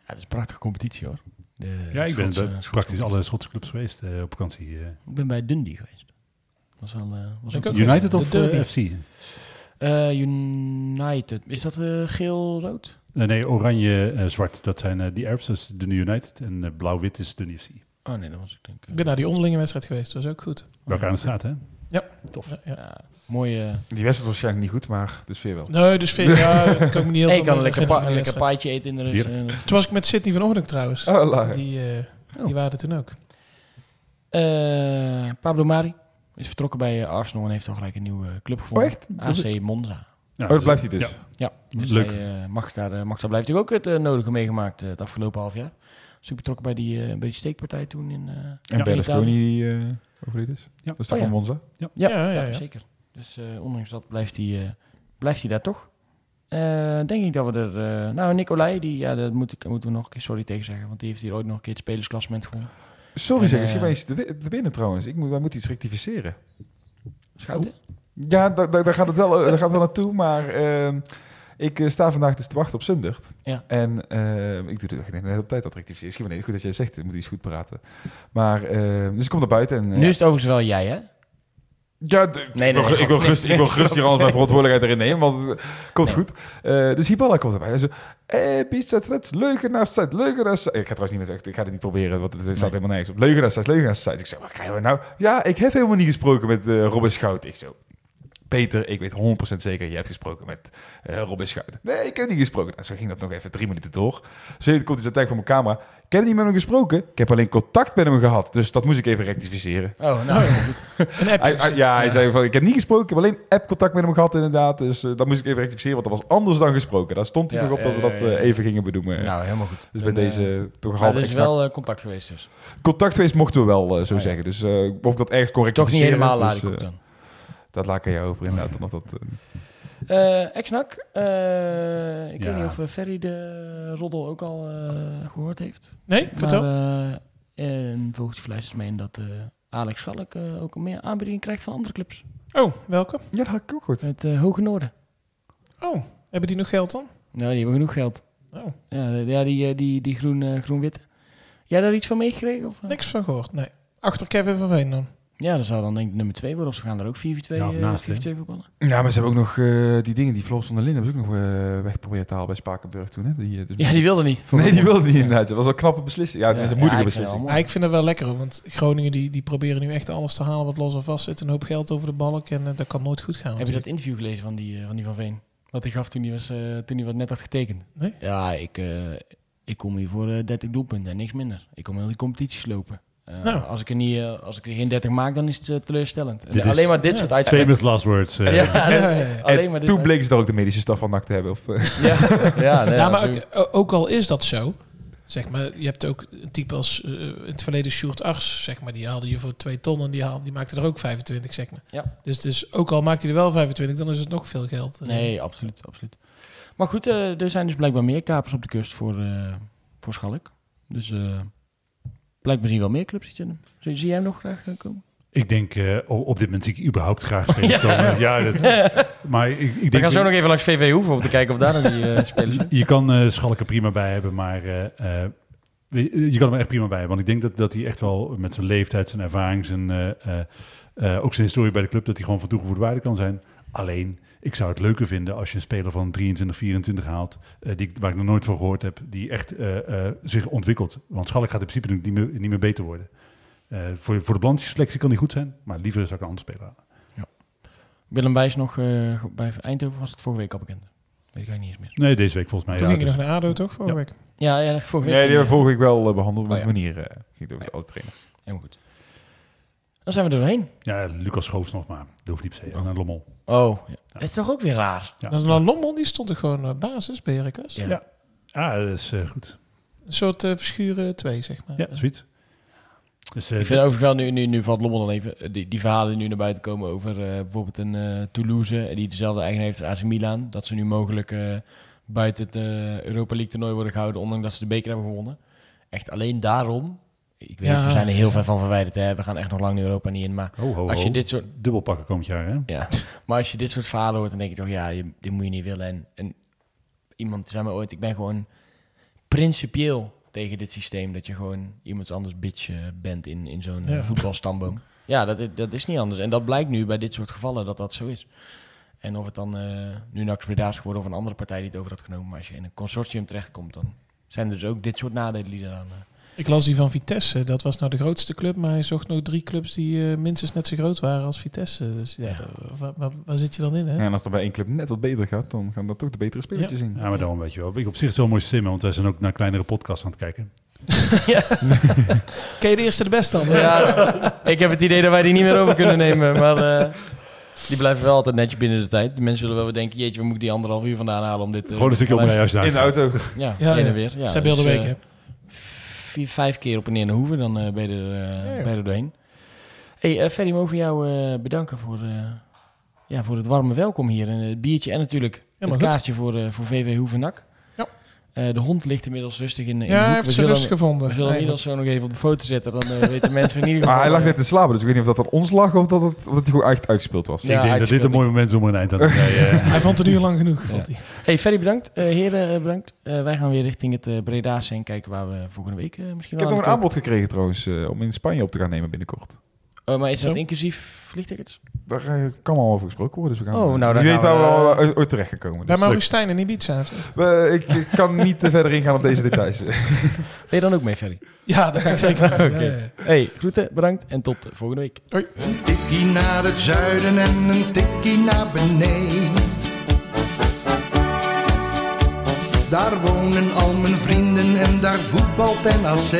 het is een prachtige competitie hoor. De Ja, ik ben Schotse- bij Schotse praktisch alle Schotse clubs geweest eh, op vakantie. Ik ben bij Dundee geweest. Was wel, eh, was ook. United de of derby. eh, FC? Eh, United. Is dat eh, geel-rood? Nee, oranje-zwart. dat zijn eh die Arabs, is de United. En blauw-wit is de FC. Oh nee, dat was ik denk ik. Ik ben naar die onderlinge wedstrijd geweest, dat was ook goed. Elkaar aan de straat, hè? Tof. Ja, ja. Ja, mooie... Die wedstrijd was waarschijnlijk niet goed, maar de sfeer wel. Nee, dus veel, ja, ik kan me niet heel Hey, veel ik kan een lekker, pa van die lekker paaitje eten in de rust. Toen was ik met Sydney vanochtend trouwens. Oh. Die, eh, Oh. die waren er toen ook. Eh, Pablo Mari is vertrokken bij eh, Arsenal en heeft al gelijk een nieuwe club gevonden. Oh, echt? AC Monza. Ja, Oh, dat blijft hij dus. Ja. Ja, dus Leuk. hij eh, mag, daar, eh, mag daar blijven. Hij ook het eh, nodige meegemaakt eh, het afgelopen half jaar. is ook betrokken bij die, eh, bij die steekpartij toen in... eh, En in Berlusconi Italië. die eh overleden is. Ja. Dat is Oh, van ja. Monza? Ja, Ja, ja, ja, ja. zeker. Dus eh, ondanks dat blijft hij, eh, blijft hij daar toch. Eh, denk ik dat we er... eh, nou, Nicolai, die, ja, dat moet ik, moeten we nog een keer sorry tegen zeggen. Want die heeft hier ooit nog een keer het spelersklassement gewonnen. Sorry zeg, ik eh, mij eens te, binnen trouwens. Ik moet, wij moeten iets rectificeren. Schouten? Ja, daar, daar, gaat het wel, eh, daar gaat het wel naartoe, maar ehm, ik eh, sta vandaag dus te wachten op Zundert. Ja. En eh, ik doe het ik de hele tijd dat wel goed dat jij zegt, ik moet iets goed praten. Maar, eh, dus ik kom naar buiten en... eh, Nu is het overigens wel jij, hè? Ja, de- Nee, ik, wil, ik, wil ik gerust hier alles mijn verantwoordelijkheid erin nemen, want het komt Nee. goed. Eh, dus Hiballa komt erbij. Hij zo, eh, Pizza Threads, leugenaars site, leugenaars site. Ik ga trouwens niet meer zeggen, ik ga het niet proberen, want het staat helemaal nergens op. Leugenaars site, leugenaars site. Ik zeg, wat krijgen we nou? Ja, ik heb helemaal niet gesproken met eh Robin Schout. Ik zo, Peter, ik weet 100% zeker, jij hebt gesproken met eh Robin Schout. Nee, ik heb niet gesproken. Nou, zo ging dat nog even drie minuten door. Zo komt hij zo tijd van mijn camera. Ik heb niet met hem gesproken. Ik heb alleen contact met hem gehad. Dus dat moest ik even rectificeren. Oh, nou, goed. Een appje. Hij- hij- ja, hij zei van, ik heb niet gesproken, ik heb alleen app-contact met hem gehad inderdaad. Dus eh, dat moest ik even rectificeren, want dat was anders dan gesproken. Daar stond hij Ja, nog op dat we ja, dat ja, ja. eh, even gingen benoemen. Nou, helemaal goed. dus bij deze toch half is wel contact geweest dus. contact geweest, mochten we wel zo Oh, ja. zeggen. Dus eh, of ik dat ergens kon Toch niet helemaal dus, laat eh, dan. Dat laat ik aan jou over inderdaad. dan Of dat, eh, Eh Exnak, eh, ik Ja. weet niet of Ferry de roddel ook al eh, gehoord heeft. Nee, vertel. Maar, eh, en volgens fluistert mee in dat eh, Alex Schalk eh, ook meer aanbiedingen krijgt van andere clubs. Oh, welke? ja, dat had ik ook goed. Het Hoge Noorden. Oh, hebben die nog geld dan? Nou, die hebben genoeg geld. Oh, Ja, die, die, die groen, eh, groen-wit. Jij daar iets van meegekregen? Of? niks van gehoord. Nee. Achter Kevin van Veen dan. Ja, dat zou dan denk ik nummer 2 worden. Of ze gaan er ook 4v2 Ja, of eh, naast, hè? 4v2 voetballen. Ja, maar ze hebben ook nog eh, die dingen, die Floris van der Linden, hebben ze ook nog eh weg proberen te halen bij Spakenburg toen. Hè? Die, dus- Ja, die wilde niet. Nee, die wilde niet inderdaad. Dat was wel een knappe beslissing. Ja, het Ja, is een moedige het beslissing. wel Ja, ik vind het wel lekker hoor, want Groningen die, die proberen nu echt alles te halen wat los en vast zit. Een hoop geld over de balk en dat kan nooit goed gaan. Heb je dat interview gelezen van die, van die Van Veen? Wat hij gaf toen hij, was, eh, toen hij wat net had getekend? Nee? Ja, ik, eh, ik kom hier voor eh 30 doelpunten en niks minder. Ik kom heel die competities lopen. Eh, Nou. als, ik er niet, eh, als ik er geen 30 maak, dan is het eh, teleurstellend. Is- alleen maar dit ja. soort uitspraken. Famous last words. eh. Ja, Ja, alleen maar dit Toen bleken ze ook de medische staf van NAC te hebben. Of, Ja, ja, nee, Ja, maar ook, al is dat zo, zeg maar, je hebt ook een type als in het verleden Sjoerd Ars, zeg maar, die haalde je voor twee ton en die, haalde, die maakte er ook 25, zeg maar. Ja. Dus, dus ook al maakt hij er wel 25, dan is het nog veel geld. Nee, absoluut, absoluut. Maar goed, er zijn dus blijkbaar meer kapers op de kust voor, eh voor Schalk. Dus eh blijkbaar zien wel meer clubs iets in hem. Zie, zie jij hem nog graag komen? Ik denk, eh, op, dit moment zie ik überhaupt graag spelers komen. Ja, dat, maar ik, ik We denk... gaan zo nog even langs VV Hoeven om te kijken of daar nog die eh, spelers zijn. Je, kan eh Schalk er prima bij hebben, maar eh, eh, je kan hem er echt prima bij hebben. Want ik denk dat, dat hij echt wel met zijn leeftijd, zijn ervaring, zijn, eh, eh, eh, ook zijn historie bij de club, dat hij gewoon van toegevoegde waarde kan zijn. Alleen, ik zou het leuker vinden als je een speler van 23, 24 haalt, eh, die, waar ik nog nooit van gehoord heb, die echt eh, eh, zich ontwikkelt. Want Schalk gaat in principe niet meer, niet meer beter worden. Eh, voor, voor de Blandse selectie kan die goed zijn, maar liever zou ik een andere speler halen. Willem Wijs nog eh, bij Eindhoven was het vorige week al bekend. Weet ik eigenlijk niet eens meer. Nee, deze week volgens mij. Toen ja, ging je dus- nog naar ADO, toch, vorige Ja. week? Ja, ja vorige week. nee, die hebben we vorige week wel eh, behandeld op Oh, ja. manier. eh ging het over alle trainers. Helemaal goed. Dan zijn we er doorheen. Ja, Lucas Schoofs nog maar. De hoeft niet per se. Naar Lommel. Oh, ja. dat is toch ook weer raar? Ja. Dat is nou Lommel, die stond er gewoon uh, basis bij Heracles. Ja. Ja. Ah, dat is eh, goed. Een soort eh, verschuren 2, zeg maar. Ja, zoiets. Dus, eh, Ik vind overigens wel, nu, nu, nu valt Lommel dan even, eh, die, die verhalen die nu naar buiten komen over eh, bijvoorbeeld een eh, Toulouse, eh, die dezelfde eigenaar heeft als AC Milan, dat ze nu mogelijk eh, buiten het eh, Europa League toernooi worden gehouden, ondanks dat ze de beker hebben gewonnen. Echt alleen daarom, ik weet, Ja, we zijn er heel ver van verwijderd, hè. we gaan echt nog lang in Europa niet in, maar ho, ho, als je ho. dit soort, Dubbel pakken komend jaar, hè? ja, maar als je dit soort verhalen hoort, dan denk je toch, ja, je, dit moet je niet willen. En, en iemand zei me ooit, ik ben gewoon principieel tegen dit systeem, dat je gewoon iemand anders bitch eh, bent in, in zo'n eh, Ja. voetbalstamboom. Ja, dat, is- dat is niet anders. En dat blijkt nu bij dit soort gevallen dat dat zo is. En of het dan eh, nu een Breda is geworden of een andere partij die het over had genomen, maar als je in een consortium terechtkomt, dan zijn er dus ook dit soort nadelen die eraan... Ik las die van Vitesse. Dat was nou de grootste club, maar hij zocht nog drie clubs die eh, minstens net zo groot waren als Vitesse. Dus ja, Ja. waar, waar, waar zit je dan in, hè? Ja, en als het bij één club net wat beter gaat, dan gaan dat toch de betere spelertjes in. Ja, maar daarom weet je wel. Ik op zich is het wel mooi systeem, want wij zijn ook naar kleinere podcasts aan het kijken. Ken je de eerste de beste dan? Ja, ik heb het idee dat wij die niet meer over kunnen nemen. Maar eh, die blijven wel altijd netjes binnen de tijd. De mensen zullen wel weer denken, jeetje, we moeten die anderhalf uur vandaan halen om dit... eh, Gewoon een stukje In de auto. Ja, Ja, heen en ja. weer. Ja, Zij beelden dus, week, hè? Vier, vijf keer op en neer naar Hoeven, dan eh, ben je er, eh, Ja, ben je er doorheen. hey, eh, Ferry, mogen we jou bedanken voor, ja, voor het warme welkom hier. En het biertje en natuurlijk Helemaal het kaartje voor, voor VV Hoevenak. Ja. Eh, de hond ligt inmiddels rustig in, in de Ja, hoek. hij heeft zullen, rust gevonden. we zullen als zo nog even op de foto zetten. Dan eh, weten mensen in ieder geval... Maar hij lag eh, net te slapen, dus ik weet niet of dat aan ons lag of dat, het, of dat hij gewoon echt uitgespeeld was. Ja, ik denk dat dit een mooi moment is om er een eind aan te breien. Hij vond het nu lang genoeg. vond hij. Hey, Ferry bedankt. Eh, heren eh, bedankt. Eh, wij gaan weer richting het eh Breda's en kijken waar we volgende week eh, misschien Ik heb wel nog een aan de aanbod gekregen trouwens, eh, om in Spanje op te gaan nemen binnenkort. Oh, maar is dat inclusief vliegtickets? Daar eh, kan al over gesproken worden, dus we gaan... Oh, nou, dan Wie weet waar we, we eh, al ooit- terecht gaan komen. Bij Dus Maurice Stijn in Ibiza. We- ik, ik kan niet eh, verder ingaan op deze details. Ben je dan ook mee, Ferry? Ja, daar ga ik zeker Oké. Ja, ja. Hey, groeten, bedankt en tot volgende week. Een tikkie naar het zuiden en een tikkie naar beneden. Daar wonen al mijn vrienden en daar voetbalt NAC.